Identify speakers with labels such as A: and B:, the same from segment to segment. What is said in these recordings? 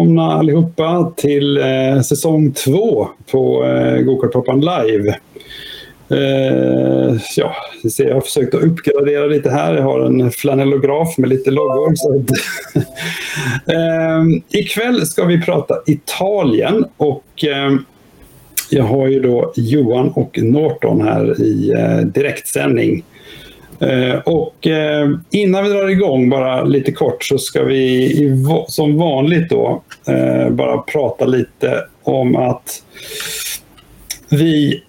A: välkomna allihopa till eh, säsong två på eh, Gokartpoppan live. Eh, ja, jag har försökt att uppgradera lite här. Jag har en flanellograf med lite loggor. Så att, eh, ikväll ska vi prata Italien och eh, jag har ju då Johan och Norton här i eh, direktsändning. Eh, och eh, innan vi drar igång bara lite kort så ska vi som vanligt då eh, bara prata lite om att vi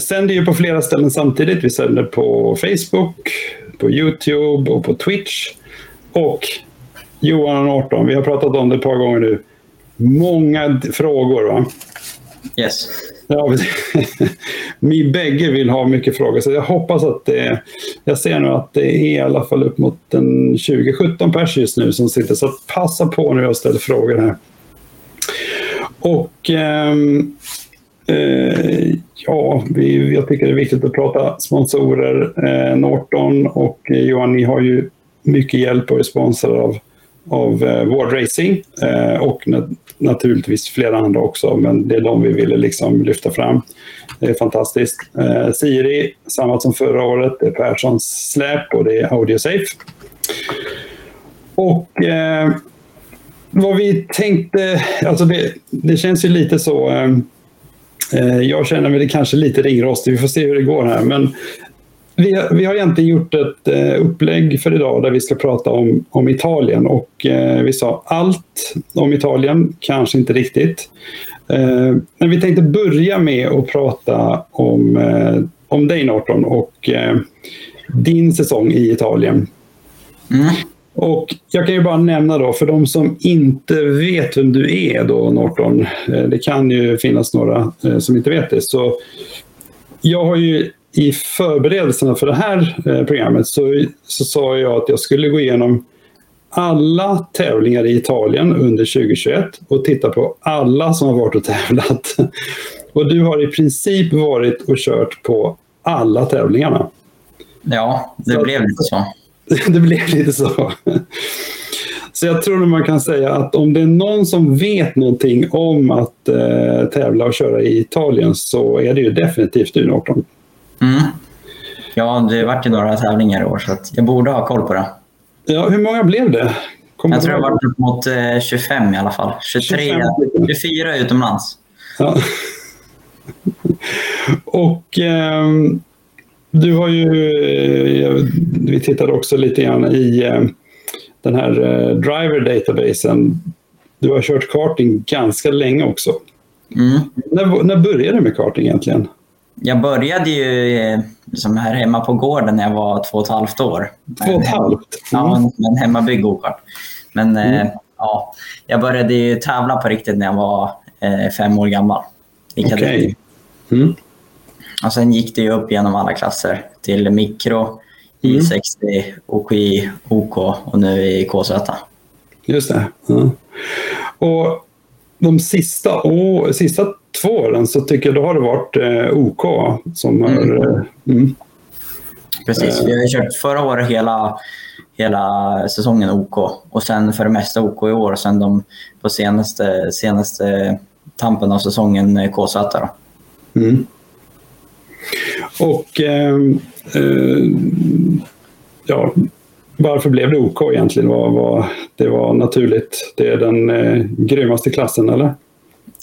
A: sänder ju på flera ställen samtidigt. Vi sänder på Facebook, på Youtube och på Twitch. Och Johan och Norton, vi har pratat om det ett par gånger nu. Många frågor va?
B: Yes. Ja,
A: vi bägge vill ha mycket frågor, så jag hoppas att det... Eh, jag ser nu att det är i alla fall upp mot 20-17 pers just nu som sitter, så passa på när jag ställer frågor här. Och ehm, eh, ja, vi, jag tycker det är viktigt att prata sponsorer. Eh, Norton och eh, Johan, ni har ju mycket hjälp och är sponsrade av av eh, Ward Racing eh, och nat naturligtvis flera andra också, men det är de vi ville liksom lyfta fram. Det är fantastiskt. Eh, Siri, samma som förra året. Det är Perssons släp och det är AudioSafe. Och eh, vad vi tänkte, alltså det, det känns ju lite så eh, eh, jag känner mig det kanske lite ringrostig. Vi får se hur det går här. Men vi har, vi har egentligen gjort ett eh, upplägg för idag där vi ska prata om, om Italien och eh, vi sa allt om Italien, kanske inte riktigt. Eh, men vi tänkte börja med att prata om, om dig Norton och din säsong i Italien. Mm. Och jag kan ju bara nämna då, för de som inte vet vem du är då Norton, det kan ju finnas några som inte vet det, så jag har ju i förberedelserna för det här eh, programmet så, så sa jag att jag skulle gå igenom alla tävlingar i Italien under 2021 och titta på alla som har varit och tävlat. Och du har i princip varit och kört på alla tävlingarna.
B: Ja, det så blev lite så.
A: det blev lite så. Så jag tror man kan säga att om det är någon som vet någonting om att eh, tävla och köra i Italien så är det ju definitivt
B: du
A: Norton. Mm.
B: Ja, det vart ju några tävlingar i år så jag borde ha koll på det.
A: Ja, hur många blev det?
B: Kommer jag tror det var upp mot 25 eh, i alla fall. 23, 25. 24 utomlands. Ja.
A: Och eh, du har ju, eh, vi tittade också lite grann i eh, den här eh, driver databasen. Du har kört karting ganska länge också. Mm. När, när började du med karting egentligen?
B: jag började ju liksom här hemma på gården när jag var två och ett halvt år.
A: Två och ett
B: halvt? Ja, mm. en hemmabyggd gokart. Men eh, mm. ja, jag började ju tävla på riktigt när jag var eh, fem år gammal.
A: Okej. Okay. Mm.
B: Och sen gick det ju upp genom alla klasser till mikro, mm. I60, OKI, OK och nu i KZ.
A: Just det. Ja. Mm. Och de sista, å, sista två åren så tycker jag då har det varit eh, OK. Som mm. Är, eh, mm.
B: Precis, eh. vi har kört förra året hela, hela säsongen OK och sen för det mesta OK i år och sen de, på senaste, senaste tampen av säsongen KZ.
A: Då. Mm. Och eh, eh, ja, varför blev det OK egentligen? Var, var, det var naturligt. Det är den eh, grymmaste klassen, eller?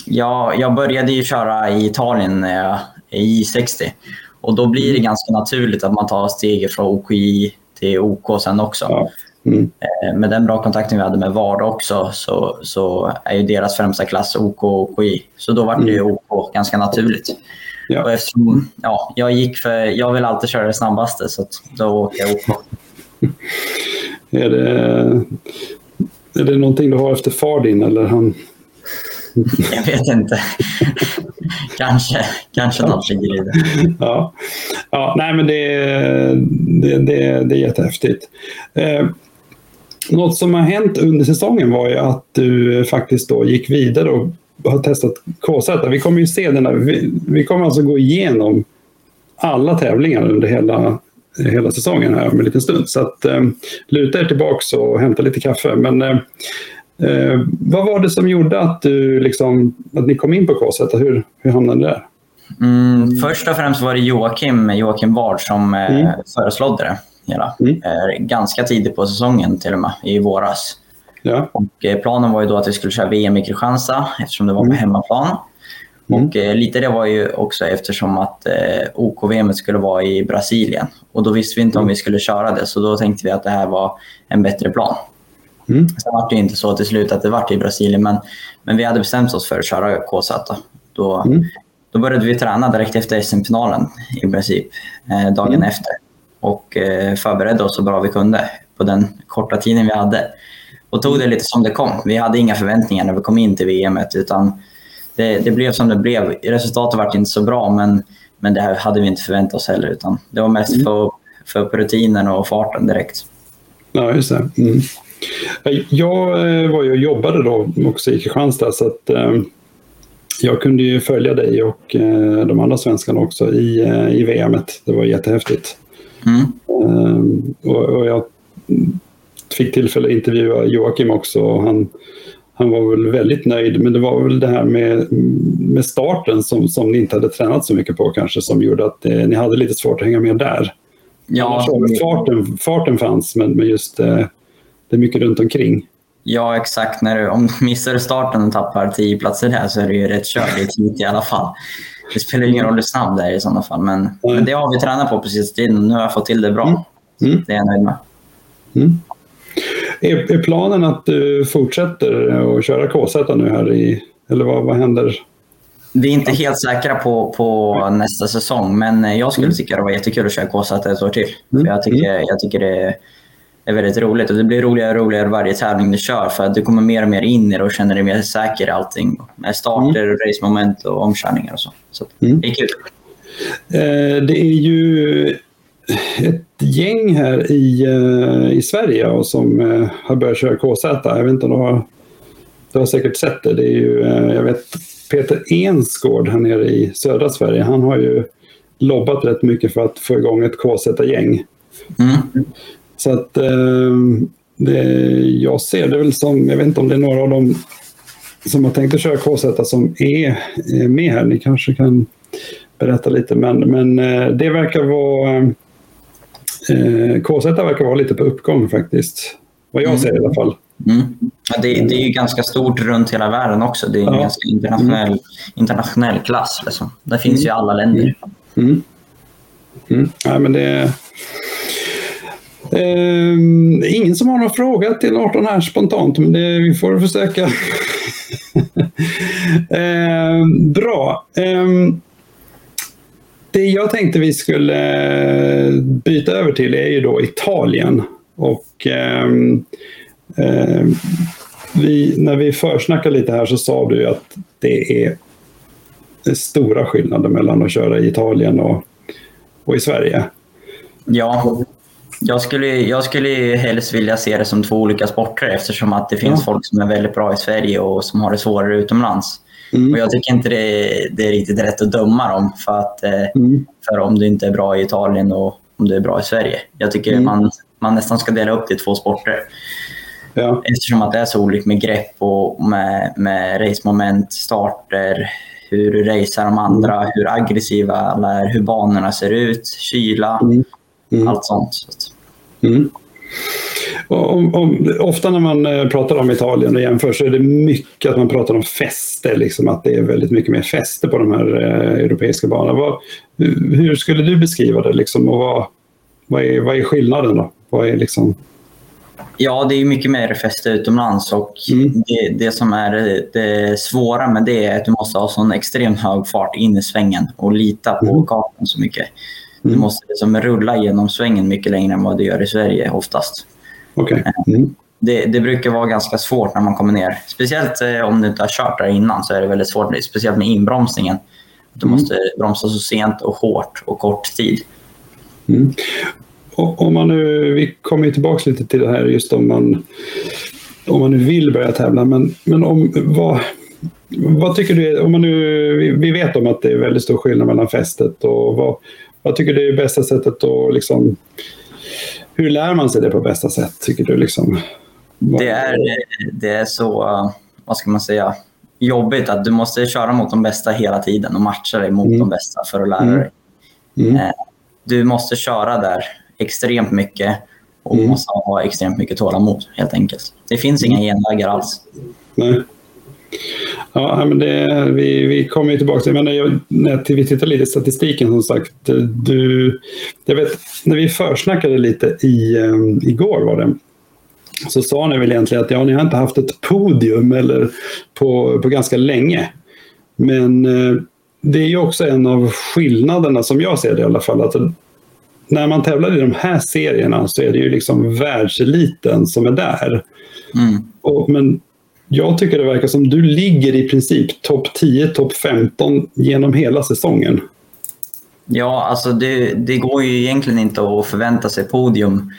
B: Ja, jag började ju köra i Italien när eh, jag i 60 och då blir det mm. ganska naturligt att man tar steget från OKI till OK sen också. Ja. Mm. Eh, med den bra kontakten vi hade med VARD också så, så är ju deras främsta klass OK och OKI. Så då var det ju mm. OK ganska naturligt. Ja. Och eftersom, ja, jag, gick för, jag vill alltid köra det snabbaste så då åker jag OK.
A: är, det, är det någonting du har efter far din? Eller han,
B: jag vet inte. kanske, kanske något ligger i det. Ja,
A: ja nej, men det, det, det, det är jättehäftigt. Eh, något som har hänt under säsongen var ju att du faktiskt då gick vidare och har testat KZ. Vi kommer ju se den här, vi, vi, kommer alltså gå igenom alla tävlingar under hela, hela säsongen här om en liten stund. Så att, eh, luta er tillbaka och hämta lite kaffe. Men eh, Eh, vad var det som gjorde att, du liksom, att ni kom in på KZ? Hur, hur hamnade ni där?
B: Mm, först och främst var det Joakim, Joakim Ward som eh, mm. det. Hela. Mm. Eh, ganska tidigt på säsongen till och med, i våras. Ja. Och, eh, planen var ju då att vi skulle köra VM i Kristianstad eftersom det var på mm. hemmaplan. Mm. Och eh, lite det var ju också eftersom att eh, OKVM skulle vara i Brasilien. Och då visste vi inte om mm. vi skulle köra det, så då tänkte vi att det här var en bättre plan. Mm. Sen var det inte så till slut att det var i Brasilien, men, men vi hade bestämt oss för att köra KZ. Då, mm. då började vi träna direkt efter SM-finalen i princip, eh, dagen mm. efter. Och eh, förberedde oss så bra vi kunde på den korta tiden vi hade. Och tog det lite som det kom. Vi hade inga förväntningar när vi kom in till VM, utan det, det, blev som det blev. Resultatet var inte så bra, men, men det hade vi inte förväntat oss heller. Utan det var mest mm. för, för rutinen och farten direkt.
A: Ja, just det. Mm. Jag eh, var ju och jobbade då också i Kristianstad så att eh, jag kunde ju följa dig och eh, de andra svenskarna också i, i VM. -et. Det var jättehäftigt. Mm. Och, och, jag fick tillfälle att intervjua Joakim också och han, han var väl väldigt nöjd. Men det var väl det här med, med starten som, som ni inte hade tränat så mycket på kanske som gjorde att eh, ni hade lite svårt att hänga med där. Ja. farten, farten fanns men, men just eh, det är mycket runt omkring.
B: Ja, exakt. När du, om du missar starten och tappar 10 platser där så är det ju rätt kört. Det är i alla fall. Det spelar ingen roll hur snabb det är i sådana fall. Men, mm. men det har vi tränat på precis tiden och nu har jag fått till det bra. Mm. mm. Det är jag nöjd med. Mm.
A: Är, är, planen att du fortsätter att köra KZ nu här i, eller vad, vad händer?
B: Vi är inte helt säkra på, på nästa säsong, men jag skulle mm. tycka det var jättekul att köra KZ ett år till. För mm. jag, tycker, jag tycker det är väldigt roligt. Och det blir roligare och roligare varje tävling du kör för att du kommer mer och mer in i det och känner dig mer säker i allting. Med starter, mm. racemoment och omkörningar och så. Så mm. det är kul.
A: Eh, det är ju ett gäng här i, eh, i Sverige och som eh, har börjat köra KZ. Jag vet inte om du har, du har säkert sett det. det är ju, eh, jag vet, Peter Ensgård här nere i södra Sverige, han har ju lobbat rätt mycket för att få igång ett KZ-gäng. Mm. Så att eh, det, jag ser det väl som, jag vet inte om det är några av dem som har tänkt att köra KZ som är, är med här. Ni kanske kan berätta lite, men, men eh, det verkar vara eh, KZ verkar vara lite på uppgång faktiskt. Vad jag mm. ser i alla fall.
B: Mm. Ja, det, det, är ju ganska stort runt hela världen också. Det är en ja. ganska internationell, mm. internationell klass. Liksom. Där finns ju mm. alla länder. Mm.
A: mm. mm. Ja, men det, Eh, ingen som har någon fråga till 18 här spontant, men det, vi får försöka. eh, bra. Eh, det jag tänkte vi skulle eh, byta över till är ju då Italien. Och ehm, ehm, vi, när vi försnackade lite här så sa du att det är stora skillnader mellan att köra i Italien och, och i Sverige.
B: Ja. Jag skulle, jag skulle helst vilja se det som två olika sporter eftersom att det finns ja. folk som är väldigt bra i Sverige och som har det svårare utomlands. Mm. Och jag tycker inte det, det, är riktigt rätt att döma dem för, att, eh, mm. för om du inte är bra i Italien och om du är bra i Sverige. Jag tycker mm. man, man nästan ska dela upp det i två sporter. Ja. Eftersom att det är så olika med grepp och med, med racemoment, starter, hur du racear de andra, mm. hur aggressiva alla är, hur banorna ser ut, kyla. Mm mm. allt sånt. Mm.
A: Om, om, ofta när man eh, pratar om Italien och jämför så är det mycket att man pratar om fäste, liksom att det är väldigt mycket mer fäste på de här eh, europeiska banorna. Vad, hur skulle du beskriva det liksom, och vad, vad, är, vad är skillnaden? då? Vad är liksom...
B: Ja, det är mycket mer fäste utomlands och mm. det, det, som är eh, det svåra med det är att du måste ha sån extremt hög fart in i svängen och lita på mm. kartan så mycket. Du mm. måste liksom rulla genom svängen mycket längre än vad du gör i Sverige oftast. Okay. Eh, mm. Det, det, brukar vara ganska svårt när man kommer ner. Speciellt eh, om du inte har kört där innan så är det väldigt svårt, speciellt med inbromsningen. Du mm. måste bromsa så sent och hårt och kort tid. Mm.
A: Om man nu, vi kommer tillbaka lite till det här just om man, om man nu vill börja tävla, men, men om, vad, vad tycker du, om man nu, vi vet om att det är väldigt stor skillnad mellan fästet och vad, jag tycker det är bästa sättet att liksom... Hur lär man sig det på bästa sätt, tycker du? Liksom?
B: Det, är, det är så, eh, vad ska man säga, jobbigt att du måste köra mot de bästa hela tiden och matcha dig mot mm. de bästa för att lära mm. dig. Mm. Eh, du måste köra där extremt mycket och mm. måste ha extremt mycket tålamod helt enkelt. Det finns inga genvägar alls. Nej.
A: Ja, men det, vi, vi kommer ju tillbaka till, det. när vi tittar lite i statistiken som sagt. Du, jag vet, när vi försnackade lite i, um, igår var det, så sa ni väl egentligen att ja, ni har inte haft ett podium eller på, på ganska länge. Men uh, det är ju också en av skillnaderna som jag ser det i alla fall. Att när man tävlar i de här serierna så är det ju liksom världseliten som är där. Mm. Och, men jag tycker det verkar som du ligger i princip topp 10, topp 15 genom hela säsongen.
B: Ja, alltså det, det går ju egentligen inte att förvänta sig podium.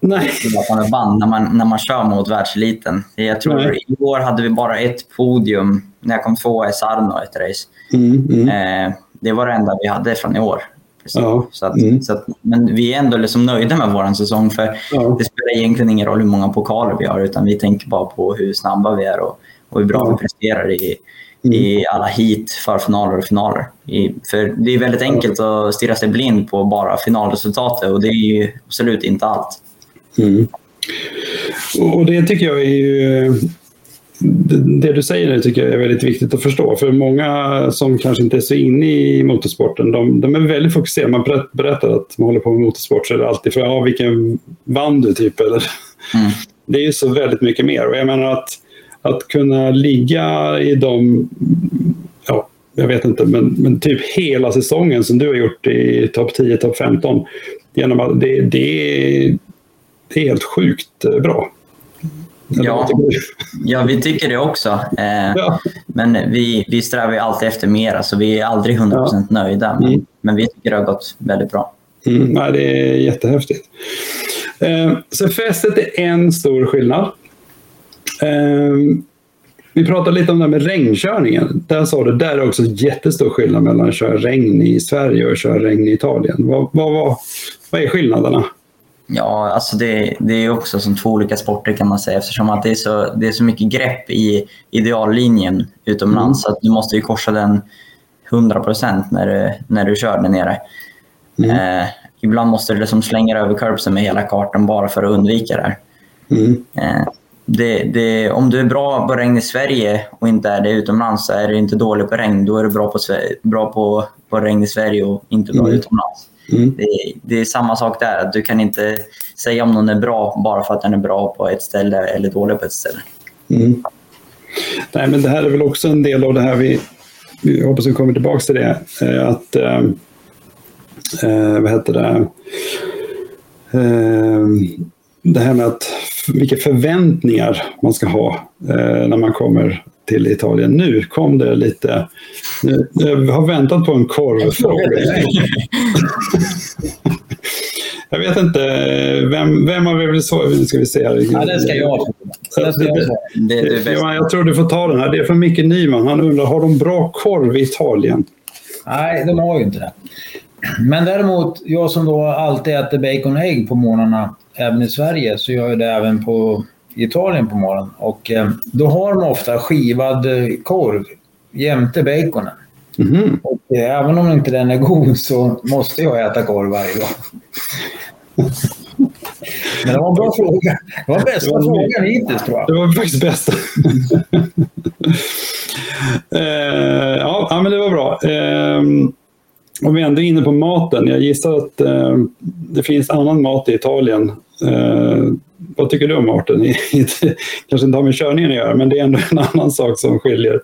B: Nej. man när man, när man kör mot världseliten. Jag tror Nej. igår hade vi bara ett podium när jag kom tvåa i Sarno ett race. Mm, mm. Eh, det var det enda vi hade från i år. Så, ja. så, att, mm. så att, men vi är ändå liksom nöjda med vår säsong för ja. det spelar egentligen ingen roll hur många pokaler vi har utan vi tänker bara på hur snabba vi är och, och hur bra ja. vi presterar i, mm. i alla heat, förfinaler och finaler. I, för det är väldigt enkelt att stirra sig blind på bara finalresultatet och det är ju absolut inte allt.
A: Mm. Och det tycker jag är ju det du säger nu tycker jag är väldigt viktigt att förstå. För många som kanske inte är så inne i motorsporten, de, de är väldigt fokuserade. Man berättar att man håller på med motorsport så är det alltid för att, ja, vilken vann du typ? Eller, mm. Det är ju så väldigt mycket mer. Och jag menar att, att kunna ligga i de, ja, jag vet inte, men, men typ hela säsongen som du har gjort i topp 10, topp 15. Genom att det, det, det är helt sjukt bra.
B: Ja, ja, vi tycker det också. Eh, ja. Men vi, vi strävar alltid efter mer, så vi är aldrig 100% ja. nöjda. Men, mm. men, vi tycker det har gått väldigt bra.
A: Mm. Nej, det är jättehäftigt. Eh, så fästet är en stor skillnad. Eh, vi pratade lite om det här med regnkörningen. Där sa du, där är också jättestor skillnad mellan att köra regn i Sverige och att köra regn i Italien. Vad, vad, vad, vad är skillnaderna?
B: Ja, alltså det, det är också som två olika sporter kan man säga eftersom att det är så, det är så mycket grepp i ideallinjen utomlands mm. att du måste ju korsa den 100 när du, när du kör där nere. Mm. Eh, ibland måste du liksom slänga över curbsen med hela kartan bara för att undvika det här. Mm. Eh, det, det, om du är bra på regn i Sverige och inte är det utomlands så är du inte dålig på regn. Då är du bra på, bra på, på regn i Sverige och inte bra mm. utomlands. Mm. Det, det, är samma sak där. Du kan inte säga om någon är bra bara för att den är bra på ett ställe eller dålig på ett ställe. Mm.
A: Nej, men det här är väl också en del av det här vi, vi hoppas vi kommer tillbaka till det. Eh, att, eh, eh, vad heter det? Eh, det här med att vilka förväntningar man ska ha eh, när man kommer till Italien. Nu kom det lite... Jag har väntat på en korvfråga. Jag vet inte, vem, vem av er vill svara? Nu
C: ska vi se här. Ja, den ska jag
A: den jag, jag tror du får ta den här. Det är från Micke Nyman. Han undrar, har de bra korv i Italien?
C: Nej, de har ju inte det. Men däremot, jag som då alltid äter bacon och ägg på morgnarna, även i Sverige, så gör jag det även på i Italien på morgonen. Och eh, då har de ofta skivad eh, korv jämte baconen. Mm. Och eh, även om inte den är god så måste jag äta korv varje dag.
A: Men det var en bra fråga. Det var bästa det var frågan hittills tror jag. Det var faktiskt bästa. eh, ja, men det var bra. Om ehm, vi ändå är inne på maten, jag gissar att eh, det finns annan mat i Italien eh, vad tycker du om arten? kanske inte har med körningen att göra, men det är ändå en annan sak som skiljer.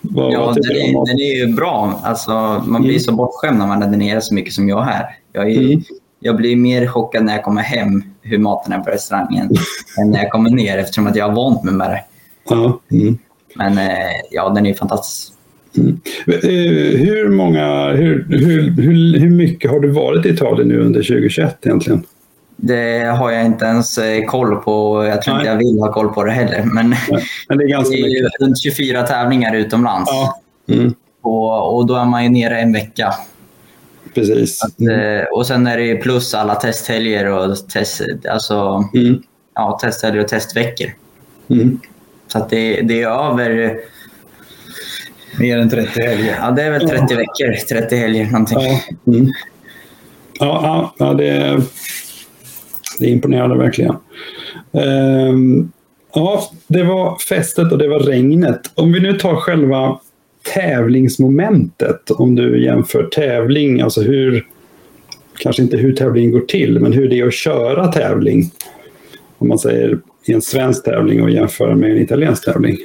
B: Vad, ja, vad den, är, den är ju bra. Alltså, man blir mm. så bortskämd när man är redenerar så mycket som jag här. Jag, är, mm. jag blir mer chockad när jag kommer hem hur maten är på restaurangen än när jag kommer ner eftersom att jag har vant mig med det. Ja. Mm. Men eh, ja, den är fantastisk.
A: Mm. Eh, hur, många, hur, hur, hur, hur mycket har du varit i Italien nu under 2021 egentligen?
B: Det har jag inte ens eh, koll på. Jag tror Nej. inte jag vill ha koll på det heller. Men,
A: Men det är, ganska det är ju runt
B: 24 tävlingar utomlands. Ja. Mm. Och, och, då är man ju nere en vecka.
A: Precis. Att, mm.
B: eh, och sen är det plus alla testhelger och test, alltså, mm. ja, testhelger och testveckor. Mm. Så att
C: det,
B: det
C: är
B: över
C: Mer än 30 helger?
B: Ja, det är väl 30 ja. veckor, 30 helger någonting. Ja, mm.
A: ja, ja, det, det imponerade verkligen. Ehm, ja, det var festet och det var regnet. Om vi nu tar själva tävlingsmomentet, om du jämför tävling, alltså hur, kanske inte hur tävlingen går till, men hur det är att köra tävling. Om man säger i en svensk tävling och jämför med en italiensk tävling.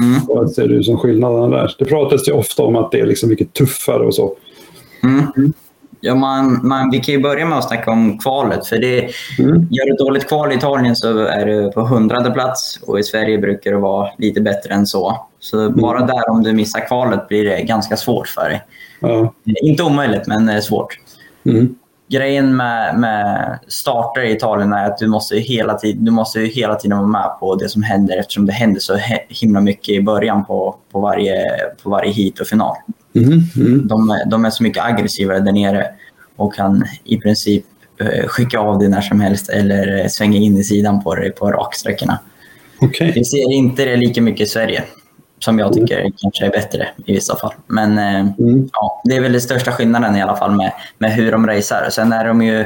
A: Mm. Vad ser du som skillnaden där? Det pratas ju ofta om att det är liksom mycket tuffare och så. Mm.
B: mm. Ja, man, man, vi kan ju börja med att snacka om kvalet. För det, mm. Gör ett dåligt kval i Italien så är du på hundrade plats och i Sverige brukar det vara lite bättre än så. Så mm. bara där, om du missar kvalet, blir det ganska svårt för dig. Mm. Inte omöjligt, men eh, svårt. Mm grejen med, med starter i Italien är att du måste, hela tiden, du måste hela tiden vara med på det som händer eftersom det händer så himla mycket i början på, på, varje, på varje hit och final. Mm, mm. De, de, är så mycket aggressivare där nere och kan i princip eh, skicka av dig när som helst eller eh, svänga in i sidan på dig på raksträckorna. Okay. Vi ser inte det lika mycket i Sverige som jag tycker mm. kanske är bättre i vissa fall. Men eh, mm. ja, det är väl den största skillnaden i alla fall med, med hur de racear. Sen är de ju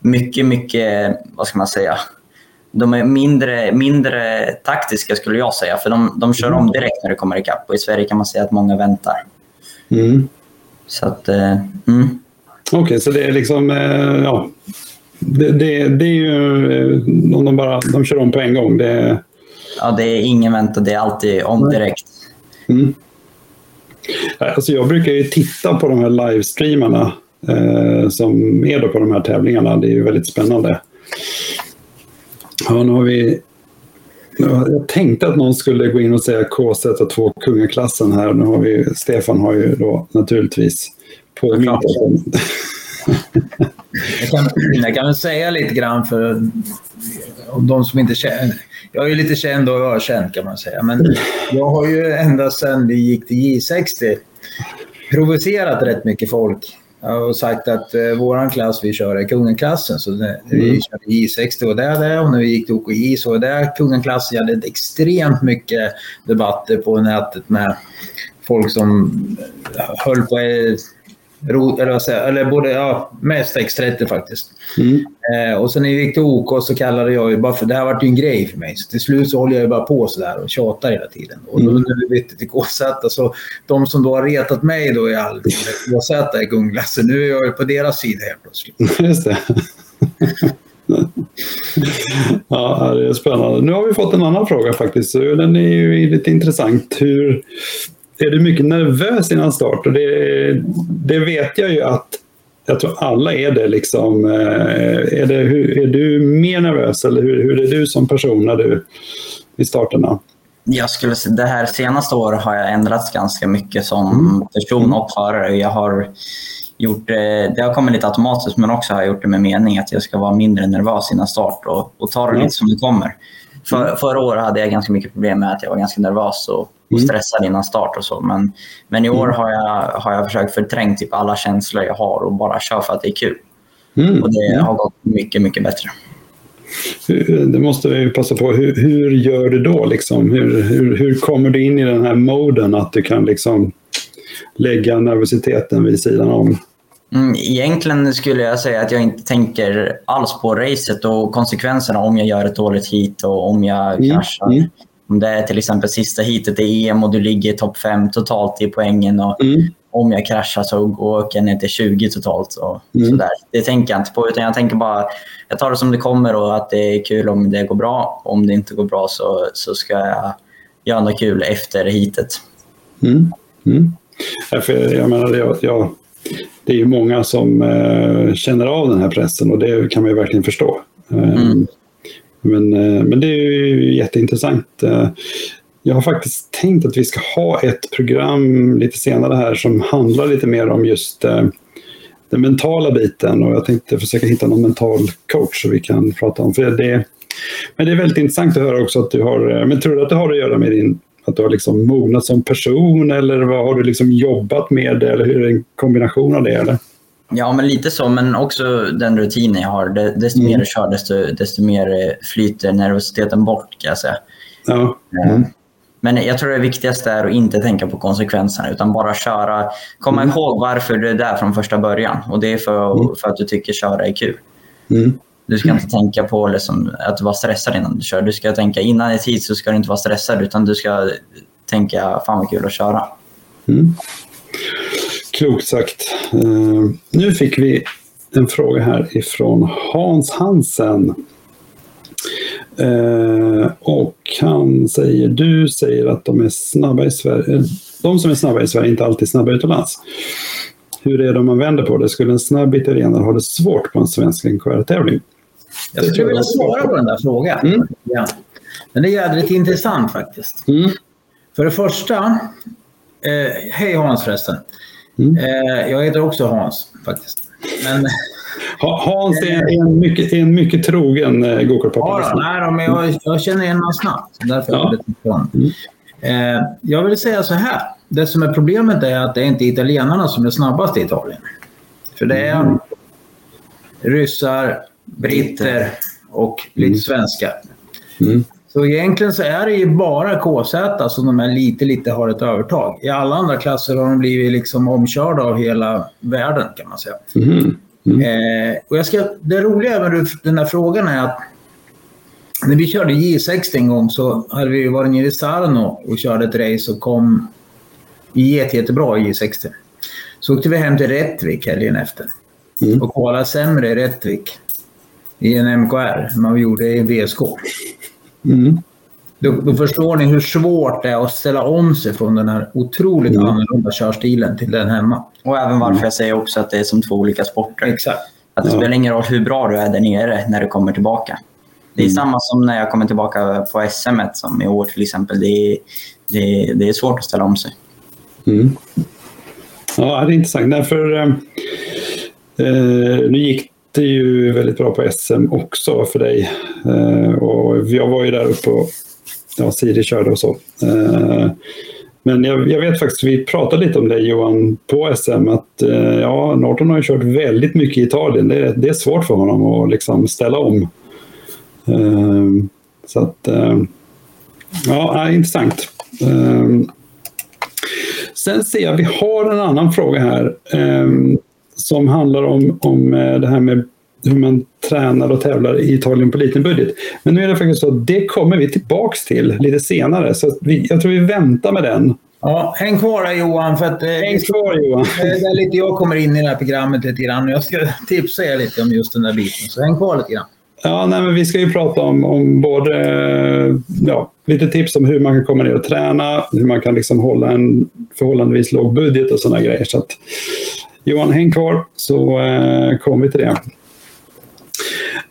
B: mycket, mycket, vad ska man säga, de är mindre, mindre taktiska skulle jag säga, för de, de kör mm. om direkt när det kommer ikapp och i Sverige kan man säga att många väntar. Mm. Så
A: att, eh, mm. Okej, okay, så det är liksom, eh, ja, det, det, det, är ju, om de bara de kör om på en gång, det,
B: ja, det är ingen vänta, det är alltid om direkt. Mm.
A: Alltså jag brukar ju titta på de här livestreamarna eh, som är då på de här tävlingarna. Det är ju väldigt spännande. Ja, nu har vi... Jag tänkte att någon skulle gå in och säga KZ2 kungaklassen här. Nu har vi, Stefan har ju då naturligtvis påmint
C: Jag kan, jag kan väl säga lite grann för de som inte känner. Jag är lite känd och ökänd kan man säga. Men jag har ju ända sedan vi gick till J60 provocerat rätt mycket folk. Jag har sagt att eh, vår klass vi kör är kungenklassen. Så det, mm. Vi körde J60 och där, där och när vi gick till OKJ så var det kungenklassen. Jag hade extremt mycket debatter på nätet med folk som höll på eh, eller, vad säger, eller både, ja, mest X30 faktiskt. Mm. Eh, och sen när vi gick till OK så kallade jag ju bara för, det här vart ju en grej för mig. Så till slut så håller jag ju bara på sådär och tjatar hela tiden. Och då mm. när vi bytte till KZ, alltså de som då har retat mig då i all KZ i Gunglasse, nu är jag ju på deras sida helt plötsligt. Just det.
A: ja, det är spännande. Nu har vi fått en annan fråga faktiskt. Den är ju lite intressant. Hur, är du mycket nervös innan start? Och det, det vet jag ju att jag tror alla är det. Liksom. Eh, är, det hur, är du mer nervös eller hur, hur är du som person när du, i starterna?
B: Jag skulle, det här senaste året har jag ändrats ganska mycket som mm. person och förare. Jag har gjort, eh, det har kommit lite automatiskt men också har jag gjort det med mening att jag ska vara mindre nervös innan start och, och ta det lite som det kommer. För, mm. förra året hade jag ganska mycket problem med att jag var ganska nervös och, och mm. stressad innan start och så. Men, men i år mm. har jag, har jag försökt förtränga typ alla känslor jag har och bara köra för att det är kul. Och det har gått mycket, mycket bättre.
A: Det måste vi passa på. Hur, hur gör du då? Liksom? Hur, hur, hur, kommer du in i den här moden att du kan liksom lägga nervositeten vid sidan om?
B: Mm, egentligen skulle jag säga att jag inte tänker alls på racet och konsekvenserna om jag gör ett dåligt hit och om jag mm. kraschar. Mm. Om det är till exempel sista heatet i EM och du ligger i topp 5 totalt i poängen och mm. om jag kraschar så går jag ner till 20 totalt. Och mm. sådär. Det tänker jag inte på utan jag tänker bara jag tar det som det kommer och att det är kul om det går bra. Om det inte går bra så, så ska jag göra något kul efter heatet.
A: Mm. Ja, för jag menar, jag, jag det är ju många som eh, känner av den här pressen och det kan man ju verkligen förstå. Eh, mm. Men, eh, men det är ju jätteintressant. Eh, jag har faktiskt tänkt att vi ska ha ett program lite senare här som handlar lite mer om just den mentala biten och jag tänkte försöka hitta någon mental coach som vi kan prata om. För det, men det är väldigt intressant att höra också att du har, men tror du att det har att göra med din att du har liksom mognat som person eller vad har du liksom jobbat med? Eller hur är det en kombination av det? Eller?
B: Ja, men lite så, men också den rutinen jag har. Desto mm. mer du kör, desto, desto mer eh, flyter nervositeten bort kan jag säga. Ja. Eh, mm. Men jag tror det viktigaste är att inte tänka på konsekvenserna utan bara köra. Komma mm. ihåg varför du är där från första början och det är för, mm. för att du tycker köra är kul. Mm. Du ska mm. inte tänka på liksom, att vara stressad innan du kör. Du ska tänka innan i tid så ska du inte vara stressad utan du ska tänka fan vad kul att köra. Mm.
A: Klokt sagt. Uh, nu fick vi en fråga här ifrån Hans Hansen. Uh, och han säger, du säger att de är snabba i Sverige. Eh, de som är snabba i Sverige inte alltid snabba utomlands. Hur är det om man vänder på det? Skulle en snabb italienare ha det svårt på en svensk NKR-tävling?
C: Jag skulle vilja svara på den där frågan. Mm. Ja. Den är jädrigt intressant faktiskt. Mm. För det första, eh, hej Hans förresten. Mm. Eh, jag heter också Hans faktiskt. Men,
A: Hans eh, är en mycket, en mycket trogen eh, gokartpappa. Ja, då,
C: men jag, jag känner igen honom snabbt. Därför ja. jag, mm. eh, jag vill säga så här. Det som är problemet är att det är inte italienarna som är snabbast i Italien. För det är mm. ryssar, britter och lite mm. svenskar. Mm. Så egentligen så är det ju bara KZ som alltså, de här lite, lite har ett övertag. I alla andra klasser har de blivit liksom omkörda av hela världen kan man säga. Mm. mm. Eh, och jag ska, det roliga med den här frågan är att när vi körde J60 en gång så hade vi varit nere i Sarno och körde ett race och kom jätte, jättebra i J60. Så åkte vi hem till Rättvik helgen efter mm. och kvalade sämre i Rättvik i en MKR än man gjorde i en VSK. Mm. Då, då, förstår ni hur svårt det är att ställa om sig från den här otroligt mm. annorlunda körstilen till den hemma.
B: Och även varför mm. jag säger också att det är som två olika sporter. Exakt. Att det ja. spelar ingen roll hur bra du är där nere när du kommer tillbaka. Det är mm. samma som när jag kommer tillbaka på SM som i år till exempel. Det är, det det är svårt att ställa om sig. Mm.
A: Ja, det är intressant. Därför, eh, eh nu gick är ju väldigt bra på SM också för dig. Eh, och jag var ju där uppe och ja, Siri körde och så. Eh, men jag, jag, vet faktiskt, vi pratade lite om det Johan på SM, att eh, ja, Norton har ju kört väldigt mycket i Italien. Det, det är svårt för honom att liksom ställa om. så att, ja, intressant. Sen ser jag, vi har en annan fråga här. Um, som handlar om, om eh, det här med hur man tränar och tävlar i Italien på liten budget. Men nu är det faktiskt så att det kommer vi tillbaks till lite senare. Så vi, jag tror vi väntar med den.
C: Ja, häng kvar där Johan. För att, eh,
A: häng kvar Johan. Där
C: lite jag kommer in i det här programmet lite grann. och Jag ska tipsa er lite om just den där biten. Så häng kvar lite grann.
A: Ja, nej, men vi ska ju prata om, om både ja, lite tips om hur man kan komma ner och träna, hur man kan liksom hålla en förhållandevis låg budget och sådana grejer. Så att, Johan, häng kvar så eh, kommer vi till det.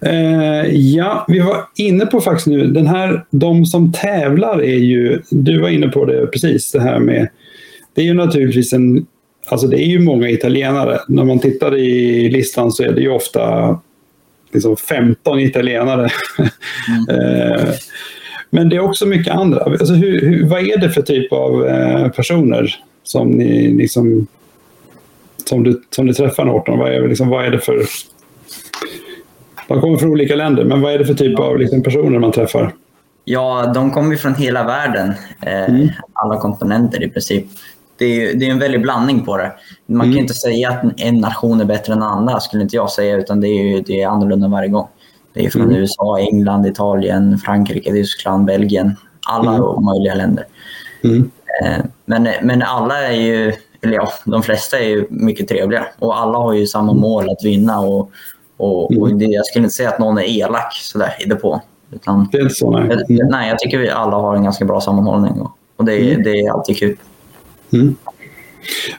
A: Eh, ja, vi var inne på faktiskt nu, den här, de som tävlar är ju, du var inne på det precis, det här med, det är ju naturligtvis en, alltså det är ju många italienare. När man tittar i listan så är det ju ofta liksom 15 italienare. Mm. eh, men det är också mycket andra. Alltså hur, hur, vad är det för typ av eh, personer som ni liksom som du, som du träffar Norton? Vad är, liksom, vad är det för... De kommer från olika länder, men vad är det för typ av liksom, personer man träffar?
B: Ja, de kommer från hela världen. Eh, mm. Alla kontinenter i princip. Det är, det är en väldig blandning på det. Man mm. kan inte säga att en nation är bättre än andra, skulle inte jag säga, utan det är, det är annorlunda varje gång. Det är från mm. USA, England, Italien, Frankrike, Tyskland, Belgien. Alla mm. möjliga länder. Mm. Eh, men, men alla är ju eller ja, de flesta är ju mycket trevliga och alla har ju samma mål att vinna. Och, och, och mm. det, jag skulle inte säga att någon är elak sådär i depån.
A: Utan, det är inte så, nej.
B: Jag, eh, nej, jag tycker vi alla har en ganska bra sammanhållning och, och det, mm. det är alltid kul. Mm.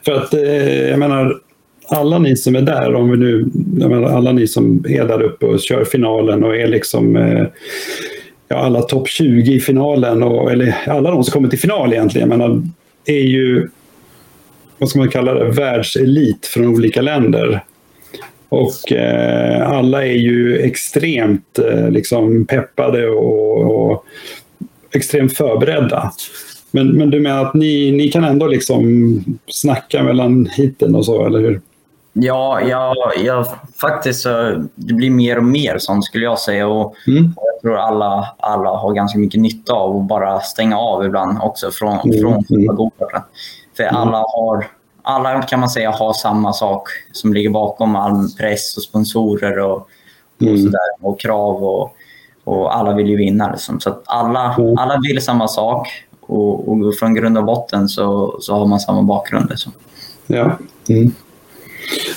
A: För att eh, jag menar, alla ni som är där, om vi nu, menar, alla ni som är där uppe och kör finalen och är liksom eh, ja, alla topp 20 i finalen, och, eller alla de som kommer till final egentligen, menar, är ju vad ska man kalla det, världselit från olika länder. Och eh, alla är ju extremt eh, liksom peppade och, och, extremt förberedda. Men, men du menar att ni, ni kan ändå liksom snacka mellan hiten och så, eller hur?
B: Ja, jag, jag, faktiskt det blir mer och mer sånt skulle jag säga. Och, mm. Jag tror alla, alla har ganska mycket nytta av att bara stänga av ibland också från, mm. från mm. För mm. alla har alla kan man säga har samma sak som ligger bakom all press och sponsorer och, mm. och, sådär, och krav. Och, och alla vill ju vinna. Liksom. Så alla, mm. alla vill samma sak och, och, från grund och botten så, så har man samma bakgrund. Liksom.
C: Ja. Mm.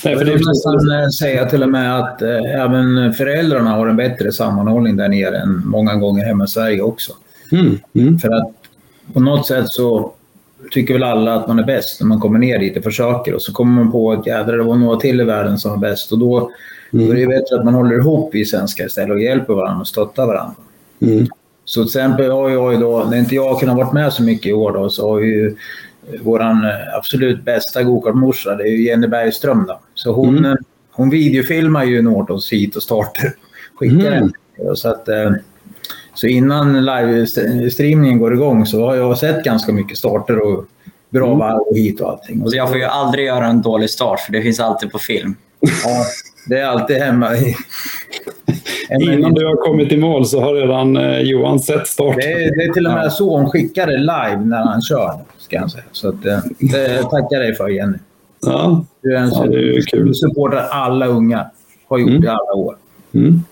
C: Nej, för det är nästan eh, säga till och med att eh, även föräldrarna har en bättre sammanhållning där nere än många gånger hemma i Sverige också. Mm. mm. För att på något sätt så tycker väl alla att man är bäst när man kommer ner dit och försöker. Och så kommer man på att jädrar, det var några till i världen som var bäst. Och då, mm. då är det bättre att man håller ihop vi svenskar istället och hjälper varandra och stöttar varandra. Mm. Så till exempel har jag då, när inte jag har kunnat varit med så mycket i år då, så har ju vår eh, absolut bästa gokartmorsa, det är ju Jenny Bergström då. Så hon, mm. Eh, hon videofilmar ju Nortons hit och starter. Skickar mm. den. Så att, eh, så innan livestreamingen går igång så har jag sett ganska mycket starter och bra mm. varv och hit och allting.
B: Och så... Jag får ju aldrig göra en dålig start för det finns alltid på film. Ja, det är alltid hemma i...
A: Innan du har kommit i mål så har redan eh, Johan sett starten.
C: Det är, det är till och med ja. så hon skickar det live när han kör. Ska jag säga. Så att, eh, det tackar jag dig för Jenny.
A: Ja. Du är en ja, är kul. Du
C: supportar alla unga. Har gjort mm. det alla år. Mm.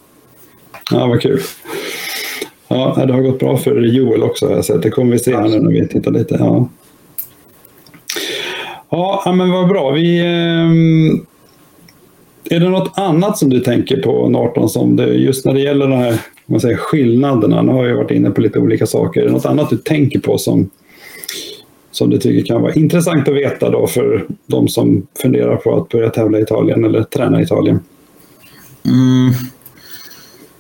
A: Ja, vad kul. Ja, det har gått bra för Joel också har jag sett. Det kommer vi se nu när vi tittar lite. Ja. Ja, men vad bra. Vi, ehm, är det något annat som du tänker på Norton, som det, just när det gäller de här man säger, skillnaderna? Nu har jag varit inne på lite olika saker. Är det något annat du tänker på som, som du tycker kan vara intressant att veta då för de som funderar på att börja tävla i Italien eller träna i Italien? Mm.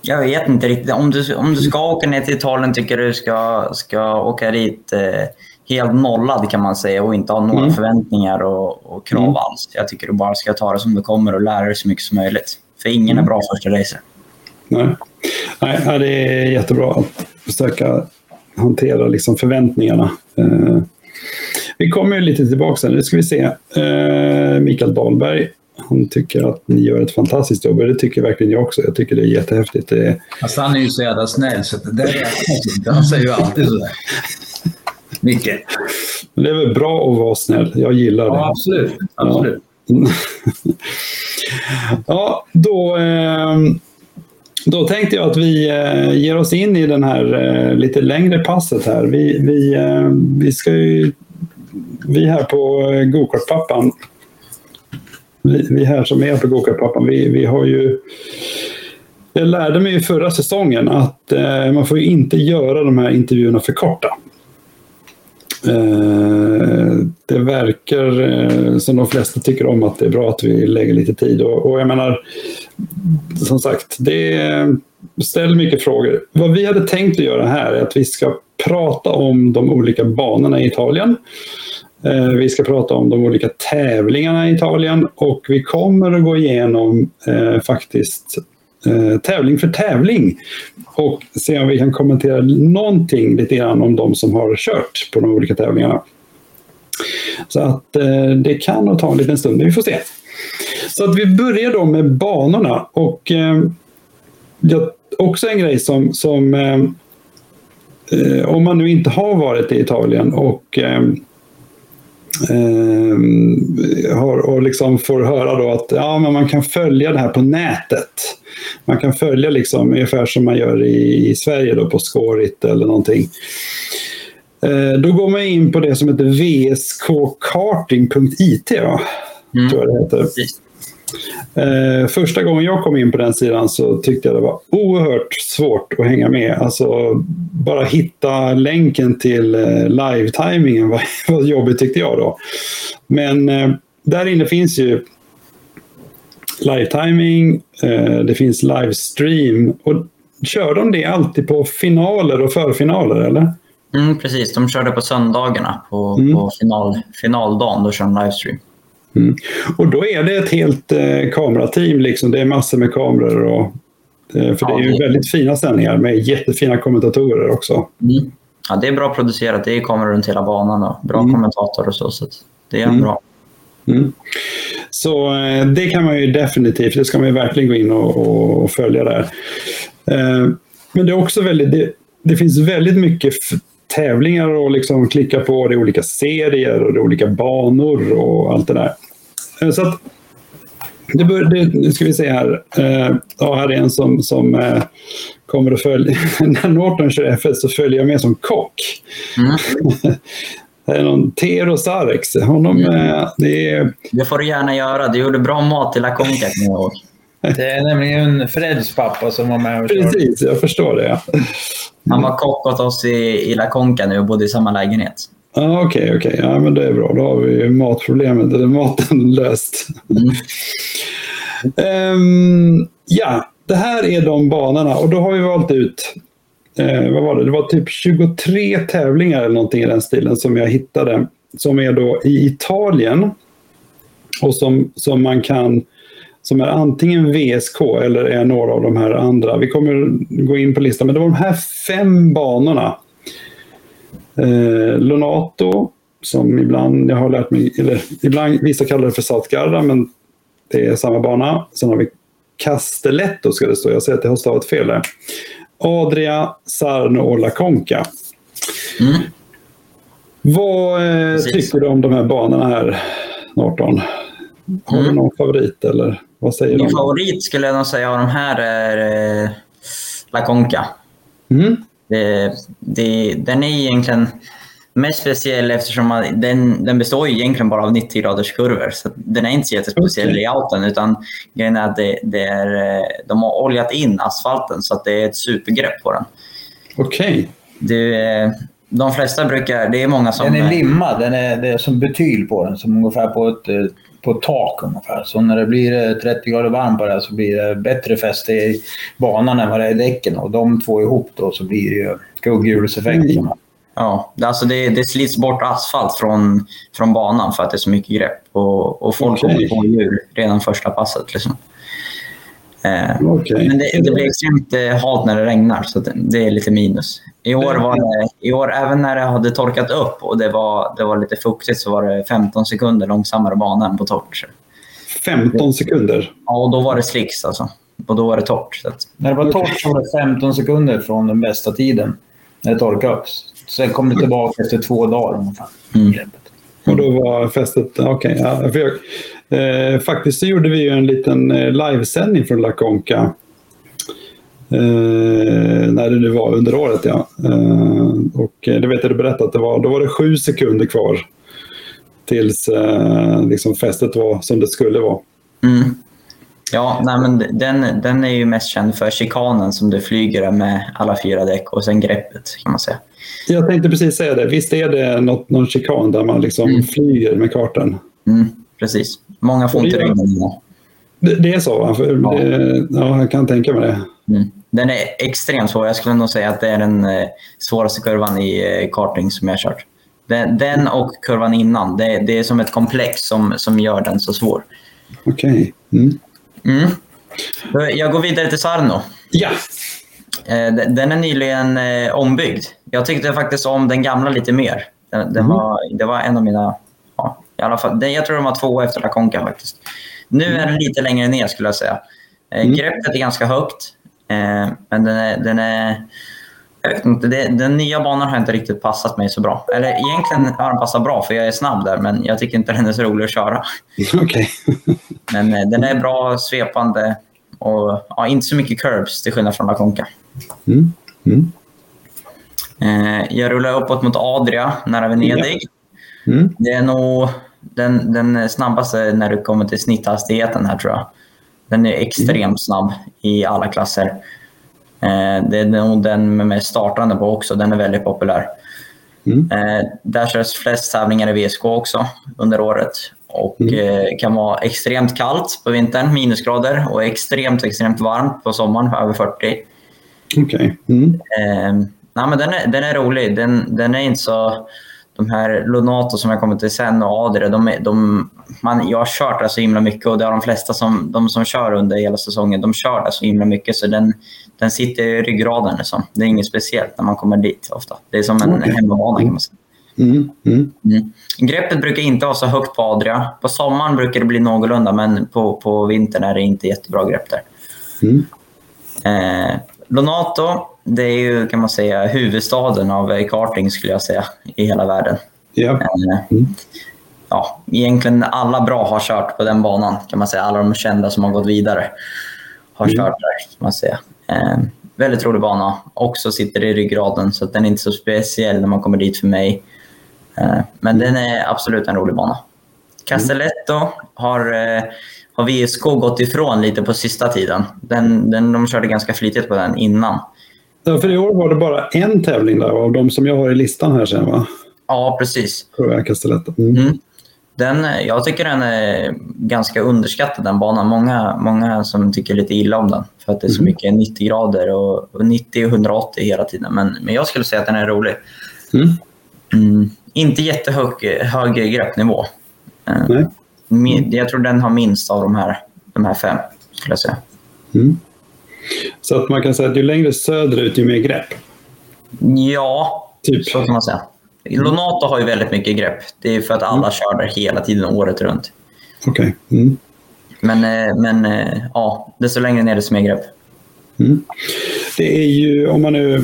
B: Jag vet inte riktigt. Om du, om du ska åka ner till Italien tycker du ska, ska åka dit eh, helt nollad kan man säga och inte ha några mm. förväntningar och, och krav mm. alls. Jag tycker du bara ska ta det som det kommer och lära dig så mycket som möjligt. För ingen är mm. bra första racer.
A: Nej. Nej, det är jättebra att försöka hantera liksom förväntningarna. Eh, vi kommer lite tillbaka sen, nu ska vi se. Eh, Mikael Dahlberg hon tycker att ni gör ett fantastiskt jobb och det tycker verkligen jag också. Jag tycker det är jättehäftigt. Det... Alltså,
C: han är ju så jävla snäll så det där är Han säger ju alltid sådär. Mycket.
A: det är väl bra att vara snäll. Jag gillar det.
C: Ja, absolut. absolut. Ja.
A: ja, då... Ehm, då tänkte jag att vi eh, ger oss in i den här eh, lite längre passet här. Vi, vi, ehm, vi ska ju, Vi här på eh, Gokartpappan vi, här som är på Gokartpappan, vi, vi har ju jag lärde mig förra säsongen att eh, man får inte göra de här intervjuerna för korta. Eh, det verkar eh, som de flesta tycker om att det är bra att vi lägger lite tid. Och, och jag menar, som sagt, det ställer mycket frågor. Vad vi hade tänkt att göra här är att vi ska prata om de olika banorna i Italien. Eh, vi ska prata om de olika tävlingarna i Italien och vi kommer att gå igenom eh, faktiskt eh, tävling för tävling och se om vi kan kommentera någonting lite grann om de som har kört på de olika tävlingarna. Så att eh, det kan nog ta en liten stund, men vi får se. Så att vi börjar då med banorna och eh, jag, också en grej som, som eh, om man nu inte har varit i Italien och Eh, har, och liksom får höra då att ja, men man kan följa det här på nätet. Man kan följa liksom, ungefär som man gör i, i Sverige då, på Skårit eller någonting. Eh, då går man in på det som heter vskkarting.it. mm. tror jag det heter. Precis. Eh, första gången jag kom in på den sidan så tyckte jag det var oerhört svårt att hänga med. Alltså, bara hitta länken till eh, live-timingen var, var jobbigt tyckte jag då. Men eh, där inne finns ju live-timing, eh, det finns livestream. Och kör de det alltid på finaler och förfinaler eller?
B: Mm, precis, de körde på söndagarna på, mm. på final, finaldagen. Då kör de livestream.
A: Mm. Och då är det ett helt eh, kamerateam, liksom. det är massor med kameror. Och, eh, för ja, det är ju det... väldigt fina sändningar med jättefina kommentatorer också. Mm.
B: Ja, det är bra producerat, det är kameror runt hela banan och bra mm. kommentator och så. så det är mm. bra. Mm.
A: Så eh, det kan man ju definitivt, det ska man ju verkligen gå in och, och följa där. Eh, men det är också väldigt, det, det finns väldigt mycket tävlingar och liksom klicka på, det är olika serier och det är olika banor och allt det där. Eh, så att, det bör, det, nu ska vi se här. Eh, ja, här är en som, som eh, kommer att följa. När Norton kör F1 så följer jag med som kock. Mm. det är någon Tero Sarx. Honom, mm. eh, det, är...
B: det får du gärna göra. Du gjorde bra mat till Lakonka,
C: Det är nämligen Freds pappa som var med
A: och körde. Precis, jag förstår det.
B: Han var kock åt oss i, i La Conca nu och bodde i samma lägenhet
A: ah, okej, okay, okay, Ja, men det är bra. Då har vi matproblemet, eller maten löst. um, ja, det här är de banorna och då har vi valt ut eh, vad var det? det var typ 23 tävlingar eller någonting i den stilen som jag hittade. Som är då i Italien och som, som man kan som är antingen VSK eller är några av de här andra. Vi kommer gå in på listan, men det var de här fem banorna Eh, Lonato, som ibland, jag har lärt mig, eller ibland, vissa kallar det för Saltgarda, men det är samma bana. Sen har vi Castelletto, ska det stå. Jag säger att jag har stavat fel där. Adria, Sarno och La Mm. Vad eh, tycker du om de här banorna här, Norton? Har mm. du någon favorit eller vad säger Min de?
B: favorit skulle jag nog säga av de här är eh, La Mm. Det, det, den är egentligen mest speciell eftersom man, den, den består egentligen bara av 90 graders kurvor. Så den är inte så jättespeciell okay. i layouten utan grejen är att det, det, är, de har oljat in asfalten så att det är ett supergrepp på den.
A: Okej.
B: Okay. de flesta brukar, det är många som...
C: Den är limmad, den är, det är som betyl på den, som ungefär på ett eh, på tak ungefär. Så när det blir 30 eh, grader varmt på det här så blir det bättre fäste i banan än vad det är i däcken. Och de två ihop då så blir det ju kugghjulseffekt. Mm.
B: Ja, alltså det, det, slits bort asfalt från, från banan för att det är så mycket grepp. Och, och folk okay. kommer på hjul redan första passet. Liksom. Eh, okay. Men det, det blir extremt eh, halt när det regnar, så det är lite minus. I år, var det, i år, även när det hade torkat upp och det var, det var lite fuktigt, så var det 15 sekunder långsammare bana än på torrt.
A: 15 sekunder?
B: Ja, och då var det slicks alltså. Och då var det torrt. Så att...
C: När det var torrt så var det 15 sekunder från den bästa tiden, när det torkade upp. Sen kom det tillbaka efter två dagar ungefär. Mm.
A: Och då var fästet... Okej. Okay, ja, Eh, faktiskt så gjorde vi ju en liten eh, livesändning från La Conca. Eh, när det nu var under året ja. Eh, och eh, det vet jag du berättade att det var, då var det sju sekunder kvar tills eh, liksom fästet var som det skulle vara. Mm.
B: Ja, nej, men den, den är ju mest känd för chikanen som du flyger med alla fyra däck och sen greppet kan man säga.
A: Jag tänkte precis säga det. Visst är det något, någon chikan där man liksom mm. flyger med kartan? Mm
B: precis. Många får inte ryggen.
A: Det, det är så? För ja. Det, ja, jag kan tänka mig det. Mm.
B: Den är extremt svår. Jag skulle nog säga att det är den eh, svåraste kurvan i eh, karting som jag har kört. Den, den och kurvan innan. Det, det, är som ett komplex som, som gör den så svår.
A: Okej. Okay. Mm.
B: Mm. Jag går vidare till Sarno. Ja. Eh, den är nyligen ombyggd. Jag tyckte faktiskt om den gamla lite mer. Den, den mm. var, det var en av mina i alla fall, jag tror de har två efter La Conca faktiskt. Nu är den mm. lite längre ner skulle jag säga. Eh, mm. Greppet är ganska högt, eh, men den är, den är jag vet inte, det, den nya banan har inte riktigt passat mig så bra. Eller egentligen har den passat bra för jag är snabb där, men jag tycker inte den är så rolig att köra. Okay. men eh, den är bra, svepande och ja, inte så mycket curbs till skillnad från La Conca. Mm. Mm. Eh, jag rullar uppåt mot Adria, nära Venedig. Mm. Det är nog den, den snabbaste när du kommer till snitthastigheten här tror jag. Den är extremt mm. snabb i alla klasser. Eh, det är nog den med mest startande på också, den är väldigt populär. Mm. Eh, där körs flest tävlingar i VSK också under året och mm. Eh, kan vara extremt kallt på vintern, minusgrader, och extremt, extremt varmt på sommaren, över 40. Okej.
A: Okay. Mm. Eh,
B: den, är, den är rolig. Den, den är inte så de här Lonato som jag kommer till sen och Adria, de, de, man, jag har kört det så himla mycket och det har de flesta som, de som kör under hela säsongen, de kör det så himla mycket så den, den sitter i ryggraden. Liksom. Det är inget speciellt när man kommer dit ofta. Det är som en okay. Mm. hemmabana kan man säga. Mm, mm. Mm. Greppet brukar inte vara så högt på Adria. På sommaren brukar det bli någorlunda, men på, på vintern är det inte jättebra grepp där. Mm. Eh, Lonato, det är ju kan man säga huvudstaden av karting skulle jag säga i hela världen. Ja. Mm. ja, egentligen alla bra har kört på den banan kan man säga. Alla de kända som har gått vidare har mm. kört där kan man säga. Eh, väldigt rolig bana. Också sitter i ryggraden så den är inte så speciell när man kommer dit för mig. Eh, men den är absolut en rolig bana. Castelletto har, eh, har VSK gått ifrån lite på sista tiden. Den, den, de körde ganska flitigt på den innan.
A: Ja, för i år var det bara en tävling där av de som jag har i listan här sen va?
B: Ja, precis. Mm. Mm. Den, jag tycker den är ganska underskattad den banan. Många, många som tycker lite illa om den för att det är så mm. mycket 90 grader och, 90 och 180 hela tiden. Men, men jag skulle säga att den är rolig. Mm. Mm. Inte jättehög hög greppnivå. Eh, Nej. Jag tror den har minst av de här, de här fem skulle jag säga. Mm.
A: Så att man kan säga att ju längre söderut, ju mer grepp.
B: Ja, typ. så kan man säga. Lonato har ju väldigt mycket grepp. Det är för att alla mm. kör där hela tiden, året runt. Okej. Okay. Mm. Men, eh, men eh, ja, desto längre ner, desto mer grepp. Mm.
A: Det är ju, om man nu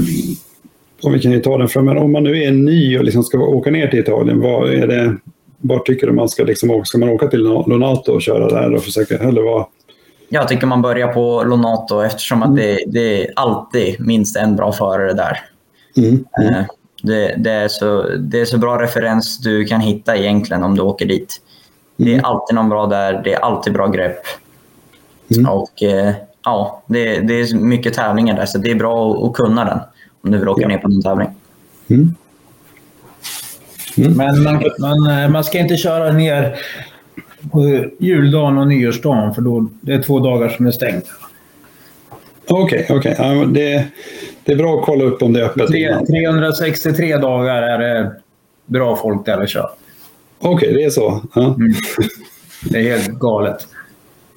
A: om vi kan ju ta men om man nu är ny och liksom ska åka ner till Italien, vad är det, var tycker du man ska, liksom, ska man åka till Lonato och köra där och försöka, eller vad,
B: jag tycker man börjar på Lonato eftersom att mm. det, det är alltid minst en bra förare där. Mm, mm. Eh, det, det, är så, det är så bra referens du kan hitta egentligen om du åker dit. Mm. Det är mm. alltid någon bra där, det är alltid bra grepp. Mm. Och eh, ja, det, det, är mycket tävlingar där så det är bra att kunna den om du vill åka ja. ner på en tävling.
C: Men man, man, eh, man ska inte köra ner på juldagen och nyårsdagen, för då det är två dagar som är stängt.
A: Okej, okay, Okay. Det, det, är bra att kolla upp om det är öppet.
C: 363 dagar är det bra folk där och kör.
A: Okej, okay, det är så. Ja. Mm.
C: Det är helt galet.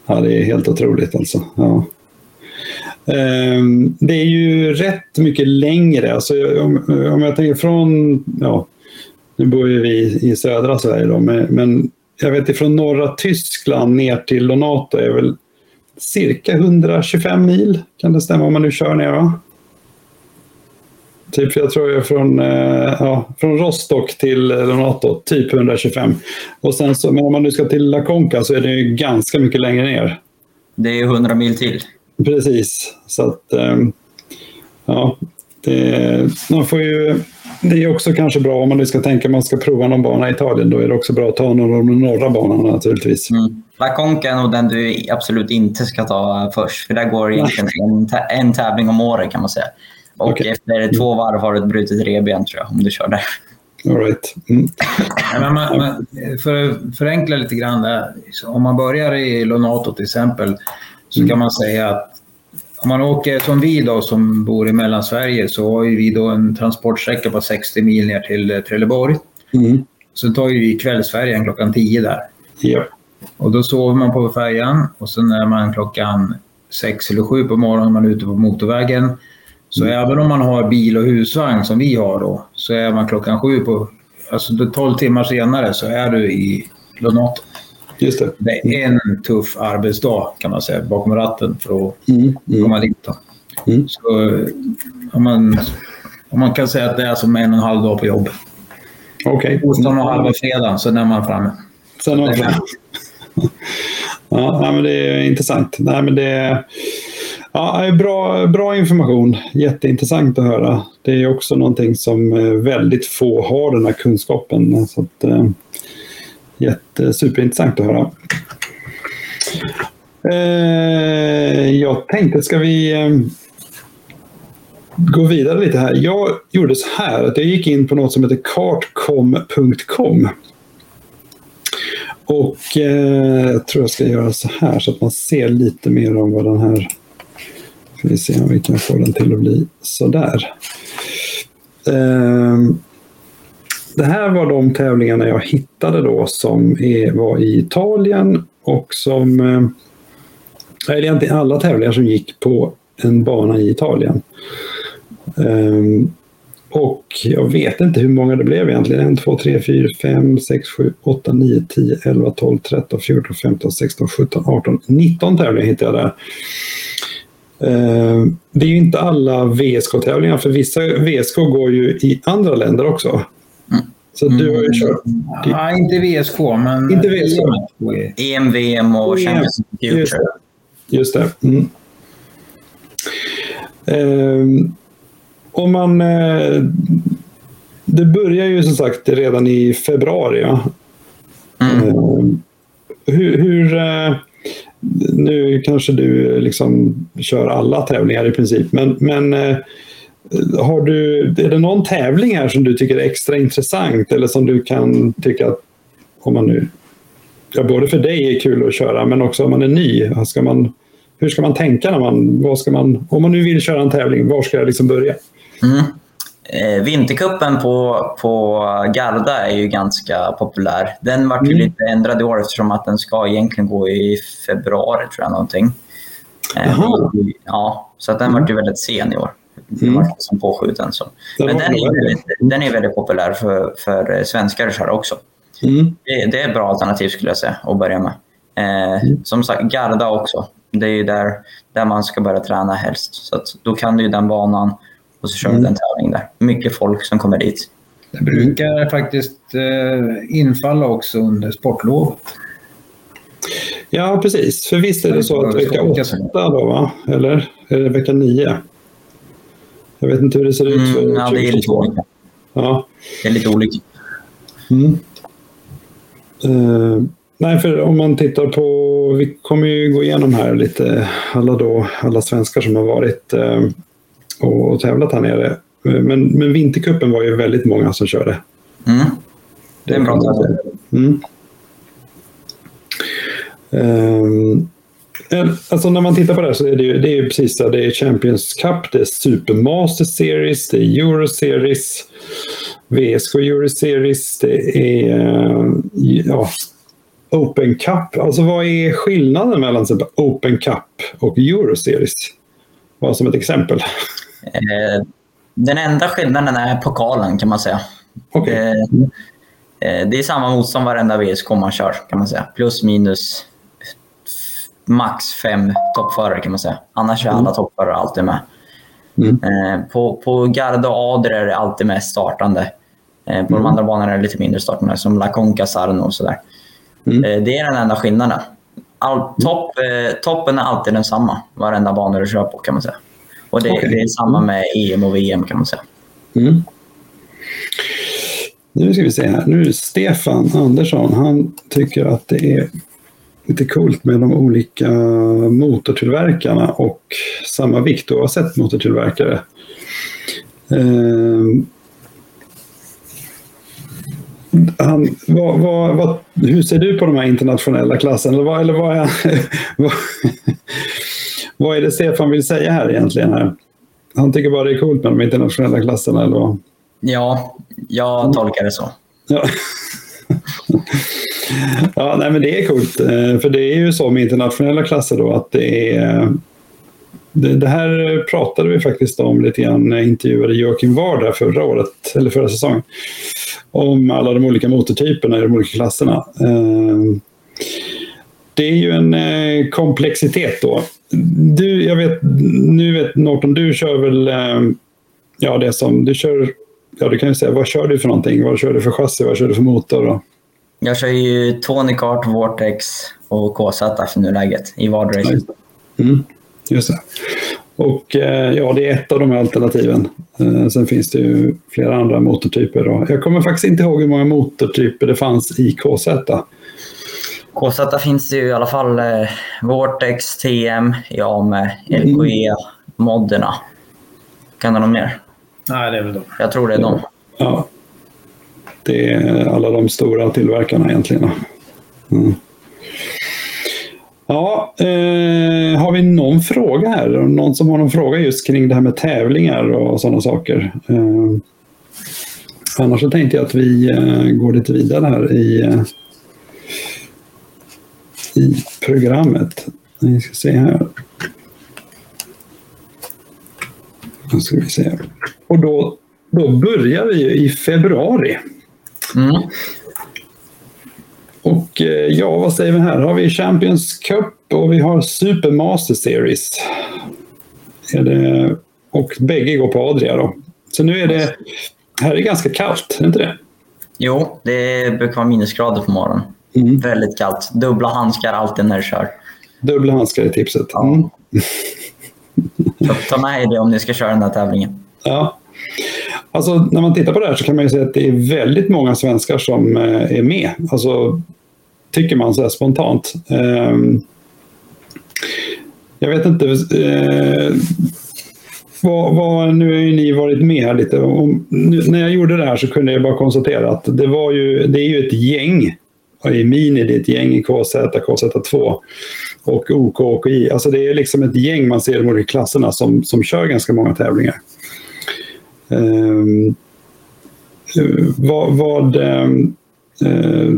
A: Ja, det är helt otroligt alltså. Ja. Ehm, det är ju rätt mycket längre. Alltså, om, om jag tänker från... Ja, nu bor ju vi i södra Sverige, då, men jag vet från norra Tyskland ner till Lonato är väl cirka 125 mil. Kan det stämma om man nu kör ner? Va? Typ, jag tror jag från, eh, ja, från Rostock till Lonato, typ 125. Och sen så, men om man nu ska till La Conca så är det ju ganska mycket längre ner.
B: Det är 100 mil till.
A: Precis. Så att, ehm, ja, det, man får ju det är också kanske bra om man ska tänka man ska prova någon bana i Italien. Då är det också bra att ta någon av de norra banorna naturligtvis. Mm.
B: La Conca är nog den du absolut inte ska ta först. För där går egentligen en, en tävling om året kan man säga. Och okay. efter mm. två varv har du ett brutet revben tror jag, om du kör där. All right. Mm.
C: men man, man, för att förenkla lite grann där. Om man börjar i Lonato till exempel så mm. kan man säga att om man åker som vi då, som bor i Mellansverige, så har vi då en transportsträcka på 60 mil ner till eh, Trelleborg. Mm. Sen tar vi kvällsfärjan klockan 10 där. Ja. Och då sover man på färjan och sen är man klockan 6 eller 7 på morgonen man är ute på motorvägen. Så mm. även om man har bil och husvagn som vi har då, så är man klockan 7 på... Alltså 12 timmar senare så är du i Lonato just det. det är en tuff arbetsdag kan man säga bakom ratten för att mm, mm, komma dit. Då. Mm. Så om man, om man kan säga att det är som en och en halv dag på jobb. Okej. Okay. Onsdagen och mm. halva fredagen, sen är man framme. Sen
A: är man framme. ja, men det är intressant. Nej, men det är, ja, bra, bra information. Jätteintressant att höra. Det är också någonting som eh, väldigt få har den här kunskapen. Så att, eh, Jätte, superintressant att höra. Eh, jag tänkte, ska vi eh, gå vidare lite här. Jag gjorde så här att jag gick in på något som heter kartcom.com. Och eh, jag tror jag ska göra så här så att man ser lite mer om vad den här... Ska vi se om vi kan få den till att bli sådär. Eh, det här var de tävlingarna jag hittade då som är, var i Italien och som... Eh, det är egentligen alla tävlingar som gick på en bana i Italien. Um, och jag vet inte hur många det blev egentligen. 1, 2, 3, 4, 5, 6, 7, 8, 9, 10, 11, 12, 13, 14, 15, 16, 17, 18, 19 tävlingar hittade jag där. Ehm, det är ju inte alla VSK-tävlingar, för vissa VSK går ju i andra länder också. Så du har ju kört?
C: Ja, inte VSK, men... Inte VSK.
B: EM, VM och e Champions
A: Future. Just det. Just det. Mm. Eh, om man... Eh, det börjar ju som sagt redan i februari. Ja. Mm. Eh, hur... hur eh, nu kanske du liksom kör alla tävlingar i princip, men, men eh, har du, är det någon tävling här som du tycker är extra intressant eller som du kan tycka att om man nu, ja, både för dig är kul att köra men också om man är ny, ska man, hur ska man tänka när man, vad ska man, om man nu vill köra en tävling, var ska jag liksom börja? Mm.
B: Eh, Vinterkuppen på, på Garda är ju ganska populär. Den var mm. lite ändrad i år eftersom att den ska egentligen gå i februari tror jag någonting. Eh, ja, så att den mm. var ju väldigt sen i år mm. som påskjuten. Så. Men den är, väldigt, den är väldigt populär för, för eh, svenskar att köra också. Mm. Det, det, är ett bra alternativ skulle jag säga att börja med. Eh, mm. Som sagt, Garda också. Det är där, där man ska börja träna helst. Så att då kan du ju den banan och så kör du mm. en tävling där. Mycket folk som kommer dit. Det
C: brukar faktiskt eh, infalla också under sportlovet.
A: Ja, precis. För visst är det så att vecka åtta då, va? eller är det vecka nio? Jag vet inte hur det ser ut mm, för mm, ja, det är lite olika.
B: Ja. Det är lite olika. Mm.
A: Uh, nej, för om man tittar på, vi kommer ju gå igenom här lite alla, då, alla svenskar som har varit uh, och, tävlat här nere. Men, men Vintercupen var ju väldigt många som körde. Mm. Det är en bra tävling. Mm. Um, Eh, alltså när man tittar på det här så är det ju, det är ju precis det. Det är Champions Cup, det är Supermaster Series, det är Euro Series, VSK Euro Series, det är eh, ja, Open Cup. Alltså vad är skillnaden mellan Open Cup och Euro Series? Bara som ett exempel.
B: Eh, den enda skillnaden är pokalen kan man säga. Okay. Det är samma motstånd varenda VSK man kör kan man säga. Plus minus max fem toppförare kan man säga. Annars är mm. alla mm. toppförare alltid med. Mm. Eh, på, på Garda och Adre är det alltid mest startande. Eh, på mm. de andra banorna är det lite mindre startande, som La Conca, Sarno och sådär. Mm. Eh, det är den enda skillnaden. All, mm. topp, eh, toppen är alltid densamma, varenda bana du kör på kan man säga. Och det, okay. det är samma mm. med EM och VM kan man säga.
A: Nu ska vi se här. Nu Stefan Andersson, han tycker att det är lite coolt med de olika motortillverkarna och samma vikt oavsett motortillverkare. Eh, han, vad, vad, vad, hur ser du på de här internationella klasserna? Eller vad, eller vad, är, vad, är det Stefan vill säga här egentligen? Här? Han tycker bara det är coolt med de internationella klasserna? Eller vad?
B: Ja, jag mm. tolkar det så.
A: Ja. ja, nej, men det är coolt. Eh, för det är ju så med internationella klasser då att det är eh, det, här pratade vi faktiskt om lite grann när jag intervjuade Joakim Varda förra året, eller förra säsongen. Om alla de olika motortyperna i de olika klasserna. Eh, det är ju en komplexitet då. Du, jag vet, nu vet Norton, du kör väl, ja det som, du kör, ja du kan ju säga, vad kör du för någonting? Vad kör du för chassi? Vad kör du för motor? Då?
B: Jag kör ju Tony Kart, Vortex och KZ för nuläget i vardera.
A: Mm, just det. Och eh, ja, det är ett av de här alternativen. Eh, sen finns det ju flera andra motortyper. Då. Jag kommer faktiskt inte ihåg hur många motortyper det fanns i KZ.
B: KZ finns det ju i alla fall eh, Vortex, TM, ja med LKE, mm. E, modderna. Kan du någon mer?
C: Nej, det är väl de.
B: Jag tror det är de. Ja.
A: Det är alla de stora tillverkarna egentligen. Mm. Ja, eh, har vi någon fråga här? Någon som har någon fråga just kring det här med tävlingar och sådana saker? Eh, annars så tänkte jag att vi eh, går lite vidare här i, eh, i programmet. Vi ska se här. ska vi se. Och då, då börjar vi i februari. Mm. Och eh, ja, vad säger vi här? Har vi Champions Cup och vi har Super Master Series. Det... Och bägge går på Adria då. Så nu är det... Här är det ganska kallt, är inte det?
B: Jo, det brukar vara minusgrader på morgonen. Mm. Väldigt kallt. Dubbla handskar alltid när du kör.
A: Dubbla handskar är tipset.
B: Mm. Ta med er det om ni ska köra den här tävlingen.
A: Ja, Alltså, när man tittar på det här så kan man ju säga att det är väldigt många svenskar som eh, är med. Alltså, tycker man så här spontant. Ehm, jag vet inte. Eh, vad, vad, nu har ju ni varit med här lite. Om, nu, när jag gjorde det här så kunde jag bara konstatera att det, var ju, det är ju ett gäng. I Mini det är ett gäng i KZ, KZ2 och OK OKI. Alltså det är liksom ett gäng man ser i de olika klasserna som, som kör ganska många tävlingar. Ehm, vad, vad ehm, eh,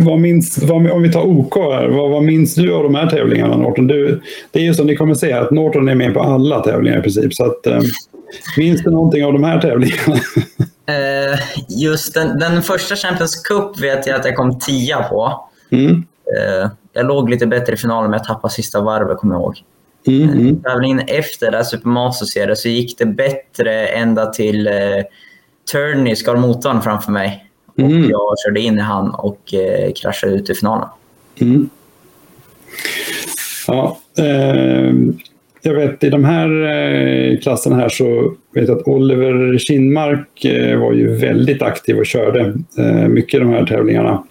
A: vad minns, vad, om vi tar OK här, vad, vad minns du av de här tävlingarna Norton? Du, det är ju som ni kommer se att Norton är med på alla tävlingar i princip. Så att, eh, minns du någonting av de här tävlingarna?
B: Eh, just den, den, första Champions Cup vet jag att jag kom tia på. Mm. Eh, jag låg lite bättre i finalen men jag tappade sista varvet kommer jag ihåg. Mm, mm, Tävlingen efter där Supermasters så gick det bättre ända till eh, Turney skar motorn framför mig. Mm. jag körde in i han och eh, kraschade ut i finalen. Mm.
A: Ja, eh, jag vet i de här eh, klasserna här så vet jag att Oliver Kinmark eh, var ju väldigt aktiv och körde eh, mycket i de här tävlingarna.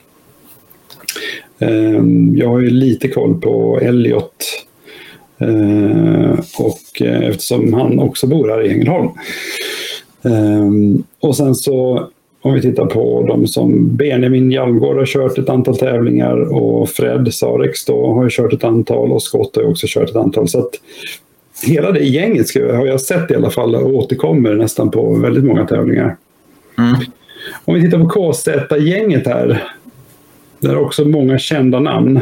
A: Ehm, jag har ju lite koll på Elliot Eh, och eh, eftersom han också bor här i Ängelholm. Eh, och sen så om vi tittar på de som Benjamin Hjalmgård har kört ett antal tävlingar och Fred Sarex då har kört ett antal och Scott har också kört ett antal. Så att hela det gänget har jag sett i alla fall och återkommer nästan på väldigt många tävlingar. Mm. Om vi tittar på KZ-gänget här. Där är också många kända namn.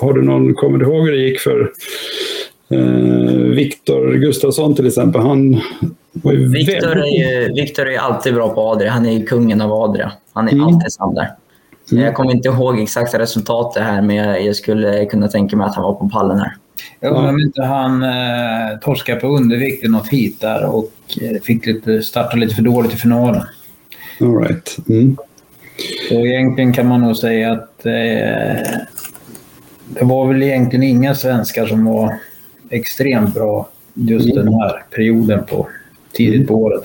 A: Har du någon, kommer du ihåg hur det gick för eh, Viktor Gustafsson till exempel? Han var
B: ju Viktor är, ju, är alltid bra på Adria. Han är ju kungen av Adria. Han är mm. alltid snabb där. Mm. Jag kommer inte ihåg exakta resultatet här, men jag, jag skulle kunna tänka mig att han var på pallen här.
C: Jag undrar om inte han eh, torskade på undervikt i något hit där och eh, fick lite, starta lite för dåligt i finalen. All right. Mm. Så egentligen kan man nog säga att eh, det var väl egentligen inga svenskar som var extremt bra just mm. den här perioden på tidigt på mm. året.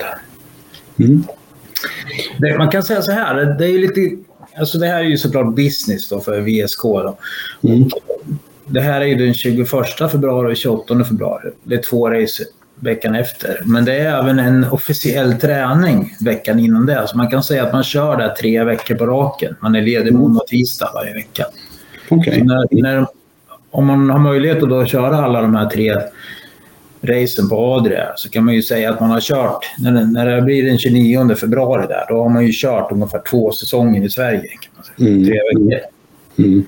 C: Mm. Det, man kan säga så här, det, är lite, alltså det här är ju såklart business då för VSK. Då. Mm. Det här är ju den 21 februari och 28 februari. Det är två race veckan efter. Men det är även en officiell träning veckan innan det. Så alltså man kan säga att man kör där tre veckor på raken. Man är ledig måndag och tisdag varje vecka. Okay. När, när, om man har möjlighet att då köra alla de här tre racen på Adria så kan man ju säga att man har kört, när det, när det blir den 29 februari där, då har man ju kört ungefär två säsonger i Sverige. Kan man säga. Mm. Tre veckor. Mm.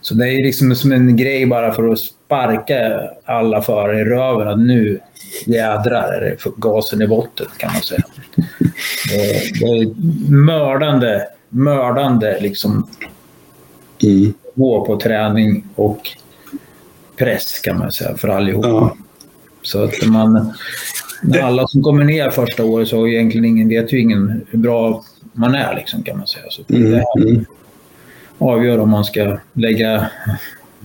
C: Så det är liksom som en grej bara för att sparka alla förare i röven att nu jädrar är det gasen i botten kan man säga. Det är mördande, mördande liksom mm gå på träning och press kan man säga för allihopa. Ja. Så att man, alla som kommer ner första året så har egentligen ingen, vet ju ingen hur bra man är liksom kan man säga. Så det mm, här mm. avgör om man ska lägga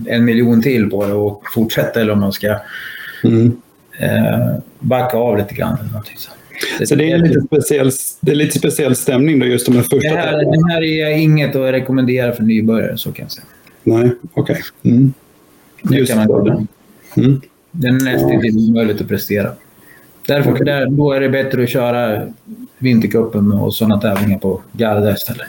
C: en miljon till på det och fortsätta eller om man ska mm. eh, backa av lite grann. Eller någonting.
A: Så. Det, så det är, lite speciell, det är lite speciell stämning då just de
C: här
A: första det här,
C: det här är inget att rekommendera för nybörjare, så kan jag säga.
A: Nej, okej. Okay. Mm.
C: Mm. Den är nästintill omöjligt att prestera. Därför, okay. där, då är det bättre att köra Vintercupen och sådana tävlingar på Garda istället.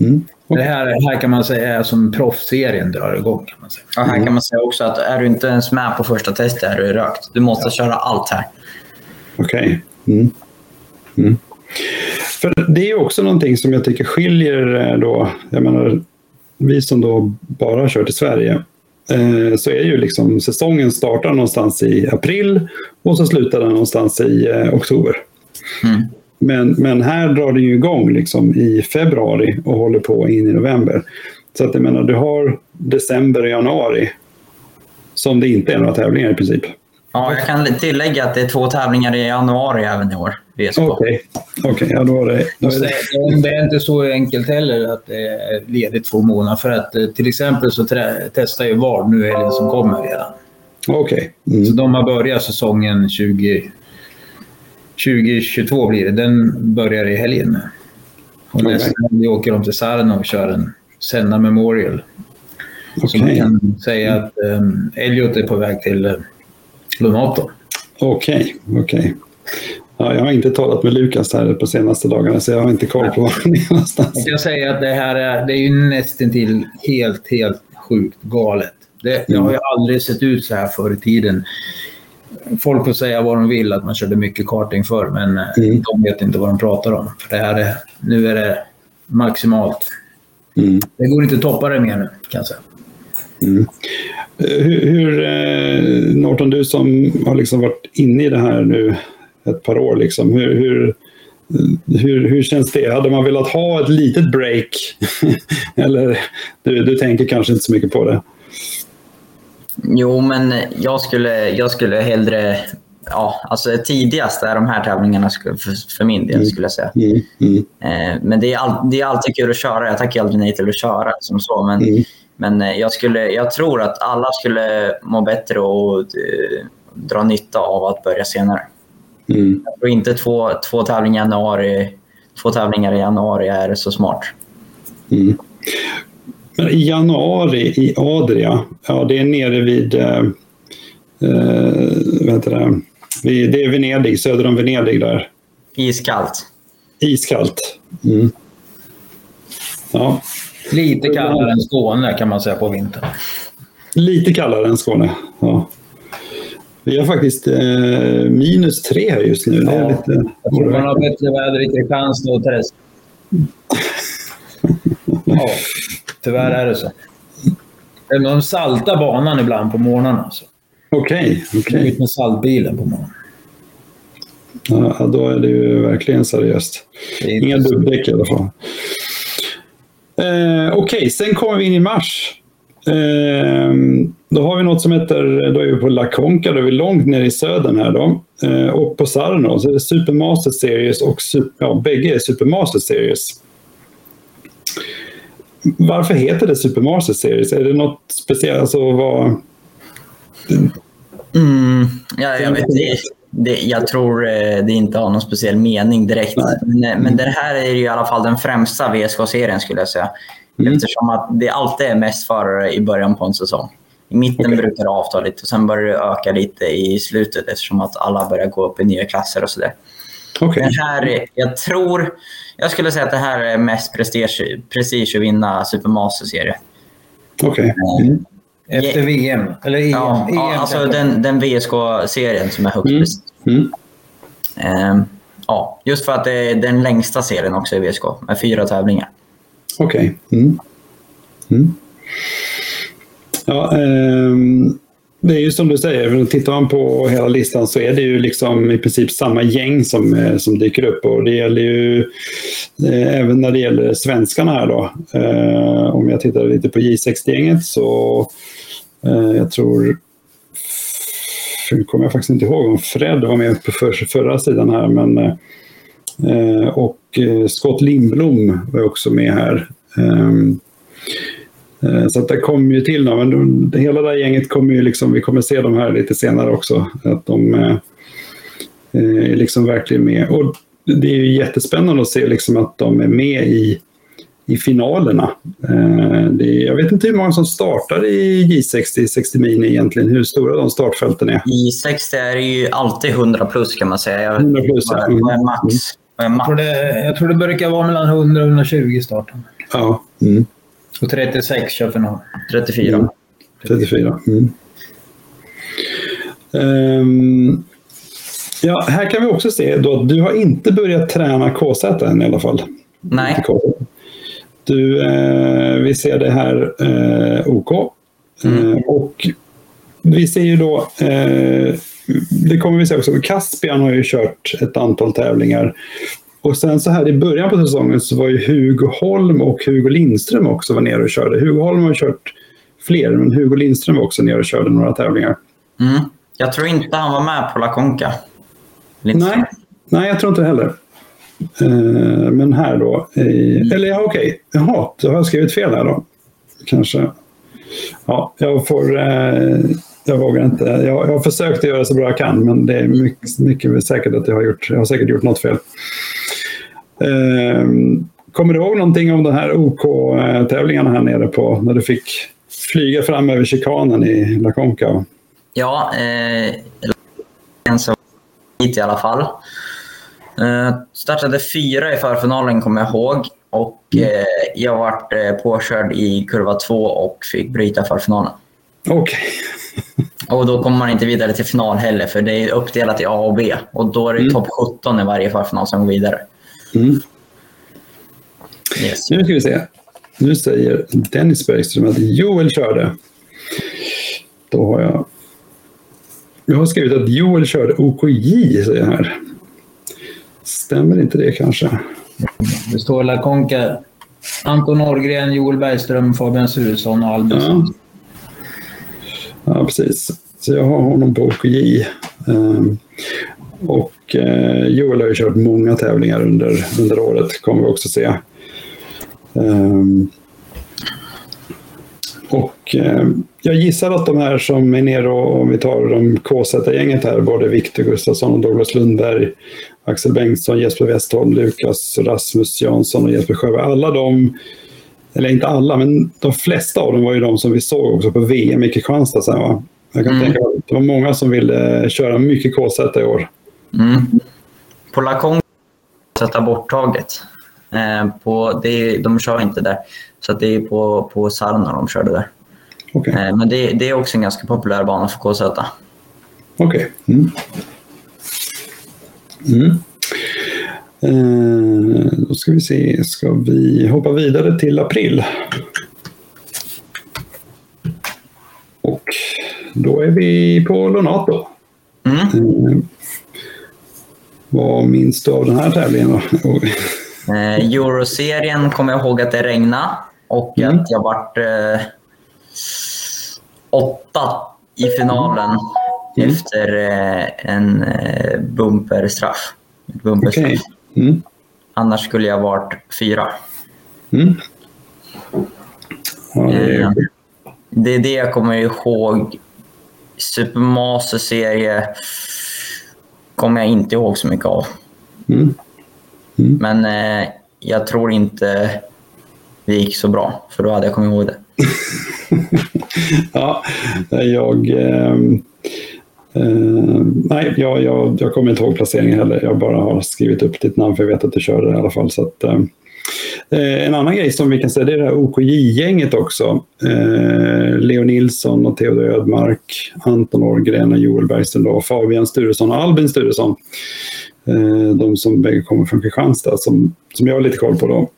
C: Mm. Okay. Det här, här kan man säga är som proffsserien drar igång. Kan man
B: säga. Ja, här kan man säga också att är du inte ens med på första testet är du rökt. Du måste ja. köra allt här.
A: Okej. Okay. Mm. Mm. För det är också någonting som jag tycker skiljer eh, då. Jag menar, vi som då bara har kört i Sverige eh, så är ju liksom säsongen startar någonstans i april och så slutar den någonstans i eh, oktober. Mm. Men, men här drar den ju igång liksom i februari och håller på in i november. Så att jag menar, du har december och januari som det inte är några tävlingar i princip.
B: Ja, jag kan tillägga att det är två tävlingar i januari även i år.
A: Okej, okay. okay. ja, då är det... Då
C: är det.
A: det
C: är inte så enkelt heller att det är ledigt två månader. För att eh, till exempel så testar ju VAR nu helgen som kommer redan.
A: Okej. Okay. Mm.
C: Så de har börjat säsongen 20, 2022 blir det. Den börjar i helgen. Och okay. nästa helg åker de till Sarno och kör en Senna Memorial. Okay. Så man kan säga att um, Elliot är på väg till eh,
A: Lunator. Okej, okay, okej. Okay. Ja, jag har inte talat med Lukas här på senaste dagarna så jag har inte koll på var han är någonstans.
C: Jag kan säga att det här är, det är ju nästintill helt, helt sjukt galet. Det, det har ju mm. aldrig sett ut så här förr i tiden. Folk får säga vad de vill att man körde mycket karting förr, men eh, mm. de vet inte vad de pratar om. För det här är, nu är det maximalt. Mm. Det går inte att toppa det mer nu, kan jag säga. Mm.
A: Eh, hur, hur eh, Norton, du som har liksom varit inne i det här nu ett par år, liksom, hur, hur, hur, hur känns det? Hade man velat ha ett litet break? Eller du, du tänker kanske inte så mycket på det?
B: Jo, men jag skulle, jag skulle hellre... Ja, alltså tidigast är de här tävlingarna för, min del, mm. skulle jag säga. Mm. Mm. Eh, men det är, all, det är alltid kul att köra. Jag tackar aldrig nej till att köra. Som så, men mm. Men eh, jag, skulle, jag tror att alla skulle må bättre och eh, dra nytta av att börja senare. Mm. Jag tror inte två, två, tävlingar januari, två tävlingar i januari är så smart. Mm.
A: Men i januari i Adria, ja det är nere vid, eh, eh vad heter det, vid, det är Venedig, söder om Venedig där.
B: Iskallt.
A: Iskallt. Mm.
C: Ja, Lite kallare än Skåne kan man säga på vintern.
A: Lite kallare än Skåne, ja. Vi har faktiskt eh, minus tre här just nu. Ja, lite...
C: Jag tror man har bättre väder i Kristianstad och Träsk. ja, tyvärr är det så. De saltar banan ibland på morgnarna.
A: Okej. Okay, okay.
C: Ut med saltbilen på morgonen.
A: Ja, då är det ju verkligen seriöst. Inga dubbdäck i alla fall. Eh, Okej, okay. sen kommer vi in i mars. Eh, då har vi något som heter, då är vi på La Conca, då är vi långt ner i södern här då. Eh, och på Sarno, så är det Supermaster Series och super, ja, bägge är Supermaster Series. Varför heter det Supermaster Series? Är det något speciellt? Alltså, vad...
B: Mm, ja, jag vet inte. Det, jag tror eh, det inte har någon speciell mening direkt. Men, eh, men det här är ju i alla fall den främsta VSK-serien skulle jag säga. Mm. Eftersom att det alltid är mest förare i början på en säsong. I mitten okay. brukar det avta lite och sen börjar det öka lite i slutet eftersom att alla börjar gå upp i nya klasser och sådär. Okay. jag tror, jag skulle säga att det här är mest prestige, prestige att vinna Supermaster-serie. Okay. Eh,
C: mm. Efter VM, eller EM. Ja, EM, ja
B: alltså den, den VSK-serien som är högst mm. mm. Um, ja, just för att det är den längsta serien också i VSK, med fyra tävlingar.
A: Okej. Okay. Mm. mm. Ja, um, det är ju som du säger, tittar man på hela listan så är det ju liksom i princip samma gäng som, eh, som dyker upp. Och det gäller ju eh, även när det gäller svenskarna här då. Eh, om jag tittar lite på J60-gänget så jag tror nu kommer jag faktiskt inte ihåg om Fred var med på förra sidan här, men och Scott Lindblom var också med här. Ehm, Eh, så det kommer ju till nu, men det, hela det här gänget kommer ju liksom, vi kommer se de här lite senare också, att de eh, eh, är liksom verkligen med. Och det är ju jättespännande att se liksom att de är med i, i finalerna. Är, jag vet inte hur många som startar i J60, 60 Mini egentligen, hur stora de startfälten
B: är. i
A: 60 är
B: ju alltid 100 plus kan man
C: säga.
B: 100 plus, ja. Mm.
C: Max. Mm. Jag, tror det, jag tror det brukar vara mellan 100 och 120 i starten. Ja. Mm. Och 36 Köpenhamn.
B: 34. Mm.
A: 34. Mm. Um, ja, här kan vi också se då att du har inte börjat träna KZ än i alla fall.
B: Nej.
A: Du, eh, vi ser det här eh, OK. Mm. Eh, och vi ser ju då, eh, det kommer vi se också, Caspian har ju kört ett antal tävlingar och sen så här i början på säsongen så var ju Hugo Holm och Hugo Lindström också var nere och körde. Hugo Holm har kört fler, men Hugo Lindström var också nere och körde några tävlingar. Mm.
B: Jag tror inte han var med på La Conca.
A: Nej, nej, jag tror inte heller. Eh, men här då. Eh, eller ja, okej. Jaha, då har jag skrivit fel här då. Kanske. Ja, jag får... Eh, jag vågar inte. Jag, jag har försökt att göra så bra jag kan, men det är mycket, mycket säkert att jag har gjort. Jag har säkert gjort något fel. Eh, kommer du ihåg någonting om de här OK-tävlingarna här nere på när du fick flyga fram över chikanen i La Conca?
B: Ja, eh, så hit i alla fall. Eh, startade fyra i förfinalen kommer jag ihåg och mm. eh, jag vart eh, påkörd i kurva två och fick bryta förfinalen. Okej. Okay. Och då kommer man inte vidare till final heller, för det är uppdelat i A och B. Och då är det mm. topp 17 i varje förfinal som går vidare. Mm.
A: Yes. Nu ska vi se. Nu säger Dennis Bergström att Joel körde. Då har jag... Jag har skrivit att Joel körde OKJ, säger han här. Stämmer inte det kanske?
C: Det står La Conca, Anton Norgren, Joel Bergström, Fabian Suresson och Albin
A: ja. Ja, precis. Så jag har honom på OKJ. Ehm, och eh, Joel har ju kört många tävlingar under, under året, kommer vi också se. Ehm, och eh, jag gissar att de här som är nere, och om vi tar de KZ-gänget här, både Viktor Gustafsson och Douglas Lundberg, Axel Bengtsson, Jesper Westholm, Lukas Rasmus Jansson och Jesper Sjöberg, alla de eller inte alla, men de flesta av dem var ju de som vi såg också på VM i Kristianstad sen. Va? Jag kan mm. tänka det var många som ville köra mycket KZ i år. Mm.
B: På Lacon sätta borttaget. Eh, på, det, de kör inte där, så det är på, på Sarna de körde där. Okay. Eh, men det, det, är också en ganska populär bana för
A: KZ. Okej. Okay. Mm. mm. Eh, då ska vi se, ska vi hoppa vidare till april? Och då är vi på Lonato. Mm. Eh, vad minns du av den här tävlingen?
B: eh, Euroserien kommer jag ihåg att det regnade och mm. att jag vart eh, åtta i finalen mm. efter eh, en bumperstraff. bumperstraff. Okay. Mm. Annars skulle jag varit fyra. Mm. Eh, det, är... det jag kommer ihåg. Super Master-serie kommer jag inte ihåg så mycket av. Mm. Mm. Men eh, jag tror inte det gick så bra, för då hade jag kommit ihåg det.
A: ja, jag... Eh Uh, nej, jag, jag, jag, kommer inte ihåg placeringen heller. Jag bara har skrivit upp ditt namn för jag vet att du körde det i alla fall. Så att, uh, en annan grej som vi kan säga det är det här OKJ-gänget också. Uh, Leo Nilsson och Theodor Ödmark, Anton Årgren och Joel Bergström, Fabian Sturesson och Albin Sturesson. de som bägge kommer från Kristianstad, som, som jag har lite koll på. Då.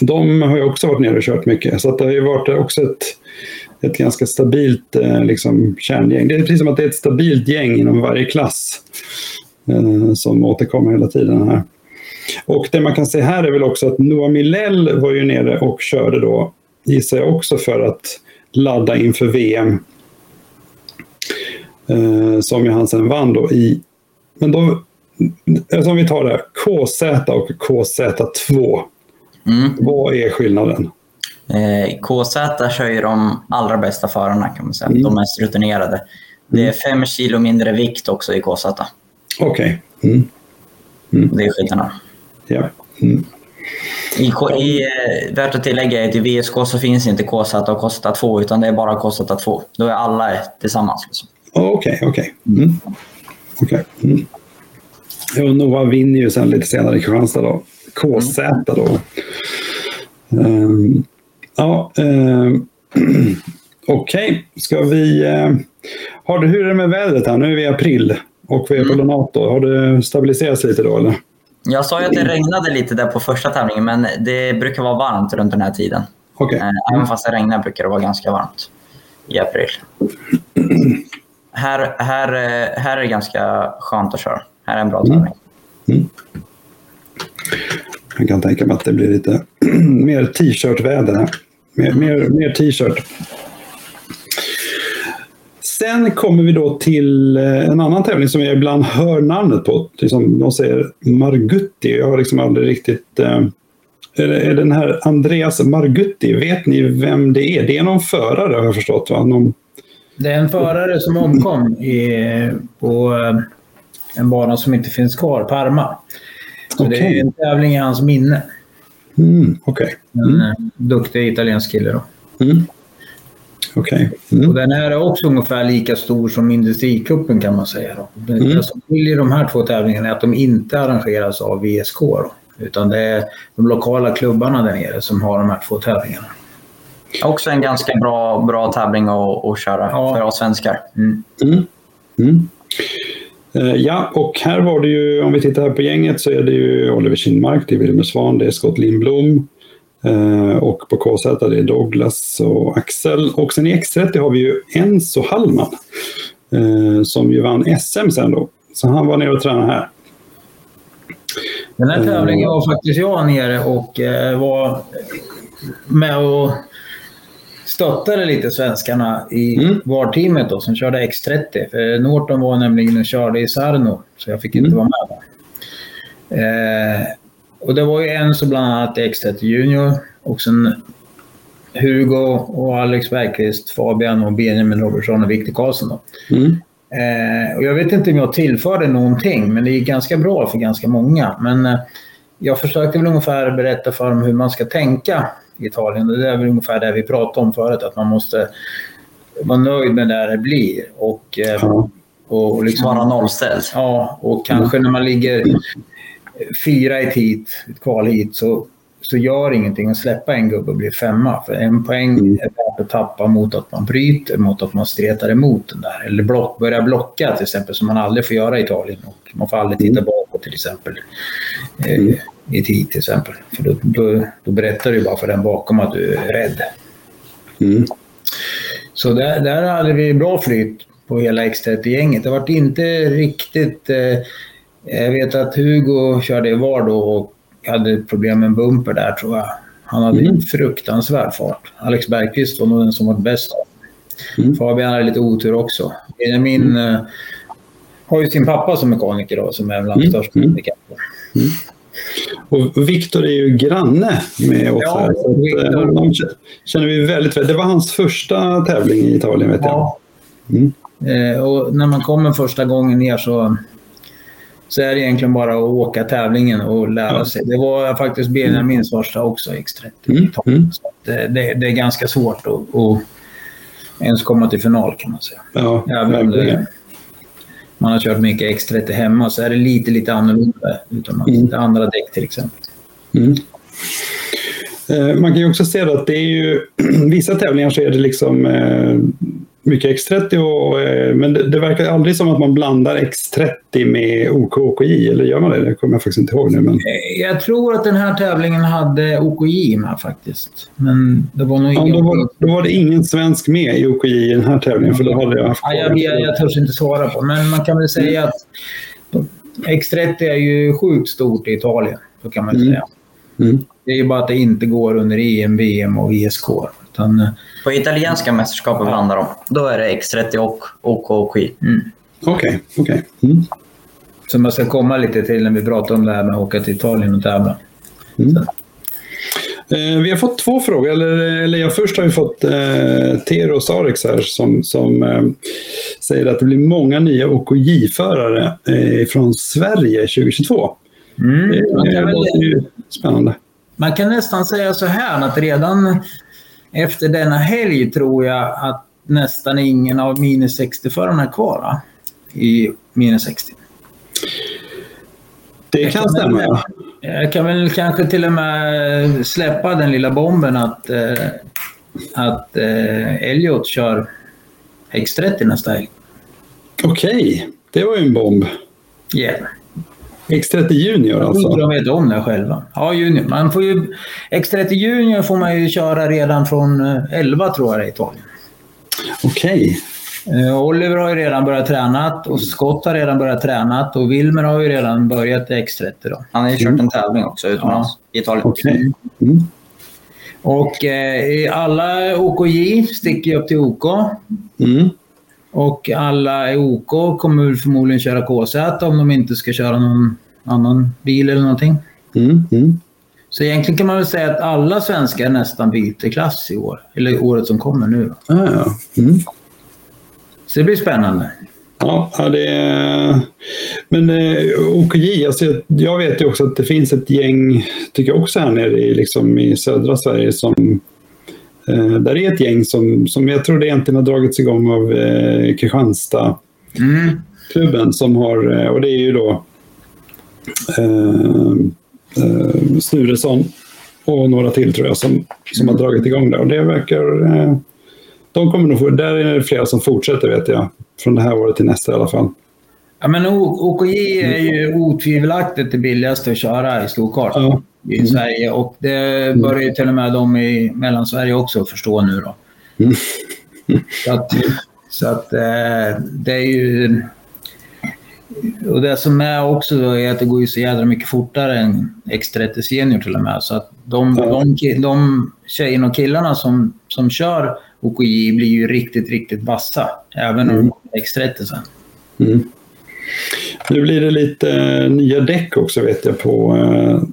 A: de har jag också varit nere och kört mycket. Så det har ju varit också ett ett ganska stabilt eh, liksom, kärngäng. Det är precis som att det är ett stabilt gäng inom varje klass eh, som återkommer hela tiden här. Och det man kan se här är väl också att Noah Millell var ju nere och körde då, gissar jag också, för att ladda inför VM. Eh, som ju han sen vann då i... Men då, alltså om vi tar det här, KZ och KZ2. Mm. Vad är skillnaden?
B: Eh, I KZ kör ju de allra bästa förarna kan man säga, mm. de mest rutinerade. Det är mm. fem kilo mindre vikt också i KZ.
A: Okej. Okay. Mm. Mm.
B: Det är skillnaden. Ja. Mm. I, i, eh, värt att tillägga är att i VSK så finns inte KZ och KZ2 utan det är bara KZ2. Då är alla tillsammans. Liksom.
A: Okej, okay, okej. Okay. Mm. Okay. Mm. Jo, vinner ju sen lite senare i Kristianstad. Då. KZ då. Um, Ja, eh, Okej, okay. ska vi... Eh, har du, hur är det med vädret här? Nu är vi i april och vi är på mm. Donato. Har det stabiliserats lite då eller?
B: Jag sa ju att det regnade lite där på första tävlingen, men det brukar vara varmt runt den här tiden. Okay. Eh, även fast det regnar brukar det vara ganska varmt i april. här, här, eh, här är det ganska skönt att köra. Här är en bra mm. tävling. Mm. Mm.
A: Jag kan tänka mig att det blir lite mer t-shirt-väder här. Mer, mer, mer t-shirt. Sen kommer vi då till eh, en annan tävling som jag ibland hör namnet på. Liksom, de säger Margutti. Jag har liksom aldrig riktigt... Eh, är, är den här Andreas Margutti, vet ni vem det är? Det är någon förare har jag förstått va? Någon...
C: Det är en förare som omkom i, på en bana som inte finns kvar, Parma. Okay. Det är en tävling i hans minne. Mm, Okay. Mm. En eh, duktig italiensk kille då. Mm. Okay. Mm. Och den här är också ungefär lika stor som Industricupen kan man säga. Då. Mm. Det som skiljer de här två tävlingarna är att de inte arrangeras av VSK. Då, utan det är de lokala klubbarna där nere som har de här två tävlingarna.
B: Också en ganska bra, bra tävling att, att köra ja. för oss svenskar. Mm. mm.
A: mm. Eh, ja, och här var det ju, om vi tittar här på gänget så är det ju Oliver Kinmark, det är Wilmer Svan, det är Scott Lindblom eh, och på KZ det är Douglas och Axel. Och sen i X30 har vi ju Enzo Hallman eh, som ju vann SM sen då. Så han var nere och tränade
C: här. Den här tävlingen var faktiskt jag nere och var med och stöttade lite svenskarna i mm. VAR-teamet då, som körde X30. För Norton var nämligen och körde i Sarno, så jag fick inte mm. vara med. Eh, och det var ju en som bland annat X30 Junior och sen Hugo och Alex Bergqvist, Fabian och Benjamin Robertsson och Viktor Karlsson. Mm. Eh, och jag vet inte om jag tillförde någonting, men det gick ganska bra för ganska många. Men eh, jag försökte väl ungefär berätta för dem hur man ska tänka Italien. Det är väl ungefär det vi pratade om förut, att man måste vara nöjd med det det blir. Och, eh, och liksom, Vara nollställd. Ja, och kanske när man ligger fyra i ett hit, ett kval hit, så, så gör ingenting att släppa en gubbe och bli femma. För en poäng mm. är värt att tappa mot att man bryter, mot att man stretar emot den där. Eller block, börjar blocka till exempel, som man aldrig får göra i Italien. Och man får aldrig titta mm. bakåt till exempel. Mm. Eh, i tid till exempel. För då, då, då berättar du bara för den bakom att du är rädd. Mm. Så där, där hade vi bra flyt på hela X30-gänget. Det var inte riktigt... Eh, jag vet att Hugo körde i VAR då och hade problem med en bumper där tror jag. Han hade mm. en fruktansvärd fart. Alex Bergqvist var nog den som var bäst. Mm. Fabian hade lite otur också. Benjamin mm. eh, har ju sin pappa som mekaniker då, som är bland de mm. största mm. mekanikerna. Mm.
A: Och Viktor är ju granne med oss här. Ja, så eh, känner vi väldigt väl. Det var hans första tävling i Italien vet ja. jag.
C: Mm. Eh, och när man kommer första gången ner så, så är det egentligen bara att åka tävlingen och lära ja. sig. Det var faktiskt Benjamins mm. första också, X30. Mm. mm. Så det, mm. eh, det, det, är ganska svårt att, att ens komma till final kan man säga. Ja, Även man har kört mycket X30 hemma så är det lite, lite annorlunda utomlands. Mm. Andra däck till exempel.
A: Mm. Eh, man kan också se att det är ju, vissa tävlingar så är det liksom eh, mycket X30, och, eh, men det, det, verkar aldrig som att man blandar X30 med OK och OKJ, eller gör man det? Det kommer jag faktiskt inte ihåg nu. Men... Eh,
C: jag tror att den här tävlingen hade OKJ med faktiskt. Men det var nog ja, ingen... då, var,
A: då var det ingen svensk med i OKJ i den här tävlingen, för då hade jag haft...
C: Ja, jag, jag, jag törs inte svara på, men man kan väl säga att X30 är ju sjukt stort i Italien, så kan man mm. säga. Mm. Det är ju bara att det inte går under EM, VM och ISK. Utan, eh,
B: på italienska mästerskapen ja. handlar det om. Då är det X30 och OKOK. Mm.
A: Okej, okej. Mm.
C: Så man ska komma lite till när vi pratar om det här med att åka till Italien och tävla.
A: Mm. Eh, vi har fått två frågor, eller, eller ja, först har vi fått eh, Tero Sarix här som, som eh, säger att det blir många nya OKJ-förare eh, från Sverige 2022. Mm. Eh, det låter ju spännande.
C: Man kan nästan säga så här att redan efter denna helg tror jag att nästan ingen av minus 60-förarna är kvar va? i minus 60.
A: Det kan stämma.
C: Jag, jag kan väl kanske till och med släppa den lilla bomben att, eh, att eh, Elliot kör X30 nästa helg.
A: Okej, det var ju en bomb. Yeah. X30 Junior alltså? Jo, de vet
C: om det själva. Ja, Junior. Man får ju, X30 Junior får man ju köra redan från 11 eh, tror jag det är i
A: Italien. Okej.
C: Okay. Eh, Oliver har ju redan börjat träna och Scott har redan börjat träna och Wilmer har ju redan börjat i X30. Då. Han har ju kört en tävling också utomlands ja. i Italien. Okay. Mm. mm. Och eh, alla OKJ sticker ju upp till OK. Mm. Och alla i OK kommer förmodligen köra KZ om de inte ska köra någon annan bil eller någonting. Mm, mm. Så egentligen kan man väl säga att alla svenskar nästan byter klass i år. Eller året som kommer nu. Ah, ja. mm. Så det blir spännande.
A: Ja, det är... Men eh, OKJ, alltså jag vet ju också att det finns ett gäng, tycker jag också här nere i, liksom i södra Sverige, som Eh, där är ett gäng som, som jag tror det egentligen har dragits igång av eh, Kristianstad-klubben. Mm. Som har, eh, och det är ju då eh, eh, Sturesson och några till tror jag som, som har dragit igång det. Och det verkar... Eh, de kommer nog där är det flera som fortsätter vet jag. Från det här året till nästa i alla fall.
C: Ja, men OKJ är ju otvivelaktigt det billigaste att köra i storkart. Ja i mm. Sverige. Och det mm. börjar ju till och med de i Mellansverige också förstå nu. Då. Mm. så att, så att eh, det är ju... Och det som är också då är att det går ju så jädra mycket fortare än X30 Senior till och med. Så att de, de, de tjejerna och killarna som, som kör OKJ blir ju riktigt, riktigt vassa. Även om mm. X30 sen. Mm.
A: Nu blir det lite eh, nya däck också vet jag på eh,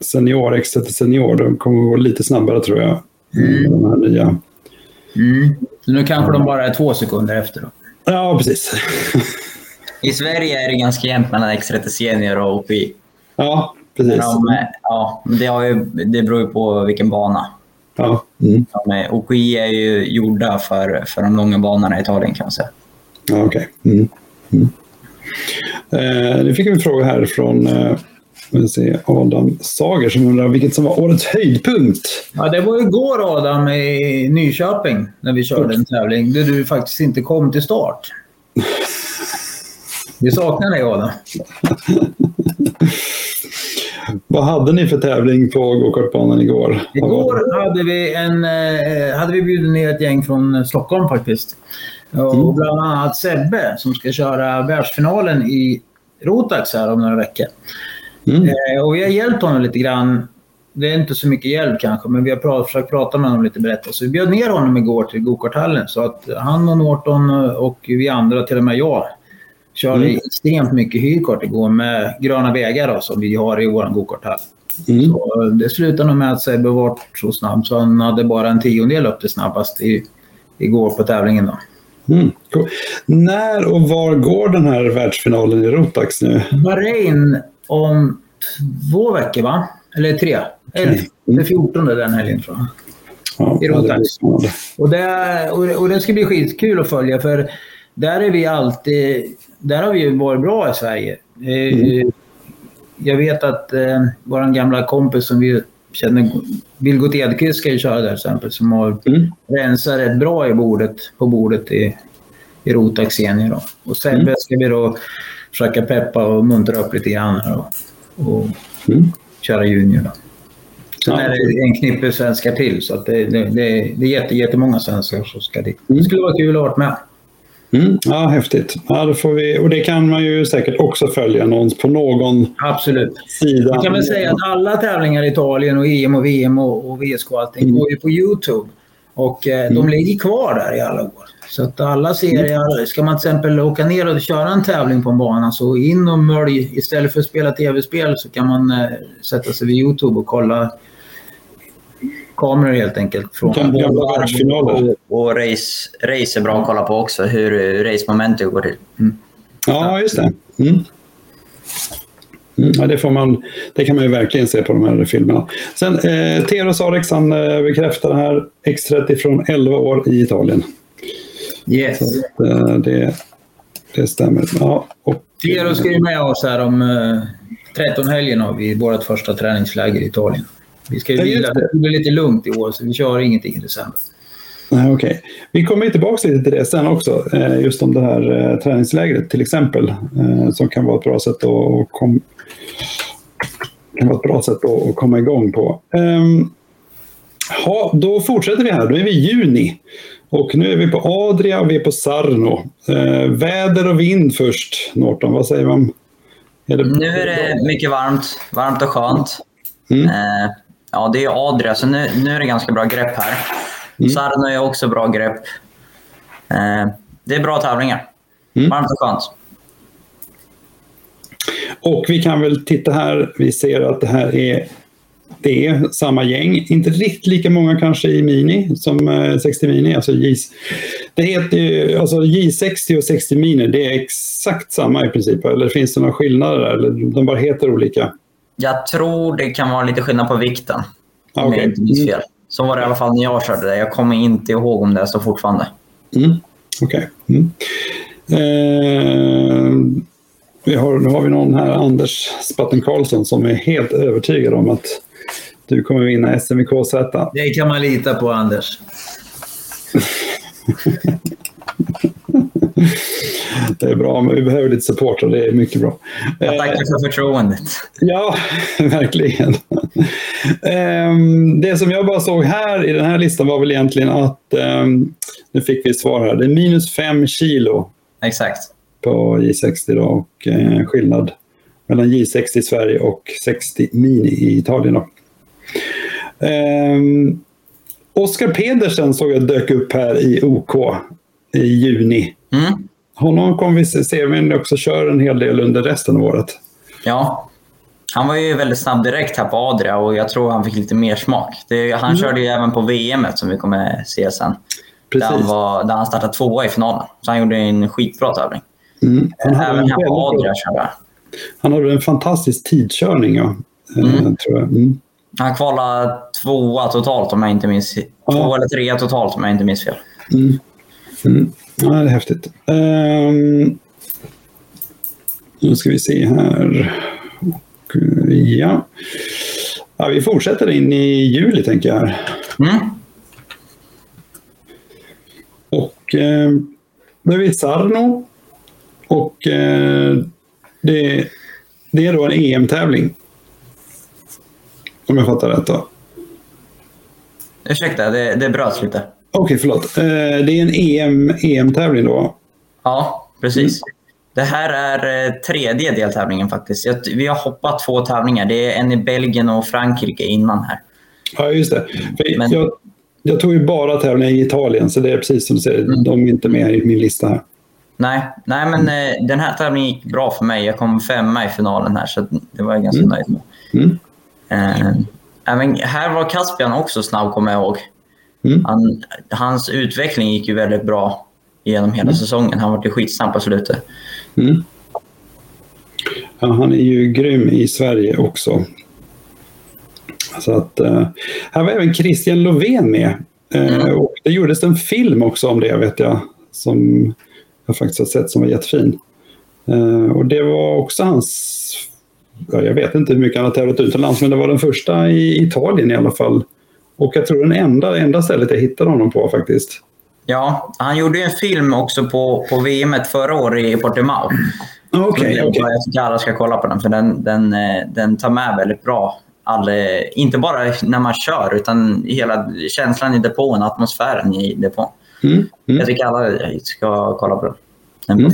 A: senior-exet till senior, de kommer att gå lite snabbare tror jag.
C: Mm. De här nya. Mm. nu kanske de bara är två sekunder efter då?
A: Ja, precis.
B: I Sverige är det ganska jämnt mellan X30 Senior och OPI.
A: Ja, precis. De, eh,
B: ja, det, har ju, det beror ju på vilken bana. Ja. Mm. De, eh, OPI är ju gjorda för, för de långa banorna i Italien kan man säga.
A: Ja, okej. Okay. Mm. Mm. Eh, nu fick vi en fråga här från eh, vi se Adam Sager som undrar vilket som var årets höjdpunkt.
C: Ja, det var igår Adam i Nyköping när vi körde en tävling där du faktiskt inte kom till start. Vi saknar dig Adam.
A: Vad hade ni för tävling på gokartbanan igår?
C: Igår hade vi, en, eh, hade vi bjudit ner ett gäng från eh, Stockholm faktiskt. Och mm. bland annat Sebbe som ska köra världsfinalen i Rotax här om några veckor. Mm. Eh, och vi har hjälpt honom lite grann. Det är inte så mycket hjälp kanske, men vi har prat, försökt prata med honom lite berätta. Så vi bjöd ner honom igår till gokarthallen. Så att han och Norton och vi andra, till och med jag, körde mm. extremt mycket hyrkart igår med gröna vägar då, som vi har i vår gokarthall. Mm. det slutade nog med att Sebbe var så snabb så han hade bara en tiondel upp till snabbast i, igår på tävlingen. Då. Mm,
A: cool. När och var går den här världsfinalen i Rotax nu?
C: Bahrain om två veckor, va? Eller tre? Eller mm. okay. 14 den helgen tror jag. Ja, I Rotax. Och det, och det ska bli skitkul att följa för där är vi alltid... Där har vi varit bra i Sverige. Mm. Jag vet att eh, vår gamla kompis som vi känner, Vilgot Edqvist ska ju köra där till exempel, som har mm. rensat rätt bra i bordet, på bordet i, i Rotax igen. Och Sebbe mm. ska vi då försöka peppa och muntra upp lite grann och, och mm. köra junior. Då. Sen är det en knippe svenskar till, så det, det, det, det är jätte, jättemånga svenskar som ska dit. Det mm. skulle vara kul att
A: vara
C: med. Mm,
A: ja, häftigt. Ja, får vi, och det kan man ju säkert också följa annons på någon
C: Absolut. sida. Man kan väl säga att alla tävlingar i Italien och EM och VM och, och VSK och allting mm. går ju på Youtube. Och eh, mm. de ligger kvar där i alla år. Så att alla serier, ska man till exempel åka ner och köra en tävling på en bana så in och mölj. Istället för att spela tv-spel så kan man eh, sätta sig vid Youtube och kolla kameror helt enkelt. Från kan
B: och, och race, race är bra att kolla på också, hur, hur racemomentet går till.
A: Mm. Ja, just det. Mm. Mm, ja, det, får man, det kan man ju verkligen se på de här filmerna. Sen, eh, Teros Alex han, eh, bekräftar här X30 från 11 år i Italien.
B: Yes. Så, eh,
A: det, det stämmer. Ja,
C: och, Teros ska ju med oss här om eh, 13 helgen har vi vårt första träningsläger i Italien. Vi ska ju vila. Det blir lite lugnt i år, så vi kör ingenting i december
A: okej. Okay. Vi kommer tillbaka lite till det sen också, eh, just om det här eh, träningslägret till exempel, eh, som kan vara ett bra sätt att, kom... kan vara ett bra sätt att komma igång på. Ja, ehm, då fortsätter vi här, då är vi i juni. Och nu är vi på Adria och vi är på Sarno. väder och vind först, Norton, vad säger man?
B: Är det... Nu är det mycket varmt, varmt och skönt. Mm. ja, det är Adria, så nu, nu är det ganska bra grepp här. Mm. Sarno är också bra grepp. Eh, det är bra tävlingar. Mm. Varmt och skönt.
A: Och vi kan väl titta här. Vi ser att det här är, det är samma gäng. Inte riktigt lika många kanske i Mini som 60 eh, Mini. Alltså J, det heter ju, alltså J60 och 60 Mini, det är exakt samma i princip. Eller finns det några skillnader där? Eller de bara heter olika?
B: Jag tror det kan vara lite skillnad på vikten. Om jag inte minns mm. fel. Mm. Så var det i alla fall när jag körde det. Jag kommer inte ihåg om det är så fortfarande.
A: Mm. Okej. Okay. Mm. Eh, nu har vi någon här, Anders Spatten Karlsson, som är helt övertygad om att du kommer vinna SM i KZ.
C: Det kan man lita på, Anders.
A: Det är bra, men vi behöver lite support och det är mycket bra.
B: Jag tackar för förtroendet.
A: Ja, verkligen. Ehm, det som jag bara såg här i den här listan var väl egentligen att, ehm, nu fick vi svar här, det är minus 5 kilo
B: Exakt.
A: på J60 då och eh, skillnad mellan J60 i Sverige och 60 Mini i Italien. Då. Ehm, Oskar Pedersen såg jag dök upp här i OK i juni. Mm. Honom kommer vi se, men också kör en hel del under resten av året.
B: Ja, han var ju väldigt snabb direkt här på Adria och jag tror han fick lite mer smak. Det, han mm. körde ju även på VM som vi kommer se sen. Precis. Där han, var, där han startade tvåa i finalen. Så han gjorde en skitbra tävling. Mm. Han även här på Adria körde han.
A: Han hade en fantastisk tidkörning. Ja. Eh, mm. Tror jag. Mm.
B: Han kvalade tvåa totalt om jag inte minns fel. Ja. Två eller trea totalt om jag inte minns fel. Mm.
A: Mm. Ja, det är häftigt. Um, nu ska vi se här ja. ja. Vi fortsätter in i juli, tänker jag. Mm. Och eh, då är vi i Sarno. Och eh, det, det är då en EM-tävling. Om jag fattar rätt då.
B: Ursäkta, det, det bröts lite.
A: Okej, okay, förlåt. Eh, det är en EM, EM-tävling då?
B: Ja, precis. Mm. Det här är eh, tredje deltävlingen faktiskt. Vi har hoppat två tävlingar. Det är en i Belgien och Frankrike innan här.
A: Ja, just det. Men... Jag, jag, tog ju bara tävlingar i Italien, så det är precis som du säger, mm. de är inte med i min lista här.
B: Nej, nej men mm. den här tävlingen gick bra för mig. Jag kom femma i finalen här, så det var jag ganska mm. nöjd med. Mm. Eh, även här var Caspian också snabb, kommer jag ihåg. Mm. Han, hans utveckling gick ju väldigt bra genom hela mm. säsongen. Han var ju skitsnabb på slutet. Mm.
A: Ja, han är ju grym i Sverige också. Så att, eh, här var även Christian Lovén med. Eh, mm. och det gjordes en film också om det, vet jag, som jag faktiskt har sett som var jättefin. Eh, och det var också hans, ja, jag vet inte hur mycket han har tävlat utomlands, men det var den första i Italien i alla fall. Och jag tror den enda, enda stället jag hittade honom på faktiskt.
B: Ja, han gjorde en film också på, på VM förra året i Portimao. Ah,
A: okej. Okay, okay.
B: Jag tycker alla ska kolla på den, för den, den, eh, den tar med väldigt bra. All, eh, inte bara när man kör, utan hela känslan i depån, atmosfären i depån. Mm, mm. Jag tycker alla eh, ska kolla på den. den
A: mm.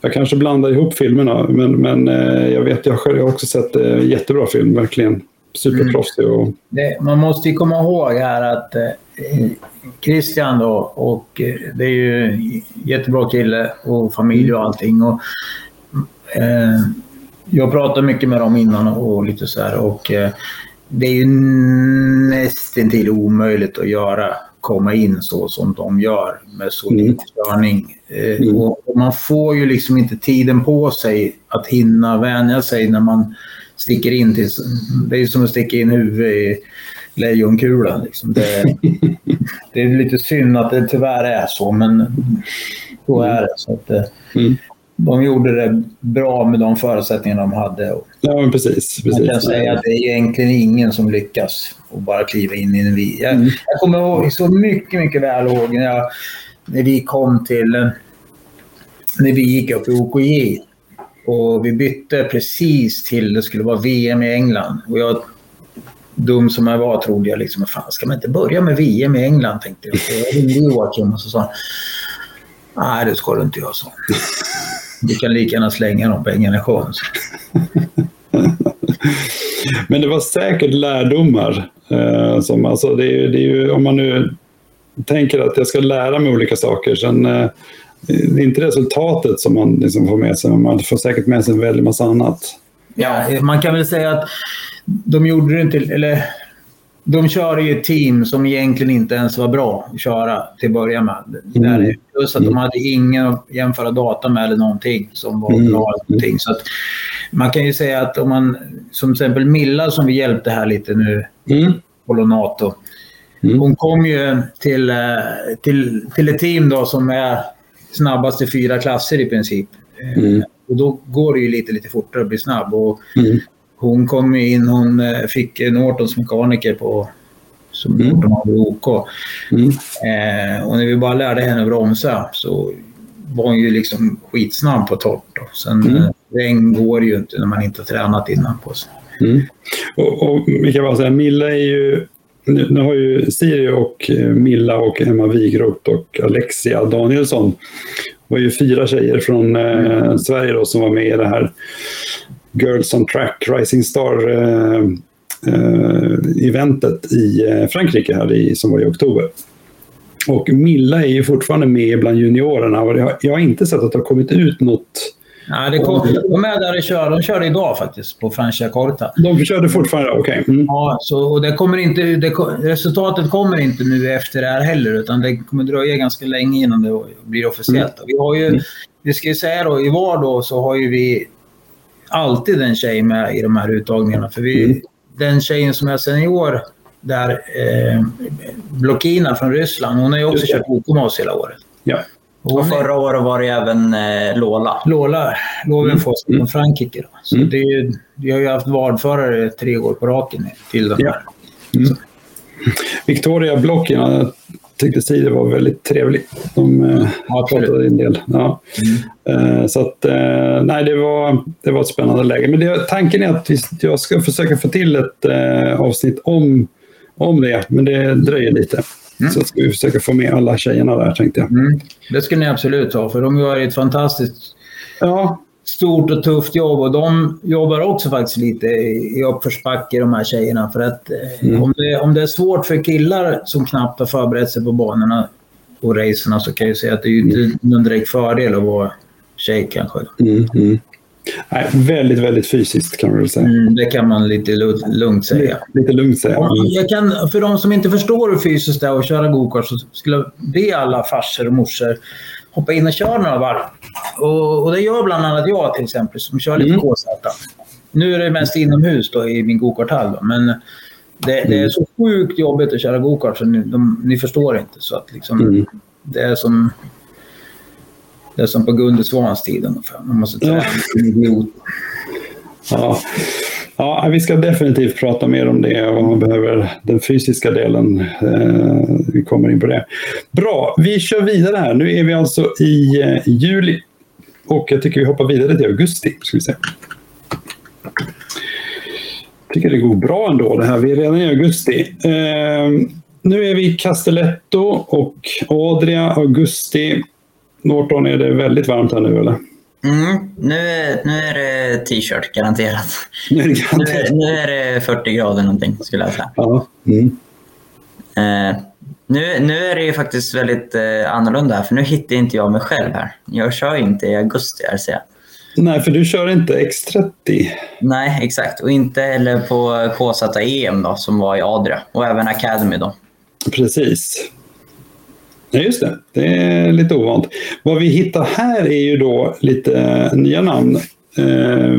A: Jag kanske blandar ihop filmerna, men, men jag vet, jag, själv, har också sett jättebra film, verkligen. Superproffsig.
C: Och... Mm. man måste komma ihåg här att Christian då, och eh, det är ju jättebra kille och familj och allting. Och, eh, jag pratade mycket med dem innan och lite så här och eh, det är ju nästintill omöjligt att göra, komma in så som de gör med så mm. lite störning. Eh, mm. och, och man får ju liksom inte tiden på sig att hinna vänja sig när man sticker in till... Det är ju som att sticka in huvudet i lejonkulan. Liksom. Det, det, är lite synd att det tyvärr är så, men så mm. är det. Så att, eh, mm. De gjorde det bra med de förutsättningar de hade.
A: Ja, men precis, precis.
C: Man kan säga att det är egentligen ingen som lyckas att bara kliva in i en vi. Jag, mm. jag kommer ihåg, så mycket, mycket väl ihåg när, jag, när vi kom till... Eh, när vi gick upp i OKJ och vi bytte precis till det skulle vara VM i England. Och jag dum som jag var trodde jag liksom, fan ska man inte börja med VM i England tänkte jag. Så jag ringde Joakim och så sa han, nej det ska du inte göra, så. Du kan lika gärna slänga de pengarna i sjön.
A: Men det var säkert lärdomar. Eh, som, alltså, det är, det är ju, om man nu tänker att jag ska lära mig olika saker, sen eh, det är inte resultatet som man liksom får med sig, men man får säkert med sig en väldig massa annat.
C: Ja, man kan väl säga att de gjorde det inte, eller de körde ju ett team som egentligen inte ens var bra att köra till att börja med. Mm. Där, plus att de hade ingen att jämföra data med eller någonting som var mm. bra. Någonting. Så att, man kan ju säga att om man, som till exempel Milla som vi hjälpte här lite nu, mm. Lonato. Mm. Hon kom ju till, eh, till, till ett team då som är snabbast i fyra klasser i princip. Mm. Och då går det ju lite, lite fortare att bli snabb. Och mm. Hon kom in, hon eh, fick Nortons mekaniker på som mm. de OK. Mm. Eh, och när vi bara lärde henne att bromsa så var hon ju liksom skitsnabb på torrt. Då. Sen mm. eh, regn går ju inte när man inte har tränat innan på sig. Mm.
A: Och, och vi kan bara säga, Milla är ju nu har ju Siri och eh, Milla och Emma Wigroth och Alexia Danielsson var ju fyra tjejer från eh, mm. Sverige då, som var med i det här Girls on Track Rising Star-eventet eh, eh, i eh, Frankrike här i, som var i oktober. Och Milla är ju fortfarande med bland juniorerna och jag, jag har inte sett att det har kommit ut
C: något Nej, det kom, de är där och kör. De körde idag faktiskt på Franciacorta.
A: De körde fortfarande? Okej. Okay. Mm. Ja,
C: så, och det kommer inte, det, resultatet kommer inte nu efter det här heller, utan det kommer dröja ganska länge innan det blir officiellt. Mm. Vi, har ju, mm. vi ska ju säga då, i VAR då så har ju vi alltid en tjej med i de här uttagningarna. För vi, mm. den tjejen som är senior där, eh, Blokina från Ryssland, hon har ju också kört OK med oss hela året. Ja. Hon och förra året var det även eh, Lola. Lola Löwenfors mm. från mm. Frankrike. Då. Så mm. det är, vi har ju haft vardförare tre år på raken till de här. Ja. Mm.
A: Victoria Blokina tyckte Siri var väldigt trevlig. De eh, ja, pratade en del. Ja. Mm. Eh, så att, eh, nej, det var, det var ett spännande läge. Men det, tanken är att jag ska försöka få till ett avsnitt om, om det, men det dröjer lite. Mm. Så ska vi försöka få med alla tjejerna där, tänkte jag. Mm.
C: Det
A: ska
C: ni absolut ha, för de har ett fantastiskt Ja, stort och tufft jobb och de jobbar också faktiskt lite i uppförsbacke de här tjejerna. För att eh, mm. om, det, om det är svårt för killar som knappt har förberett sig på banorna och racerna så kan jag säga att det är ju inte mm. någon direkt fördel att vara tjej kanske.
A: Mm, mm. Nej, väldigt, väldigt fysiskt kan man väl säga. Mm,
C: det kan man lite lugnt säga.
A: Lite, lite lugnt säga. Om,
C: mm. jag kan, för de som inte förstår hur fysiskt det är att köra gokart så skulle jag be alla farsor och morsor hoppa in och köra några varv. Och, och det gör bland annat jag till exempel som kör lite mm. KZ. Nu är det mest inomhus då, i min gokarthall. Men det, det, är mm. så sjukt jobbigt att köra gokart så ni, de, ni förstår inte. Så att liksom, mm. Det är som det är som på Gunde Svans tid ungefär. Man måste träna ja. idiot.
A: Ja. Ja, vi ska definitivt prata mer om det och man behöver den fysiska delen. Eh, vi kommer in på det. Bra, vi kör vidare här. Nu är vi alltså i eh, juli och jag tycker vi hoppar vidare till augusti. Ska vi se. Jag tycker det går bra ändå det här. Vi är redan i augusti. Eh, nu är vi i Castelletto och Adria, augusti. Norton, är det väldigt varmt här nu eller?
B: Mm, nu, är, nu är det t-shirt garanterat. Nu är det, garanterat. Nu, nu, är det 40 grader någonting skulle jag säga. Ja, mm. eh, nu, nu är det ju faktiskt väldigt eh, annorlunda för nu hittar inte jag mig själv här. Jag kör inte i augusti här ser jag.
A: Nej, för du kör inte X30.
B: Nej, exakt. Och inte heller på KZEM då, som var i Adria och även Academy. Då.
A: Precis. Ja, just det. Det är lite ovant. Vad vi hittar här är ju då lite eh, nya namn. Eh,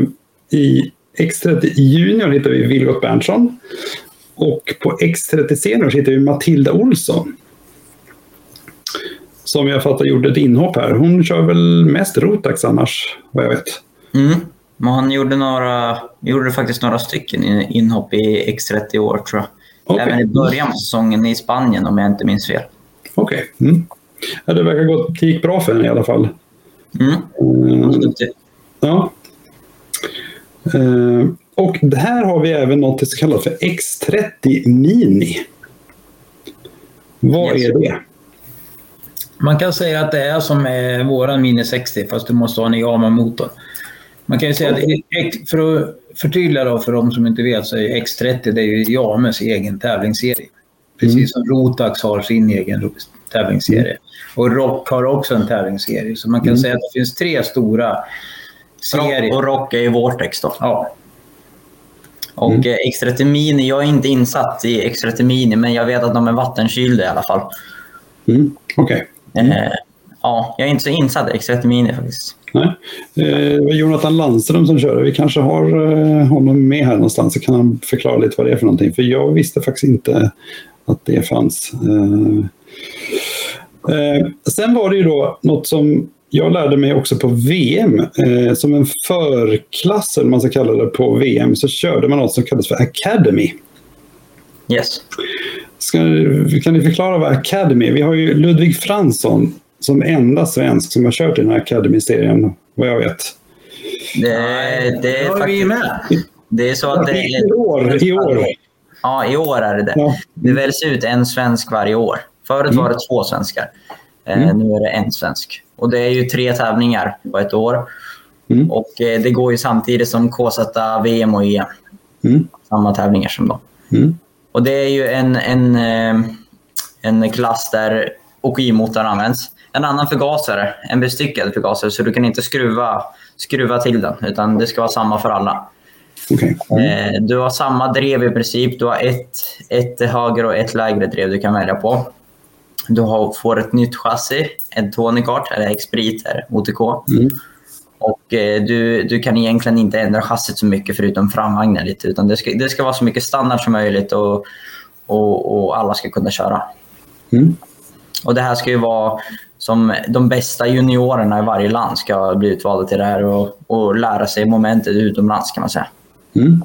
A: I X30 Junior hittar vi Vilgot Berntsson. Och på X30 Senior hittar vi Matilda Olsson. Som jag fattar gjorde ett inhopp här. Hon kör väl mest Rotax annars, vad jag vet.
B: Mm. Men han gjorde, några, gjorde faktiskt några stycken inhopp i X30 år, tror jag. Okay. Även i början av säsongen i Spanien, om jag inte minns fel.
A: Okej. Okay. Mm. det verkar gå, det gick bra för henne i alla fall. Mm. Mm. Ja. Uh, och här har vi även något som kallas för X30 Mini. Vad yes. är det?
C: Man kan säga att det är som eh, våran Mini 60 fast du måste ha en Yama-motor. Man kan ju säga att, för att förtydliga då för de som inte vet så är X30 det är ju James egen tävlingsserie. Precis mm. som Rotax har sin egen tävlingsserie. Mm. Och Rock har också en tävlingsserie. Så man kan mm. säga att det finns tre stora serier.
B: och Rock är ju Vortex då. Ja. Och mm. Eh, Extra Mini, jag är inte insatt i Extra Mini, men jag vet att de är vattenkylda i alla fall. Mm. Okej. Okay. Mm. Eh, ja, jag är inte så insatt i Extra Termini faktiskt.
A: Nej. Eh, det var Jonathan Landström som körde. Vi kanske har eh, honom med här någonstans så kan han förklara lite vad det är för någonting. För jag visste faktiskt inte att det fanns. Eh, eh, sen var det ju då något som jag lärde mig också på VM, eh, som en förklass, eller man ska kalla det, på VM så körde man något som kallades för Academy.
B: Yes. Ska,
A: kan ni förklara vad Academy är? Vi har ju Ludvig Fransson som enda svensk som har kört i den här Academy-serien, vad jag vet.
B: Det, det är faktiskt... Det är så att det är...
A: I år! I år.
B: Ja, i år är det det. Det väljs ut en svensk varje år. Förut mm. var det två svenskar. Eh, mm. Nu är det en svensk. Och det är ju tre tävlingar på ett år. Mm. Och eh, Det går ju samtidigt som KZ, VM och EM. Mm. Samma tävlingar som dem. Mm. Och Det är ju en, en, eh, en klass där OKI-motorn används. En annan förgasare, en bestyckad förgasare, så du kan inte skruva, skruva till den. Utan det ska vara samma för alla. Okay. Mm. Eh, du har samma drev i princip. Du har ett, ett högre och ett lägre drev du kan välja på. Du har, får ett nytt chassi, en tonicart, eller Xprit, OTK. Mm. Och eh, du, du kan egentligen inte ändra chassit så mycket förutom framvagnen lite. Utan det, ska, det ska vara så mycket standard som möjligt och, och, och alla ska kunna köra. Mm. Och Det här ska ju vara som de bästa juniorerna i varje land ska bli utvalda till det här och, och lära sig momentet utomlands kan man säga. Mm.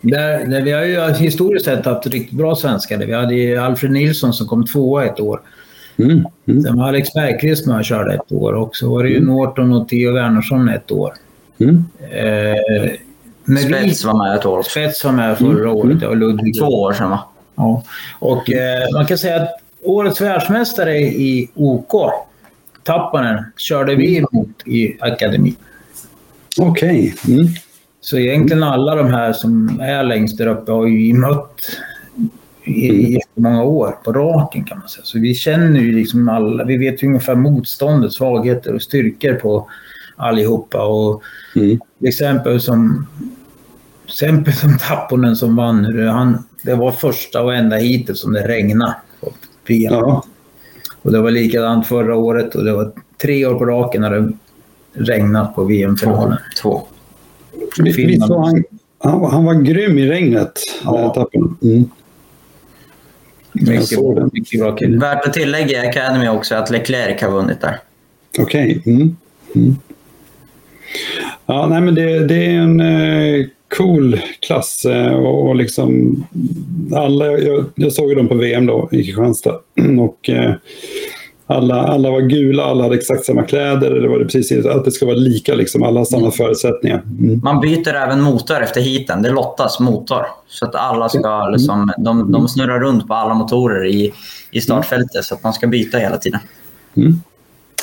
C: Där, där, vi har ju historiskt sett haft riktigt bra svenskar. Vi hade Alfred Nilsson som kom tvåa ett år. Mm. Mm. Sen var Alex Bergqvist med och körde ett år och så var det ju mm. Norton och Theo Wernersson ett år. Mm.
B: Eh, Spets var med ett år.
C: Spets var med förra mm. året, och Ludvig.
B: Två år sedan va? Ja.
C: Och eh, man kan säga att årets världsmästare i OK, Tappanen, körde vi mm. emot i akademin.
A: Okej. Okay. Mm.
C: Så egentligen alla de här som är längst där uppe har ju mött i mm. jättemånga år på raken kan man säga. Så vi känner ju liksom alla, vi vet ju ungefär motståndet, svagheter och styrkor på allihopa. Och mm. exempel som, exempel som Tapponen som vann han, det var första och enda heatet som det regnade på VM. Ja. Och det var likadant förra året och det var tre år på raken när det regnat på VM-finalen. Två.
A: Förvisso, han, han, han var grym i regnet. Ja. Mm.
B: mycket bra kille. Värt att tillägga i Academy också att Leclerc har vunnit där.
A: Okej. Okay. Mm. Mm. Ja, nej, men det, det är en eh, cool klass eh, och, och, liksom alla, jag, jag såg ju dem på VM då i Kristianstad och eh, alla, alla var gula, alla hade exakt samma kläder. Eller var det precis, att det ska vara lika, liksom, alla har samma mm. förutsättningar.
B: Mm. Man byter även motor efter hiten. Det lottas motor. Så att alla ska, mm. liksom, de, de mm. snurrar runt på alla motorer i, i startfältet. Så att man ska byta hela tiden.
A: Mm.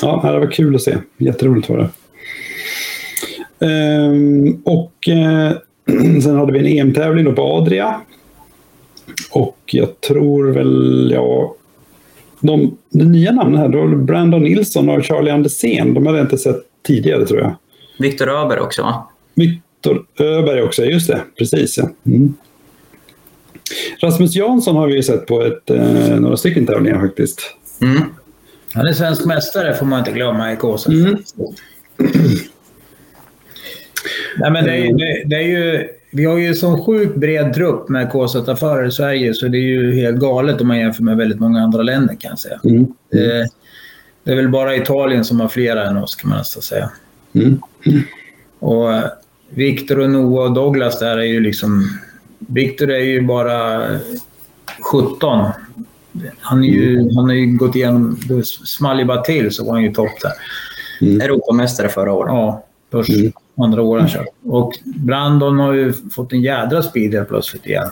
A: Ja, det var kul att se. Jätteroligt var det. Ehm, och eh, sen hade vi en EM-tävling på Adria. Och jag tror väl jag de, de nya namnen här, då Brandon Nilsson och Charlie Andersén, de hade jag inte sett tidigare tror jag.
B: Viktor Öberg också va?
A: Viktor Öberg också, just det. Precis ja. Mm. Rasmus Jansson har vi ju sett på ett, eh, några stycken tävlingar faktiskt. Mm.
C: Han är svensk mästare får man inte glömma i KSF. Mm. Nej, men det är, det, det är ju vi har ju sån sjukt bred trupp med KZ-affärer i Sverige så det är ju helt galet om man jämför med väldigt många andra länder kan jag säga. Mm. Det, eh, det, är väl bara Italien som har flera än oss kan man nästan säga. Mm. Och eh, Victor och Noah och Douglas där är ju liksom... Victor är ju bara 17. Han, är ju, han har ju gått igenom... Det small ju bara till så var han ju topp där. Mm. Europamästare förra året. Ja. Först mm. andra åren kört. Och Brandon har ju fått en jädra speed helt plötsligt igen.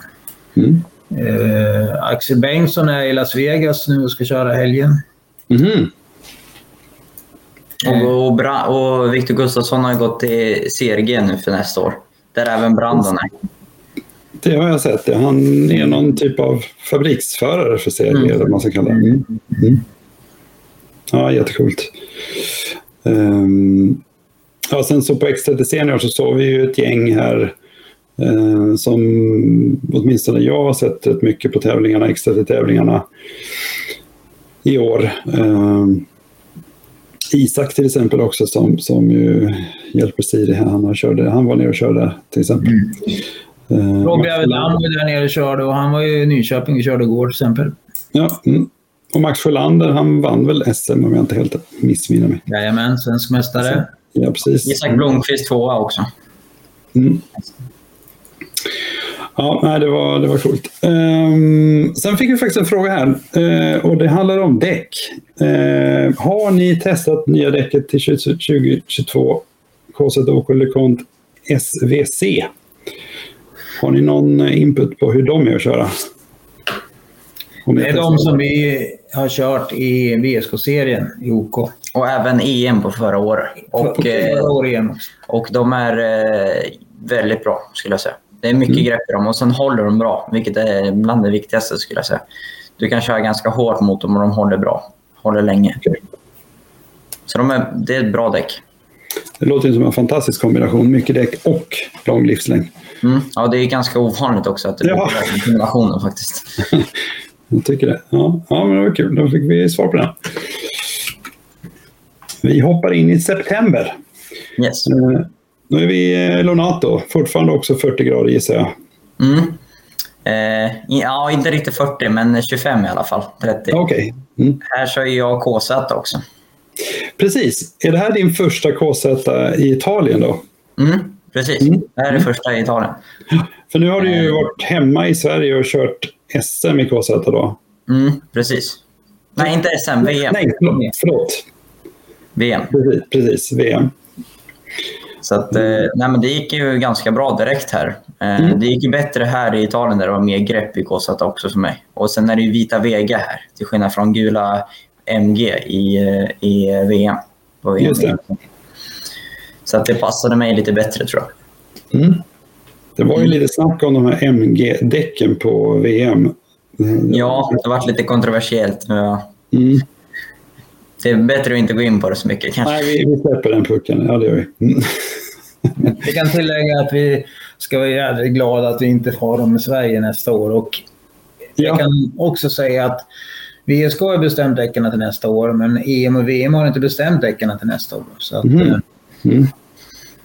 C: Mm. Eh, Axel Bengtsson är i Las Vegas nu och ska köra helgen. Mm.
B: Och, och, och Victor Gustafsson har gått till CRG nu för nästa år. Där även Brandon är.
A: Det har jag sett. Han är någon typ av fabriksförare för CRG, mm. eller vad man ska kalla det. Mm. mm. Ja, jättecoolt. Um, Ja, sen så på X36 i så såg vi ju ett gäng här eh, som åtminstone jag har sett rätt mycket på tävlingarna, X30-tävlingarna i år. Eh, Isak till exempel också som, som ju hjälper Siri här. Han, körde, han var nere och körde till exempel. Mm.
C: Eh, Robbie Aveland var där nere och körde och han var ju i Nyköping och körde igår till exempel.
A: Ja, mm. och Max Sjölander han vann väl SM om jag inte helt missminner mig.
B: Jajamän, svensk mästare. Så.
A: Ja, precis.
B: Isak Blomqvist tvåa också. Mm.
A: Ja, nej, det var, det var coolt. Um, sen fick vi faktiskt en fråga här uh, och det handlar om däck. Uh, har ni testat nya däcket till 2022 KZOK Lucont SVC? Har ni någon input på hur de är att
C: köra? är de som
A: vi
C: jag har kört i VSK-serien i OK.
B: Och även EM på förra året. Och, förra eh, året och de är eh, väldigt bra skulle jag säga. Det är mycket mm. grepp i dem och sen håller de bra, vilket är bland det viktigaste skulle jag säga. Du kan köra ganska hårt mot dem och de håller bra. Håller länge. Så de är, det är ett bra däck.
A: Det låter som en fantastisk kombination. Mycket däck och lång livslängd.
B: Mm. Ja, det är ganska ovanligt också att det ja. är kombinationen faktiskt.
A: Jag tycker det. Ja, ja men det var kul. Då fick vi svar på den. Vi hoppar in i september. Yes. Eh, nu är vi i eh, Lonato, fortfarande också 40 grader gissar jag. Mm.
B: Eh, ja, inte riktigt 40, men 25 i alla fall.
A: 30. Okay.
B: Mm. Här kör jag KZ också.
A: Precis. Är det här din första KZ i Italien då?
B: Mm, precis. Mm. Det här är första i Italien.
A: För nu har du ju eh. varit hemma i Sverige och kört SM i KZ då?
B: Mm, precis. Nej, inte SM, VM.
A: Nej, förlåt.
B: VM.
A: Precis, precis VM.
B: Så att, eh, nej, men det gick ju ganska bra direkt här. Eh, mm. Det gick ju bättre här i Italien där det var mer grepp i KZ också för mig. Och sen är det ju vita Vega här, till skillnad från gula MG i, eh, i VM. På VM. Just det. Så att det passade mig lite bättre tror jag. Mm.
A: Det var ju mm. lite snack om de här MG-däcken på VM.
B: Ja, det varit lite kontroversiellt. Men Mm. Det är bättre att inte gå in på det så mycket kanske.
A: Nej, vi, släpper den pucken. Ja, det gör vi. Mm. vi
C: kan tillägga att vi ska vara jävligt glada att vi inte har dem i Sverige nästa år. Och ja. Jag kan också säga att VSK har bestämt däcken till nästa år, men EM och VM har inte bestämt däcken till nästa år. Så
B: att,
C: mm. Eh,
B: mm.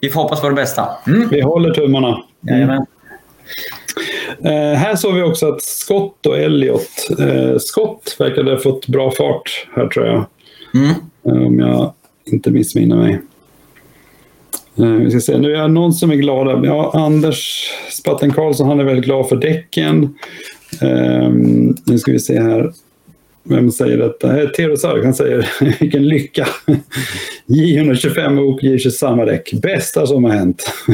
B: Vi får hoppas på det bästa.
A: Vi håller tummarna. Mm. Jajamän. Eh, här såg vi också att Scott och Elliot. Eh, Scott verkade ha fått bra fart här tror jag. Mm. Eh, om jag inte missminner mig. Eh, vi ska se. Nu är det någon som är glad. Ja, Anders Spatten Karlsson han är väldigt glad för däcken. Eh, nu ska vi se här vem säger detta? Eh, Tero Sark, han säger vilken lycka. J125 och J20 samma däck. Bästa som har hänt.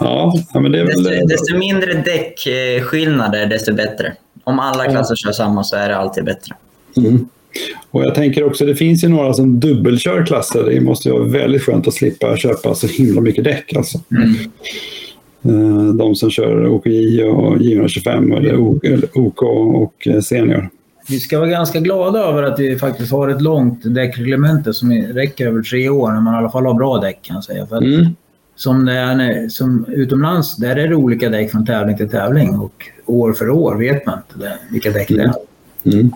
A: ja, men det är
B: väl...
A: desto,
B: desto mindre däckskillnader, desto bättre. Om alla klasser kör samma så är det alltid bättre. Mm.
A: Och jag tänker också, det finns ju några som dubbelkör klasser. Det måste ju vara väldigt skönt att slippa köpa så himla mycket däck. Alltså. Mm. Eh, de som kör OKI och J125 eller OK och eh, Senior.
C: Vi ska vara ganska glada över att vi faktiskt har ett långt däckreglemente som räcker över tre år när man i alla fall har bra däck kan jag säga. För mm. som, det är, som utomlands, där är det olika däck från tävling till tävling och år för år vet man inte vilka däck det mm. är. Mm. Mm.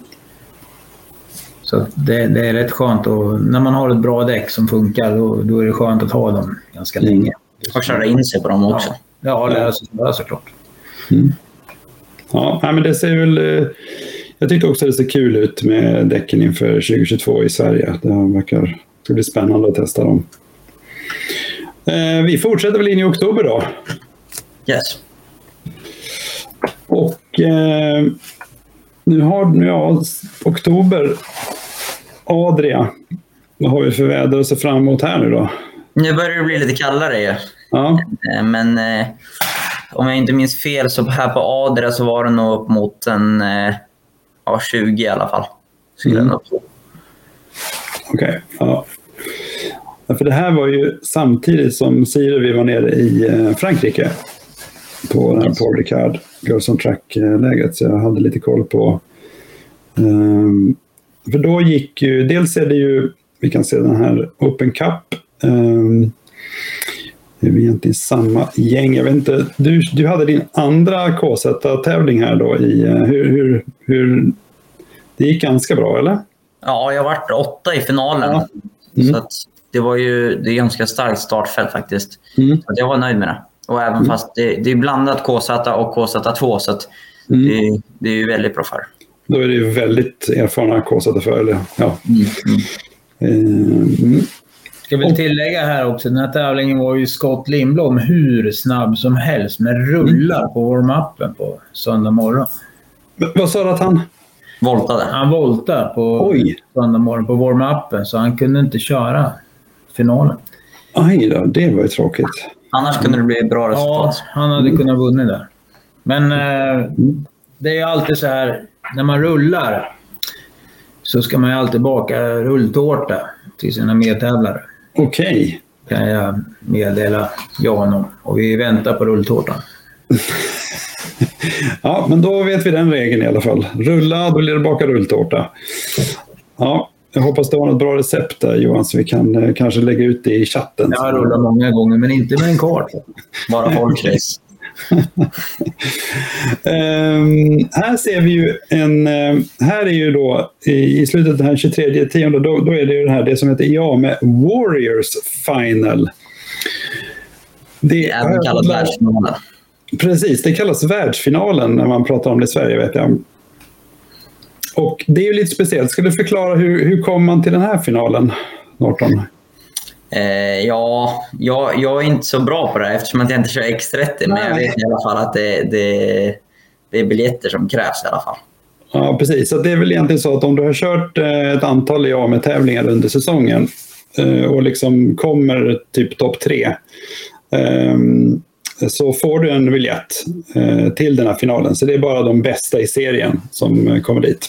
C: Så det, det, är rätt skönt och när man har ett bra däck som funkar då, då är det skönt att ha dem ganska mm. länge.
B: Och
C: köra
B: in sig på dem också.
C: Ja. Ja, lära sig snöa såklart.
A: Mm. Ja, men
C: det ser
A: väl... Eh, jag tycker också det ser kul ut med däcken inför 2022 i Sverige. Det verkar det bli spännande att testa dem. Eh, vi fortsätter väl in i oktober då? Yes. Och eh, nu har ja, oktober. Adria, vad har vi för väder att se fram emot här nu då?
B: Nu börjar det bli lite kallare. Ja. Eh, men eh, om jag inte minns fel så här på Adria så var det nog upp mot en eh, ja, 20 i alla fall.
A: mm. Okej. Okay. Ja. För det här var ju samtidigt som Siri vi var nere i Frankrike på den här Paul Ricard Girls on Track-läget, så jag hade lite koll på... Um, för då gick ju, dels är det ju, vi kan se den här Open Cup, um, det är egentligen samma gäng. Jag vet inte, du, du hade din andra KZ-tävling här då. I, eh, hur, hur, hur, det gick ganska bra, eller?
B: Ja, jag vart åtta i finalen. Ja. Mm. Så det var ju det är ganska starkt startfält faktiskt. Mm. jag var nöjd med det. Och även mm. fast det, det, är blandat KZ och KZ2, så mm. det, det, är ju väldigt bra för.
A: Då är det ju väldigt erfarna KZ-förare. Ja. Mm. mm.
C: Eh, mm. Ska väl tillägga här också, den här tävlingen var ju Scott Lindblom hur snabb som helst, med rullar på warm-upen på söndag morgon.
A: vad sa du att han?
B: Voltade.
C: Han voltade på Oj. söndag morgon på warm-upen, så han kunde inte köra finalen.
A: Aj då, det var ju tråkigt.
B: Annars kunde det bli bra
C: resultat. Ja, han hade mm. kunnat vunnit där. Men eh, mm. det är ju alltid så här, när man rullar så ska man ju alltid baka rulltårta till sina medtävlare.
A: Okej.
C: Okay. kan jag meddela Jan och vi väntar på rulltårtan.
A: ja, men då vet vi den regeln i alla fall. Rulla, då blir det baka rulltårta. Ja, jag hoppas du har något bra recept där Johan, så vi kan eh, kanske lägga ut det i chatten. Jag
C: har rullat många gånger, men inte med en karl. Bara folkrace.
A: um, här ser vi ju en... Ehm, här är ju då i, slutet av den här 23 tionde, då, då är det ju det här det som heter ja med Warriors Final.
B: Det är även kallat alltså- världsfinalen.
A: Precis, det kallas världsfinalen när man pratar om det i Sverige vet jag. Och det är ju lite speciellt. Ska du förklara hur, hur kom man till den här finalen, Norton?
B: Eh, ja, jag, jag, är inte så bra på det eftersom jag inte kör X30, men jag vet i alla fall att det, det, det är biljetter som krävs i alla fall.
A: Ja, precis. Så det är väl egentligen så att om du har kört eh, ett antal IAME-tävlingar under säsongen eh, och liksom kommer typ topp tre ehm, så får du en biljett till den här finalen. Så det är bara de bästa i serien som kommer dit.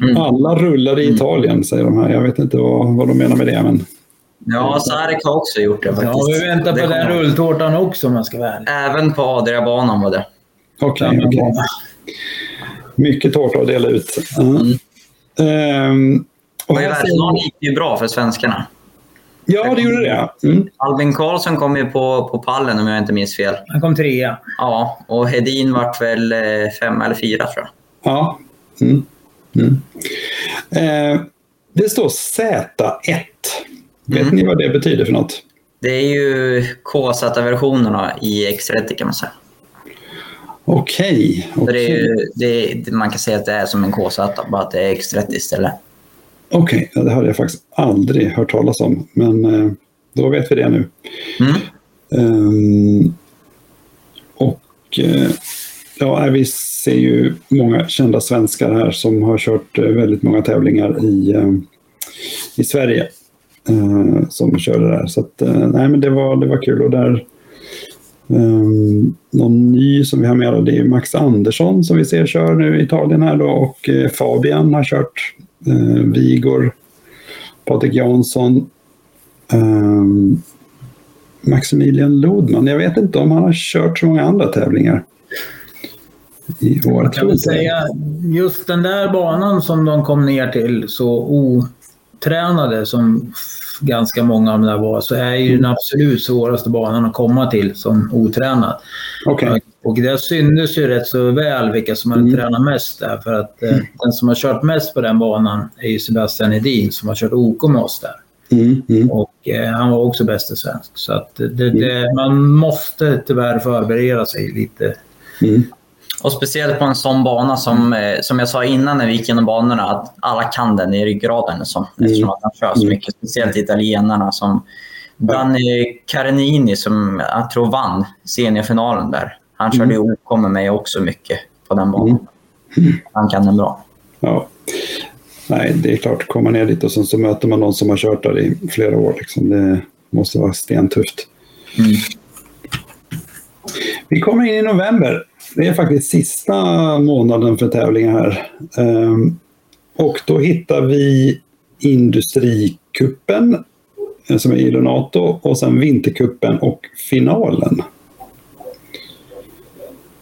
A: Mm. Alla rullar i Italien, säger de här. Jag vet inte vad, vad de menar med det. Men...
B: Ja, Sarek har också gjort det faktiskt.
C: Ja, vi väntar på den rulltårtan också om jag ska vara
B: Även på Adriabanan var det.
A: Okej. Okay, okay. Mycket tårta att dela ut. Mm.
B: Mm. och här gick ju bra för svenskarna.
A: Ja, det gjorde det.
B: Mm. Albin Karlsson kom ju på, på pallen om jag inte minns fel.
C: Han kom trea.
B: Ja, och Hedin vart väl eh, femma eller fyra tror jag.
A: Ja. Mm. Mm. Eh, det står Z1. Vet mm. ni vad det betyder för något?
B: Det är ju KZ-versionerna i X30 kan man säga.
A: Okej.
B: Okay, okay. Ju, det, man kan säga att det är som en KZ, bara att det är X30 istället.
A: Okej, okay, det hade jag faktiskt aldrig hört talas om, men eh, då vet vi det nu. Mm. Um, och eh, Ja, vi ser ju många kända svenskar här som har kört eh, väldigt många tävlingar i, eh, i Sverige. Eh, som körde där. Så att, nej, men det, var, det var kul. Och där, Um, någon ny som vi har med det är Max Andersson som vi ser kör nu i Italien här då och Fabian har kört. Uh, Vigor, Patrik Jansson, um, Maximilian Lodman. Jag vet inte om han har kört så många andra tävlingar i vår jag kan
C: väl säga, just den där banan som de kom ner till så otränade som ganska många av de där var, så är ju mm. den absolut svåraste banan att komma till som otränad. Okay. Och det syntes ju rätt så väl vilka som hade mm. tränat mest där. För att eh, mm. den som har kört mest på den banan är ju Sebastian Edin som har kört OK med oss där. Mm, mm. Och eh, han var också bäste svensk. Så att det, mm. det, man måste tyvärr förbereda sig lite
B: och speciellt på en sån bana som, mm. eh, som jag sa innan när vi gick genom banorna, att alla kan den i ryggraden så, liksom. mm. eftersom att han kör så mm. mycket. Speciellt italienarna som Danny Carinini som jag tror vann seniorfinalen där. Han mm. körde mm. OK med mig också mycket på den banan. Mm. Han kan den bra.
A: Ja. Nej, det är klart, komma ner dit och sen så möter man någon som har kört där i flera år. Liksom. Det måste vara stentufft. Mm. Vi kommer in i november. Det är faktiskt sista månaden för tävlingar här. Ehm, och då hittar vi Industrikuppen eh, som är i Lunato och sen Vinterkuppen och finalen.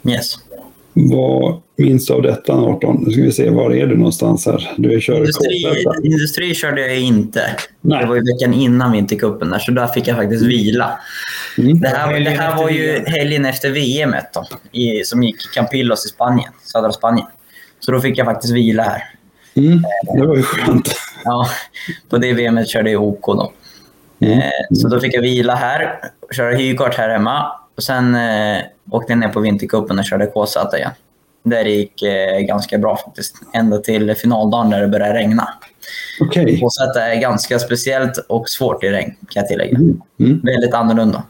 B: Yes.
A: Vad minns du av detta, Norton? Nu ska vi se, var är du någonstans här? Du kör
B: industri, industri körde jag inte. Nej. Det var ju veckan innan vintercupen, så där fick jag faktiskt vila. Mm. Det, här, det här var ju helgen efter VM då, i, som gick Campillos i Spanien, södra Spanien. Så då fick jag faktiskt vila
A: här. Mm. Det var ju skönt.
B: Ja, på det VMet körde jag OK då. Mm. Eh, så då fick jag vila här, köra hyrkart här hemma och sen eh, åkte jag ner på vintercupen och körde KZ igen. Där det gick eh, ganska bra faktiskt, ända till finaldagen när det började regna. Okay. KZ är ganska speciellt och svårt i regn kan jag tillägga. Mm. Mm. Väldigt annorlunda.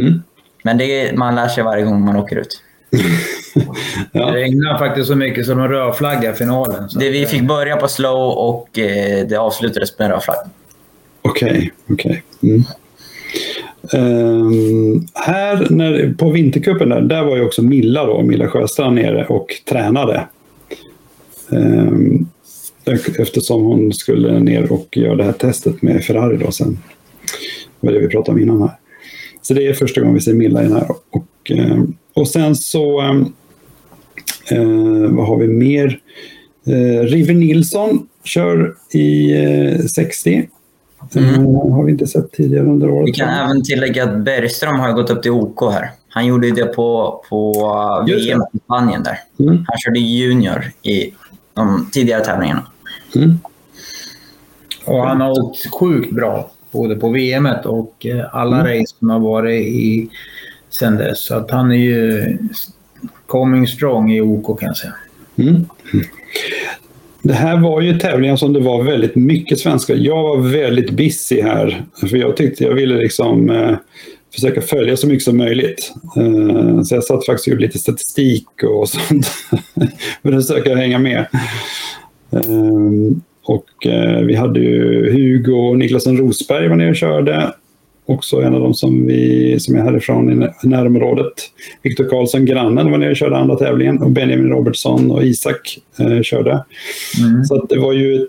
B: Mm. Men det, man lär sig varje gång man åker ut.
C: ja. Det regnar faktiskt så mycket så de rödflaggade finalen.
B: Det, vi eh, fick börja på slow och eh, det avslutades med en rödflagg.
A: Okej, okay, Okay. Mm. Um, här när, på Vintercupen där, där var ju också Milla, då, Milla Sjöstrand nere och tränade. Um, eftersom hon skulle ner och göra det här testet med Ferrari då sen. Det var det vi pratade om innan här. Så det är första gången vi ser Milla i den här. Och, eh, och sen så, eh, eh, vad har vi mer? Eh, River Nilsson kör i eh, 60. Eh, mm. Den har vi inte sett tidigare under året.
B: Vi kan även tillägga att Bergström har gått upp till OK här. Han gjorde det på, på VM i Spanien där. Mm. Han körde junior i de tidigare tävlingarna. Mm.
C: Och han har åkt sjukt bra både på VM och eh, alla mm. race som har varit i, sen dess. Så att han är ju coming strong i OK kan jag säga. Mm.
A: Det här var ju tävlingar som det var väldigt mycket svenska. Jag var väldigt busy här. För jag tyckte jag ville liksom eh, försöka följa så mycket som möjligt. Eh, så jag satt faktiskt och gjorde lite statistik och sånt. för att försöka hänga med. Eh, och eh, vi hade ju Hugo och Niklasen Rosberg var nere och körde. Också en av dem som, vi, som är härifrån i närområdet. Viktor Karlsson, grannen, var nere och körde andra tävlingen. Och Benjamin Robertsson och Isak eh, körde. Mm. Så det var ju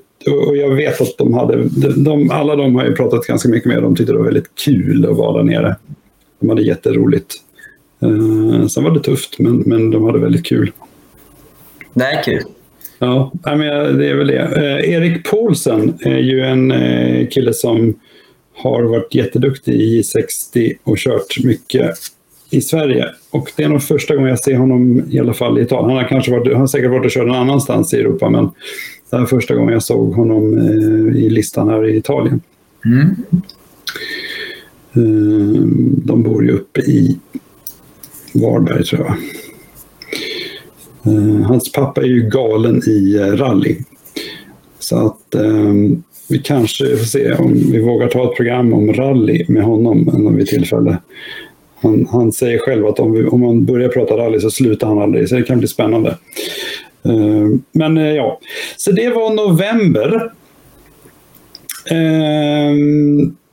A: och jag vet att de hade, de, alla de har ju pratat ganska mycket med. De tyckte det var väldigt kul att vara där nere. De hade jätteroligt. Eh, sen var det tufft, men, men de hade väldigt kul.
B: Det är kul.
A: Ja, det är väl det. Eh, Erik Paulsen är ju en eh, kille som har varit jätteduktig i J60 och kört mycket i Sverige. Och det är nog första gången jag ser honom i alla fall i Italien. Han har, kanske varit, han har säkert varit och kört någon annanstans i Europa men det här är första gången jag såg honom eh, i listan här i Italien. Mm. De bor ju uppe i Varberg tror jag. Eh, hans pappa är ju galen i eh, rally. Så att eh, vi kanske får se om vi vågar ta ett program om rally med honom vid tillfälle. Han, han säger själv att om, vi, om man börjar prata rally så slutar han aldrig, så det kan bli spännande. Men ja, så det var november.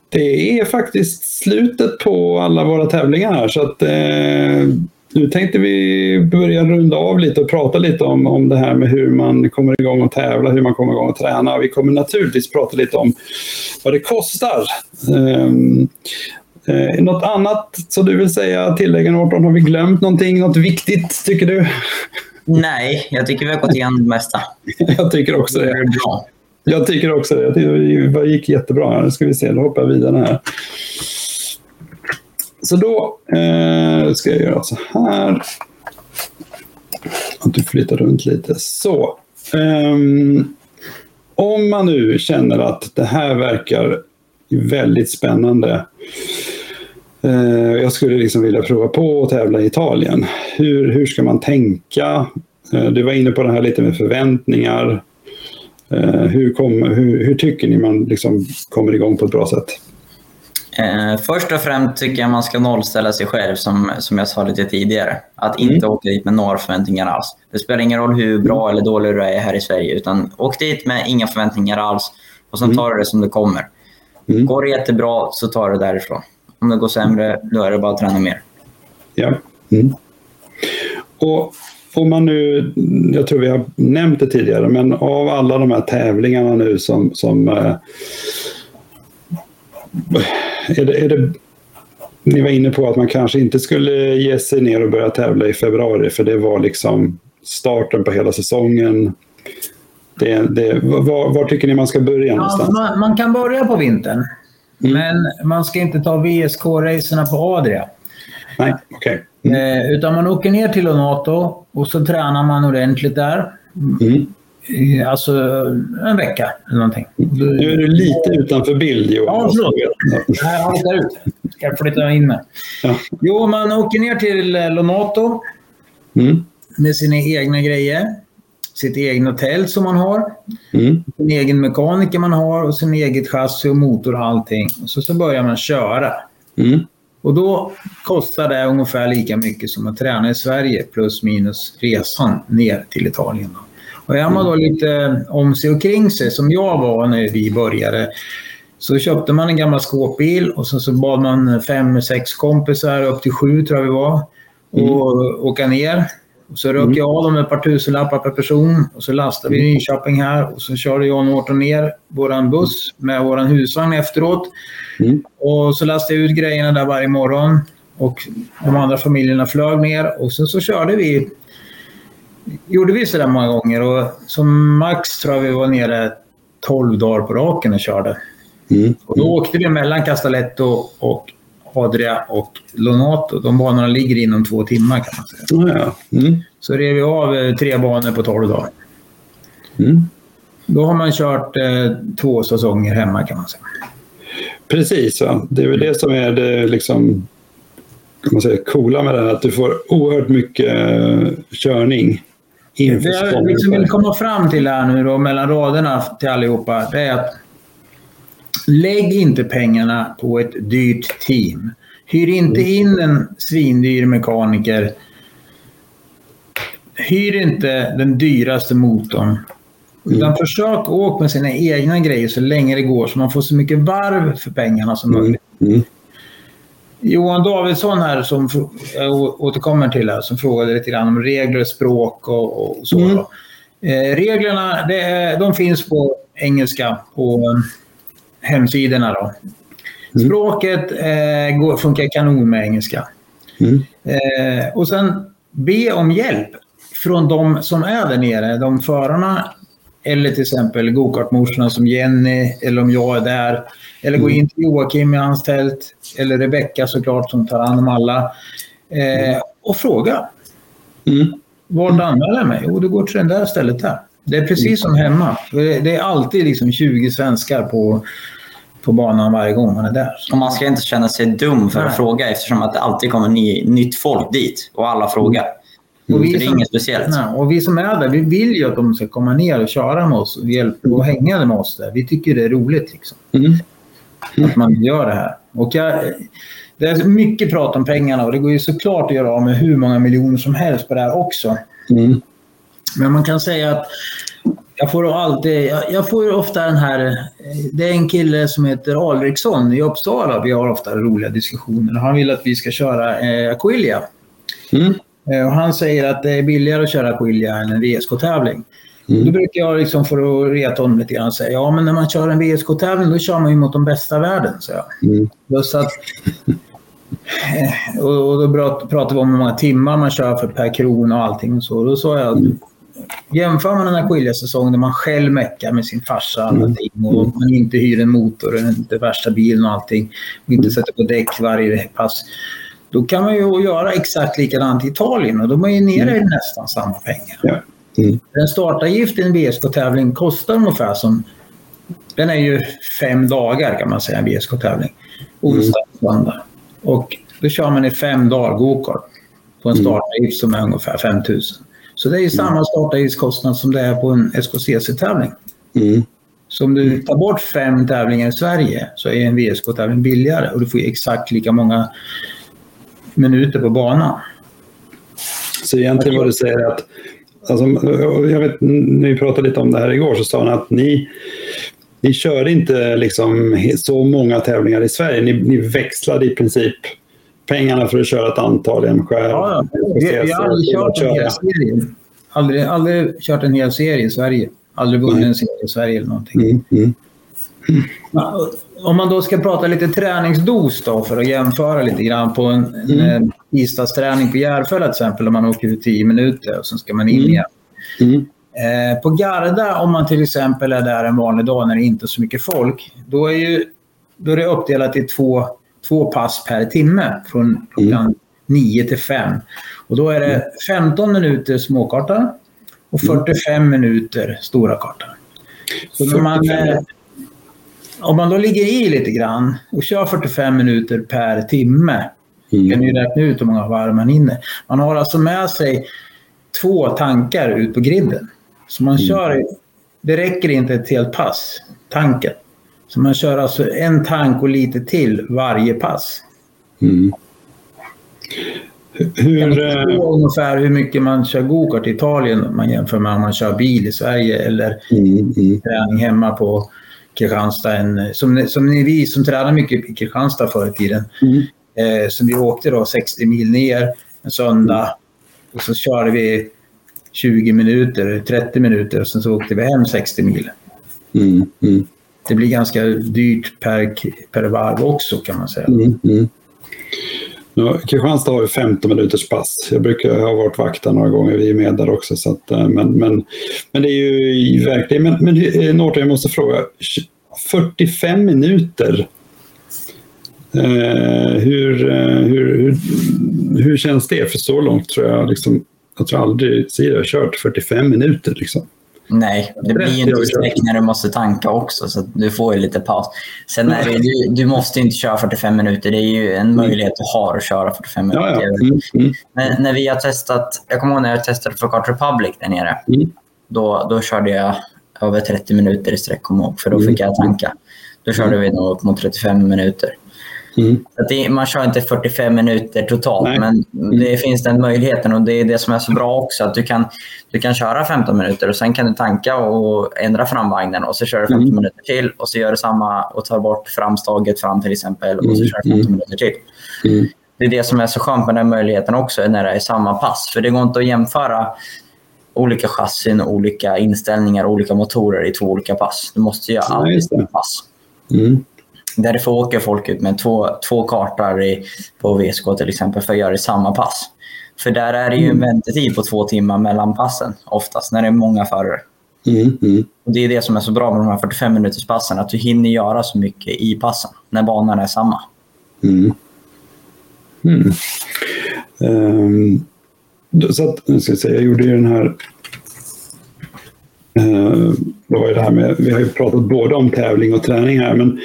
A: Det är faktiskt slutet på alla våra tävlingar här så att nu tänkte vi börja runda av lite och prata lite om, om det här med hur man kommer igång och tävla, hur man kommer igång och träna. Vi kommer naturligtvis prata lite om vad det kostar. Um, Eh, något annat som du vill säga, tillägga Norton? Har vi glömt någonting, något viktigt tycker du?
B: Nej, jag tycker vi har gått igenom det mesta.
A: jag tycker också det. Jag tycker också det. Det gick jättebra. Nu ska vi se, då hoppar jag vidare här. Så då eh, ska jag göra så här. Att du flyttar runt lite. Så. Um, om man nu känner att det här verkar väldigt spännande. Uh, jag skulle liksom vilja prova på att tävla i Italien. Hur, hur ska man tänka? Uh, du var inne på det här lite med förväntningar. Uh, hur, kom, hur, hur, tycker ni man liksom kommer igång på ett bra sätt?
B: Eh, först och främst tycker jag man ska nollställa sig själv, som, som jag sa lite tidigare. Att inte mm. åka dit med några förväntningar alls. Det spelar ingen roll hur bra mm. eller dålig du är här i Sverige, utan åk dit med inga förväntningar alls och sen mm. tar du det som det kommer. Mm. Går det jättebra så tar du det därifrån. Om det går sämre, då är det bara att träna mer.
A: Ja. Mm. Och om man nu, jag tror vi har nämnt det tidigare, men av alla de här tävlingarna nu som, som eh, är det, är det, ni var inne på att man kanske inte skulle ge sig ner och börja tävla i februari för det var liksom starten på hela säsongen. Det, det, var, var, tycker ni man ska börja någonstans?
C: Ja, man, man, kan börja på vintern. Mm. Men man ska inte ta VSK-racerna på Adria.
A: Nej, Okay.
C: Mm. Eh, utan man åker ner till Onato och så tränar man ordentligt där. Mm. Eh, alltså en vecka eller någonting.
A: Nu är du lite utanför bild Johan.
C: Ja, förlåt. jag flyttar ut. Ska flytta in mig. Ja. Jo, man åker ner till eh, Lonato mm. med sina egna grejer. Sitt egna hotell som man har. Mm. Sin egen mekaniker man har och sin eget chassi och motor och allting. Och så, så börjar man köra. Mm. Och då kostar det ungefär lika mycket som att träna i Sverige plus minus resan ner till Italien. Då. Och är man då mm. lite om sig och kring sig, som jag var när vi började, så köpte man en gammal skåpbil och så, så bad man fem, sex kompisar, upp till sju tror jag vi var, mm. och mm. åka ner. Och så rök mm. jag av dem ett par tusenlappar per person och så lastade vi Nyköping här och så körde jag och Mårten ner våran buss med våran husvagn efteråt. Mm. Och så lastade jag ut grejerna där varje morgon och de andra familjerna flög ner och sen så körde vi gjorde vi sådär många gånger och som max tror jag vi var nere 12 dagar på raken och körde. Mm. Och då åkte vi mellan Castaletto och Adria och Lonato. De banorna ligger inom två timmar kan man säga. mm. Så rev vi av eh, tre banor på 12 dagar. Mm. Då har man kört eh, två säsonger hemma kan man säga.
A: Precis, ja. det är väl det som är det liksom, kan man säga, coola med det här. Att du får oerhört mycket eh, körning det
C: jag liksom vill komma fram till här nu då, mellan raderna till allihopa, det är att lägg inte pengarna på ett dyrt team. Hyr inte mm. in en svindyr mekaniker. Hyr inte den dyraste motorn. Mm. Utan mm. försök åka med sina egna grejer så länge det går så man får så mycket varv för pengarna som mm. möjligt. Mm. Johan Davidsson här som jag återkommer till här, som frågade lite grann om regler, språk och, och så. Mm. Eh, reglerna det, de finns på engelska på um, hemsidorna. Då. Mm. Språket eh, går, funkar kanon med engelska. Mm. Eh, och sen be om hjälp från de som är där nere, de förarna eller till exempel gokartmorsorna som Jenny, eller om jag är där. Eller gå mm. in till Joakim i hans tält. Eller Rebecka såklart som tar hand om alla. Eh, mm. och fråga. Mm. Vart anmäler jag mig? Jo, du går till det där stället där. Det är precis som hemma. Det är alltid liksom 20 svenskar på, på banan varje gång man är där.
B: Och man ska inte känna sig dum för att Nej. fråga eftersom att det alltid kommer ny, nytt folk dit och alla frågar. Och mm. vi, det är inget speciellt.
C: Och vi som är där, vi vill ju att de ska komma ner och köra med oss och, hjälpa och hänga med oss där. Vi tycker det är roligt liksom. Mm. mm. Att man gör det här. Och jag, det är mycket prat om pengarna och det går ju såklart att göra av med hur många miljoner som helst på det här också. Mm. Men man kan säga att jag får alltid, jag, jag får ofta den här, det är en kille som heter Alriksson i Uppsala, vi har ofta roliga diskussioner. Han vill att vi ska köra eh, Aquilia. Mm. Eh, och han säger att det är billigare att köra på än en VSK-tävling. Mm. Då brukar jag, liksom för att reta honom lite grann, säga ja men när man kör en VSK-tävling då kör man ju mot de bästa i världen. Så, mm. så att, eh, och, då pratar vi om hur många timmar man kör för per krona och allting. Och så. Då sa jag mm. jämför man den här skiljesäsongen där man själv meckar med sin farsa mm. ting och mm. man inte hyr en motor, inte värsta bilen och allting och inte mm. sätter på däck varje pass. Då kan man ju göra exakt likadant i Italien och då är ju nere mm. i nästan samma pengar. Ja. Mm. Den startavgift i en VSK-tävling kostar ungefär som... Den är ju fem dagar kan man säga, en VSK-tävling. Onsdag mm. och då kör man i fem dagar gokart på en mm. startavgift som är ungefär 5 000. Så det är ju samma startavgiftskostnad som det är på en SKCC-tävling. Mm. Så om du tar bort fem tävlingar i Sverige så är en VSK-tävling billigare och du får exakt lika många minuter på banan.
A: Så egentligen vad du säger att, alltså, jag vet, när vi pratade lite om det här igår så sa han att ni, ni körde inte liksom så många tävlingar i Sverige. Ni, ni växlade i princip pengarna för att köra ett antal MSjö. Ja, vi,
C: vi har aldrig kört en hel serie. Aldrig, aldrig kört en hel serie i Sverige. Aldrig vunnit en serie i Sverige eller någonting. Mm, mm om man då ska prata lite träningsdos då för att jämföra lite grann på en, mm. en tisdagsträning på Järfälla till exempel om man åker ut 10 minuter och sen ska man in mm. igen. Mm. Eh, på Garda om man till exempel är där en vanlig dag när det inte är så mycket folk, då är, ju, då är det uppdelat i två, två pass per timme från klockan 9 mm. till 5. Och då är det 15 mm. minuter småkarta och 45 minuter stora karta. Så när man, eh, om man då ligger i lite grann och kör 45 minuter per timme, mm. kan ni räkna ut hur många varv man hinner. Man har alltså med sig två tankar ut på grinden. Så man mm. kör, det räcker inte ett helt pass, tanken. Så man kör alltså en tank och lite till varje pass. Mm. Hur, kan inte eh, ungefär hur mycket man kör gokart i Italien om man jämför med om man kör bil i Sverige eller mm, mm. träning hemma på Kristianstad, en, som, som ni, vi som tränade mycket i Kristianstad förr i tiden. Mm. Eh, så vi åkte då 60 mil ner en söndag och så körde vi 20 minuter, 30 minuter och sen så åkte vi hem 60 mil. Mm. Mm. Det blir ganska dyrt per, per varv också kan man säga. Mm, mm.
A: Ja, Kristianstad har ju 15 minuters pass. Jag brukar ha varit vakt där några gånger, vi är med där också. Så att, eh, men, men, men det är ju verkligen... Men, men eh, Norton, jag måste fråga. 45 minuter? Eh, hur, eh, hur, hur, hur, känns det? För så långt tror jag liksom, jag tror aldrig Siri har kört 45 minuter. Liksom.
B: Nej, det blir ju inte streck när du måste tanka också, så du får ju lite paus. Sen är det, du, du måste inte köra 45 minuter, det är ju en mm. möjlighet du har att köra 45 minuter. Ja, ja. Mm, mm. Men när vi har testat, jag kommer ihåg när jag testade för Kart Republic där nere, mm. då, då körde jag över 30 minuter i sträck, kommer ihåg, för då mm. fick jag tanka. Då körde vi nog upp mot 35 minuter. Mm. Det, man kör inte 45 minuter totalt, Nej. men det mm. finns den möjligheten och det är det som är så bra också. att Du kan, du kan köra 15 minuter och sen kan du tanka och ändra framvagnen och så kör du 15 mm. minuter till och så gör du samma och tar bort framstaget fram till exempel och så mm. kör du 15 mm. minuter till. Mm. Det är det som är så skönt med den möjligheten också när det är samma pass, för det går inte att jämföra olika chassin, olika inställningar, olika motorer i två olika pass. Du måste göra allt i samma pass. Därför åker folk ut med två, två kartar i, på VSK till exempel för att göra samma pass. För där är det ju en mm. väntetid på två timmar mellan passen oftast, när det är många förare. Mm, mm. det är det som är så bra med de här 45 minuters passen, att du hinner göra så mycket i passen när banan är samma. Mm.
A: Um, så att, jag, ska säga, jag gjorde ju den här uh, eh, det var det här med, vi har ju pratat både om tävling och träning här, men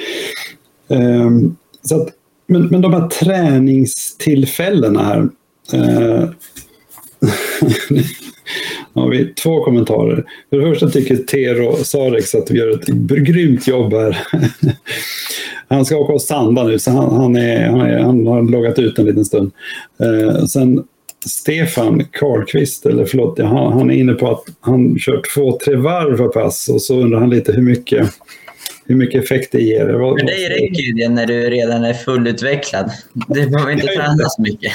A: Ehm, så att, men, men de här träningstillfällena här. Eh, nu har vi två kommentarer. För det första tycker Tero Sarex att vi gör ett grymt jobb här. Han ska åka och sanda nu, så han, han, är, han, är, han har loggat ut en liten stund. Eh, sen Stefan Karlqvist, eller förlåt, han, han är inne på att han kör två, tre varv per pass och så undrar han lite hur mycket hur mycket effekt det ger. För
B: dig räcker ju det när du redan är fullutvecklad. Du behöver inte träna så mycket.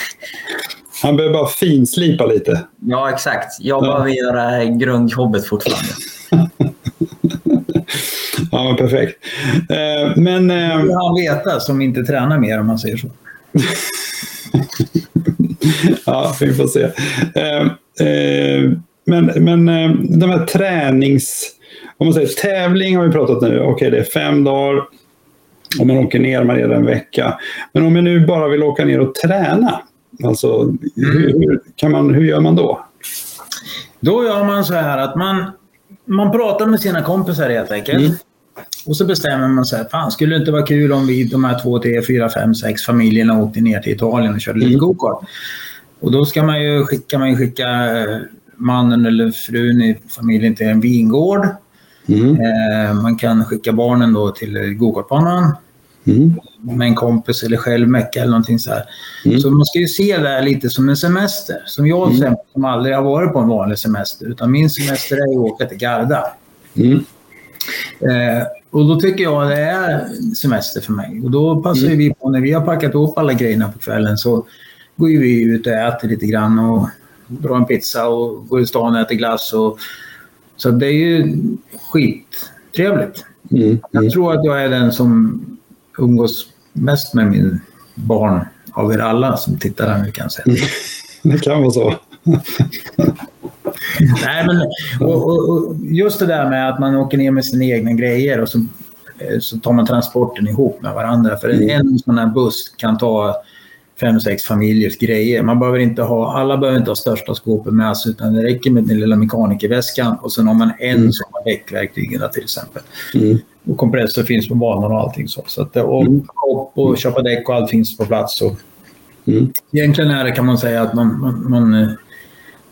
A: Han behöver bara finslipa lite.
B: Ja, exakt. Jag behöver göra grundjobbet fortfarande.
A: ja, men perfekt.
C: Eh, men... Eh, det Vill han veta som inte tränar mer om man säger så.
A: ja, vi får se. Eh, men men de här tränings om man säger tävling har vi pratat nu, okej okay, det är fem dagar. Om man åker ner, man är en vecka. Men om jag nu bara vill åka ner och träna, alltså, mm. hur, kan man, hur gör man då?
C: Då gör man så här att man, man pratar med sina kompisar helt enkelt. Mm. Och så bestämmer man sig, fan skulle det inte vara kul om vi de här två, tre, fyra, fem, sex familjerna åkte ner till Italien och körde lite mm. gokart. Och då ska man ju skicka, man skicka eh, mannen eller frun i familjen till en vingård Mm. Eh, man kan skicka barnen då till gokartbanan mm. med en kompis eller själv mecka eller någonting så mm. Så man ska ju se det här lite som en semester. Som jag mm. som aldrig har varit på en vanlig semester, utan min semester är att åka till Garda. Mm. Eh, och då tycker jag det är semester för mig. Och då passar mm. vi på, när vi har packat ihop alla grejerna på kvällen, så går vi ut och äter lite grann och drar en pizza och går i stan och äter glass. Och, så det är ju skittrevligt. Mm. Mm. Jag tror att jag är den som umgås mest med min barn av er alla som tittar
A: nu kan säga. det kan vara så.
C: Nej, men och, och, och, just det där med att man åker ner med sina egna grejer och så, eh, så tar man transporten ihop med varandra. För mm. en sån här buss kan ta fem, sex familjers grejer. Man behöver inte ha, alla behöver inte ha största skåpet med sig utan det räcker med den lilla mekanikerväskan och sen har man en mm. som har däckverktygen till exempel. Mm. Och kompressor finns på banan och allting så. så att, och mm. hopp och mm. köpa däck och allt finns på plats. Och, mm. Egentligen är det kan man säga att man, man, man,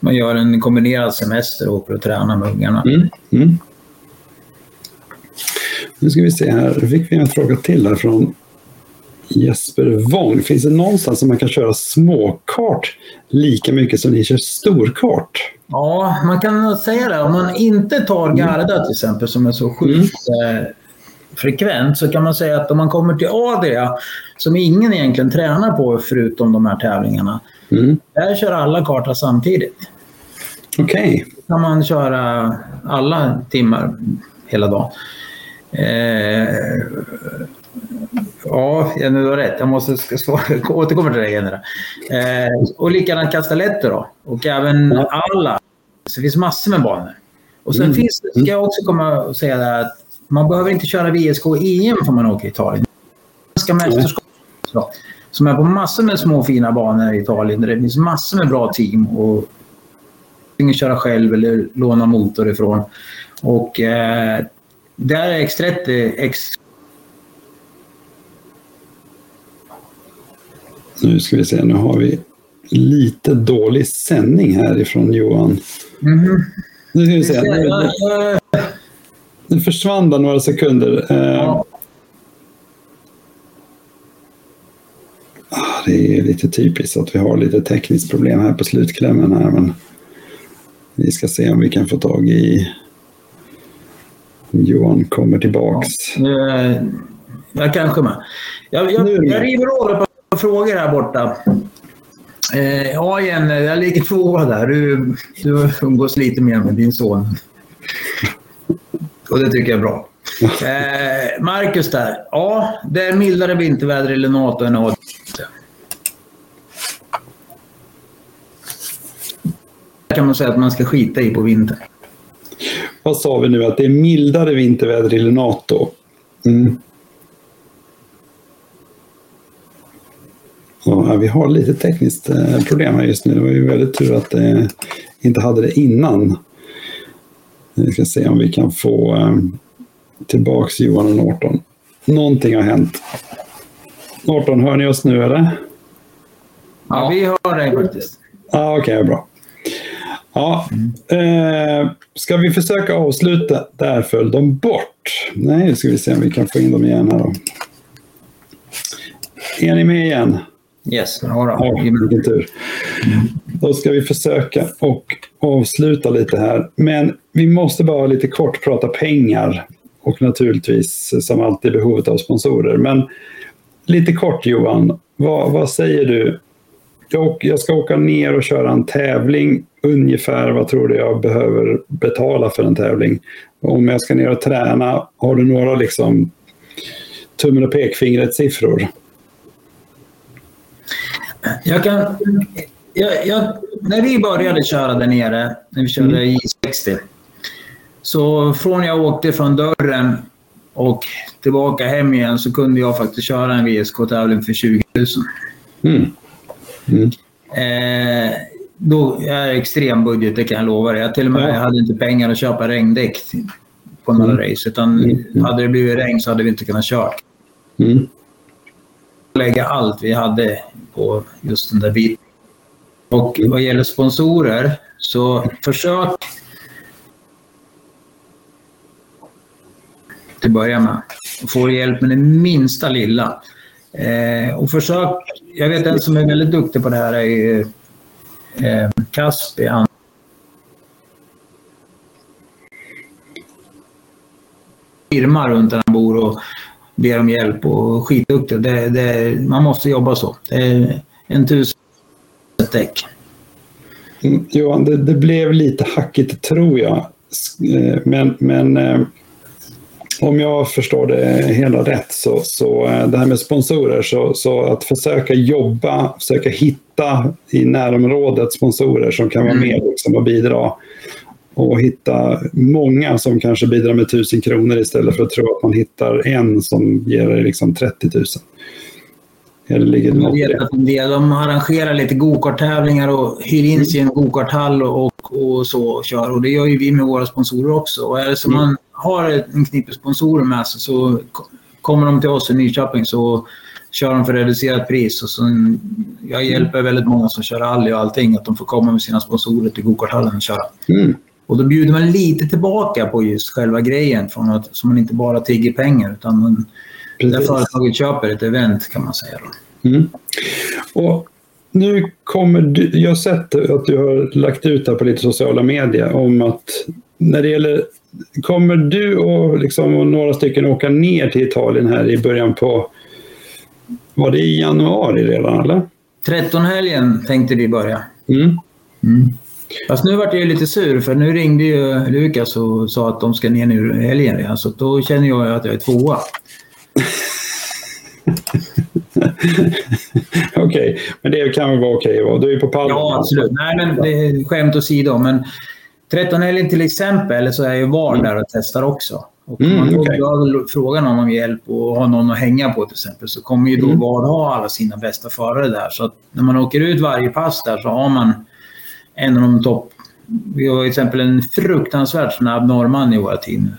C: man gör en kombinerad semester och åker och tränar med ungarna. Mm. Mm.
A: Nu ska vi se här, nu fick vi en fråga till här från Jesper Wong, finns det någonstans som man kan köra småkart lika mycket som ni kör storkart?
C: Ja, man kan säga det. Om man inte tar mm. Garda till exempel, som är så sjukt mm. Eh, frekvent, så kan man säga att om man kommer till Adria, som ingen egentligen tränar på förutom de här tävlingarna, mm. där kör alla karta samtidigt.
A: Okej. Okay.
C: kan man köra alla timmar hela dagen. Eh, Ja, nu har rätt. Jag måste återkomma till det igen. Eh, och likadant Castelletto då. Och även alla. Så det finns massor med banor. Och sen mm. finns ska jag också komma och säga det här att man behöver inte köra VSK EM för man åker i Italien. Svenska mästerskap som är på massor med små fina banor i Italien där det finns massor med bra team. Och ingen köra själv eller låna motor ifrån. Och eh, där är X30 extremt
A: Nu ska vi se, nu har vi lite dålig sändning härifrån Johan. Mm. Nu ska vi se. Nu, nu, nu försvann det några sekunder. Eh, ah, det är lite typiskt att vi har lite tekniskt problem här på slutklämmen här. Men vi ska se om vi kan få tag i Johan kommer tillbaks. Ja, jag kanske med. Jag,
C: jag, jag river av frågor här borta. Eh, ja, Jenny, jag ligger tvåa där. Du, du umgås lite mer med din son. Och det tycker jag är bra. Eh, Marcus där. Ja, det är mildare vinterväder i Lenato än Adel. kan man säga att man ska skita i på vintern.
A: Vad sa vi nu? Att det är mildare vinterväder i Lenato? Mm. Ja, eh, vi har lite tekniskt eh, problem här just nu. Det var ju väldigt tur att det eh, inte hade det innan. Vi ska se om vi kan få tillbaks Johan och Norton. Någonting har hänt. Norton, hör ni oss nu eller?
C: Ja, vi hör dig faktiskt. Ja,
A: Okej, okay, bra. Ja, eh, ska vi försöka avsluta? Där föll de bort. Nej, nu ska vi se om vi kan få in dem igen här då. Är ni med igen?
B: Yes. Ja,
A: vilken tur. Då ska vi försöka och avsluta lite här. Men vi måste bara lite kort prata pengar. Och naturligtvis, som alltid, behovet av sponsorer. Men lite kort Johan, vad, vad säger du? Jag, jag ska åka ner och köra en tävling. Ungefär vad tror du jag behöver betala för en tävling? Om jag ska ner och träna, har du några liksom tummen och pekfingret-siffror?
C: Jag kan, jag, jag, när vi började köra där nere, när vi körde mm. 60 så från jag åkte från dörren och tillbaka hem igen så kunde jag faktiskt köra en VSK-tävling för 20 000. Mm. Mm. Eh, då, jag är extrem budget, det kan jag lova dig. Jag till och med ja. hade inte pengar att köpa regndäck på några mm. race. Utan mm. hade det blivit regn så hade vi inte kunnat köra. Mm lägga allt vi hade på just den där biten. Och vad gäller sponsorer, så försök till att börja med få hjälp med det minsta lilla. Eh, och försök, jag vet en som är väldigt duktig på det här är eh, Kaspi. Han firma runt där han bor och ber om hjälp och skitduktiga. Det, det, man måste jobba så. Det är en tusen däck.
A: Johan, det, det, blev lite hackigt tror jag. Eh, men, men eh, om jag förstår det hela rätt så, så eh, det här med sponsorer, så, så att försöka jobba, försöka hitta i närområdet sponsorer som kan vara mm. med liksom, och bidra och hitta många som kanske bidrar med 1000 kronor istället för att tro att man hittar en som ger dig liksom 30 000.
C: Eller ligger det vet att en del de arrangerar lite gokarttävlingar och hyr in sig i en gokarthall och, och så och kör. Och det gör ju vi med våra sponsorer också. Och är det så mm. man har en knippe sponsorer med sig så kommer de till oss i Nyköping så kör de för reducerat pris. Och sen, jag hjälper väldigt många som kör rally och allting att de får komma med sina sponsorer till gokarthallen och köra. Mm. Och då bjuder man lite tillbaka på just själva grejen, från att, så man inte bara tigger pengar utan man, där företaget köper ett event kan man säga. Mm.
A: Och nu kommer du, jag har sett att du har lagt ut det här på lite sociala medier om att när det gäller, kommer du och, liksom, och några stycken åka ner till Italien här i början på, var det i januari redan eller?
C: 13 helgen tänkte vi börja. Mm. Mm. Fast nu vart jag ju lite sur för nu ringde ju Lukas och sa att de ska ner nu i helgen redan. Så då känner jag att jag är tvåa.
A: okej, okay. men det kan väl vara okej? Okay, du
C: är ju på pallen. Ja, absolut. Nej, men det är skämt åsido. Men 13 helgen till exempel så är ju VAR mm. där och testar också. Och mm, man okay. frågar någon om hjälp och har någon att hänga på till exempel så kommer ju då mm. VAR ha alla sina bästa förare där. Så när man åker ut varje pass där så har man en av de topp... Vi har till exempel en fruktansvärt snabb norrman i våra team.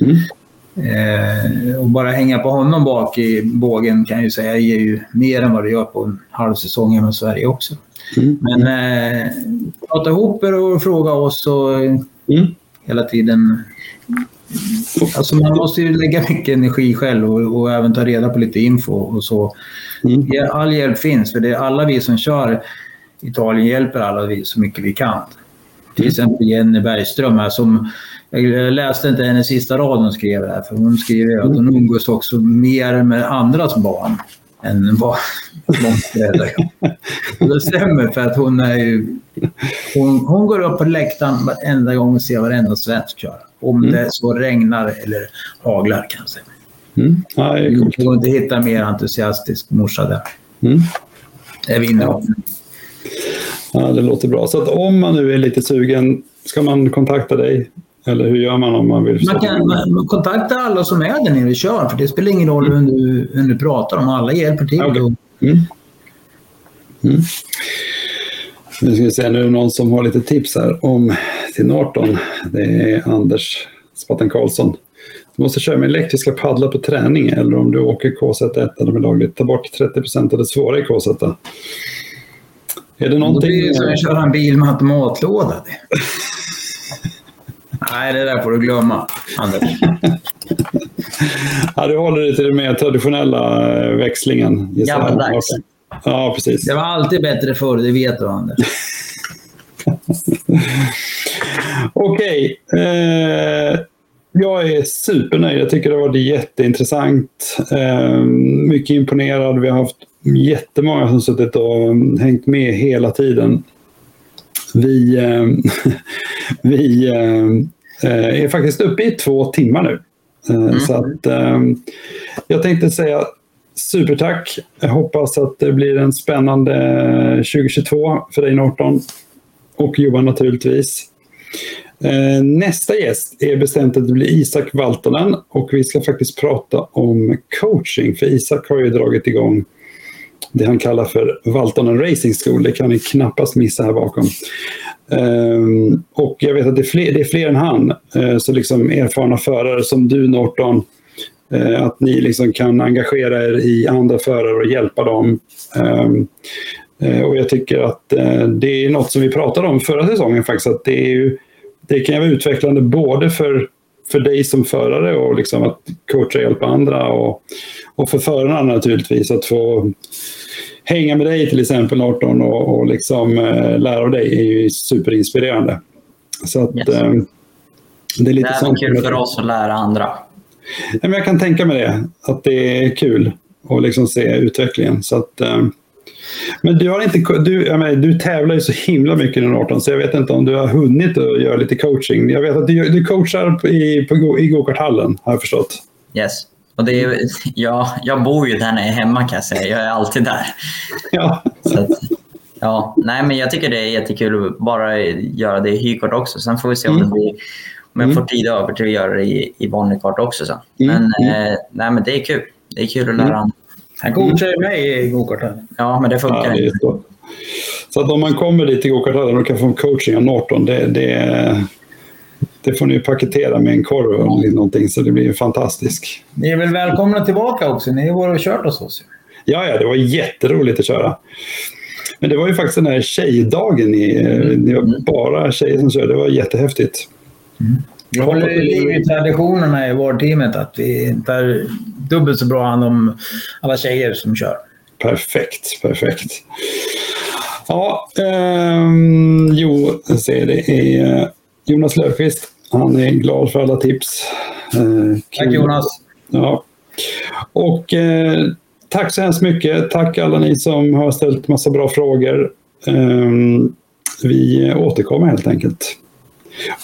C: Mm. Eh, och bara hänga på honom bak i bågen kan jag ju säga ger ju mer än vad det gör på en halv säsong i Sverige också. Mm. Men eh, prata ihop er och fråga oss och mm. hela tiden... Alltså man måste ju lägga mycket energi själv och, och även ta reda på lite info och så. Mm. All hjälp finns, för det är alla vi som kör Italien hjälper alla vi så mycket vi kan. Till exempel Jenny Bergström här som jag läste inte hennes sista rad hon skrev här, för hon skriver att hon umgås också mer med andras barn än vad föräldrar Det stämmer för att hon är ju... Hon, hon går upp på läktaren varenda gång och ser varenda svensk köra. Om mm. det så regnar eller haglar kanske. Mm. Ja, det går inte hitta mer entusiastisk morsa där. Mm.
A: Det
C: vinner hon. Ja.
A: Ja, det låter bra. Så om man nu är lite sugen, ska man kontakta dig? Eller hur gör man om man vill?
C: Man kan man, kontakta alla som är där nere i Tjörn, för det spelar ingen roll mm. hur, du, hur du pratar om. Alla hjälper till. Okay. Mm. Mm.
A: Nu ska vi se, nu är det någon som har lite tips här om till Norton. Det är Anders Spatten Karlsson. Du måste köra med elektriska paddlar på träning eller om du åker KZ1 eller med lagligt. Ta bort 30 av det svåra i KZ. Är det någonting... Det blir
C: som att köra en bil med automatlåda. Nej, det där får du glömma, Anders.
A: ja, du håller dig till den mer traditionella eh, växlingen.
C: Gammaldags. Ja, precis. Det var alltid bättre förr, det vet du, Anders.
A: Okej. Eh, jag är supernöjd. Jag tycker det har varit jätteintressant. Eh, mycket imponerad. Vi har haft jättemånga som suttit och um, hängt med hela tiden. Vi, um, vi um, eh, är faktiskt uppe i två timmar nu. Eh, mm. Så att, jag tänkte säga supertack. Jag hoppas att det blir en spännande 2022 eh, för dig Norton och Johan naturligtvis. Nästa gäst är bestämt att det blir Isak Valtonen och vi ska faktiskt prata om coaching för Isak har ju dragit igång det han kallar för Valtonen Racing School. Det kan ni knappast missa här bakom. Ehm, och jag vet att det är fler, det är fler än han, eh, så liksom erfarna förare som du Norton, eh, att ni liksom kan engagera er i andra förare och hjälpa dem. Ehm, eh, och jag tycker att det är något som vi pratade om förra säsongen faktiskt, att det, är ju, det kan vara utvecklande både för för dig som förare och liksom att coacha och hjälpa andra. Och, och för förarna naturligtvis, att få hänga med dig till exempel Norton och, och liksom, eh, lära av dig är ju superinspirerande. Så att, yes. eh,
B: det är lite det är sånt kul för oss att lära andra.
A: Ja, men jag kan tänka mig det, att det är kul att liksom se utvecklingen. Så att, eh, men du, har inte, du, jag menar, du tävlar ju så himla mycket nu 18, så jag vet inte om du har hunnit att göra lite coaching. Jag vet att du, du coachar i, på, i gokarthallen, har jag förstått.
B: Yes. Och det är, jag, jag bor ju där när jag är hemma kan jag säga. Jag är alltid där. Ja. Att, ja. Nej, men jag tycker det är jättekul att bara göra det i hykort också. Sen får vi se om, mm. blir, om jag får mm. tid över till att göra det i, i vanlig kart också. Sen. Mm. Men, mm. eh, nej, men det är kul. Det är kul att lära mm. andra. Han
C: coachar mig i gokarthallen.
B: Ja, men det funkar
A: ja, det Så att om man kommer dit i gokarthallen och kan få en coaching av Norton, det, det, det får ni paketera med en korv eller någonting så det blir fantastiskt. Ni
C: är väl välkomna tillbaka också? Ni har varit och kört hos oss.
A: Ja, ja, det var jätteroligt att köra. Men det var ju faktiskt den här tjejdagen. Ni, mm. ni var mm. bara tjejer som körde. Det var jättehäftigt.
C: Mm. Vi håller liv i traditionerna i vårdteamet att vi tar dubbelt så bra hand om alla tjejer som kör.
A: Perfekt, perfekt. Ja, eh, jo, jag ser det är eh, Jonas Löfqvist. Han är glad för alla tips.
C: Eh, tack Jonas.
A: Ja. Och eh, tack så hemskt mycket. Tack alla ni som har ställt massa bra frågor. Ehm, vi återkommer helt enkelt.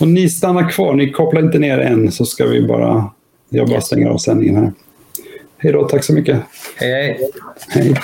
A: Och ni stannar kvar, ni kopplar inte ner än så ska vi bara, jag bara stänger av sändningen här. Hej då, tack så mycket.
B: Hej. Hej.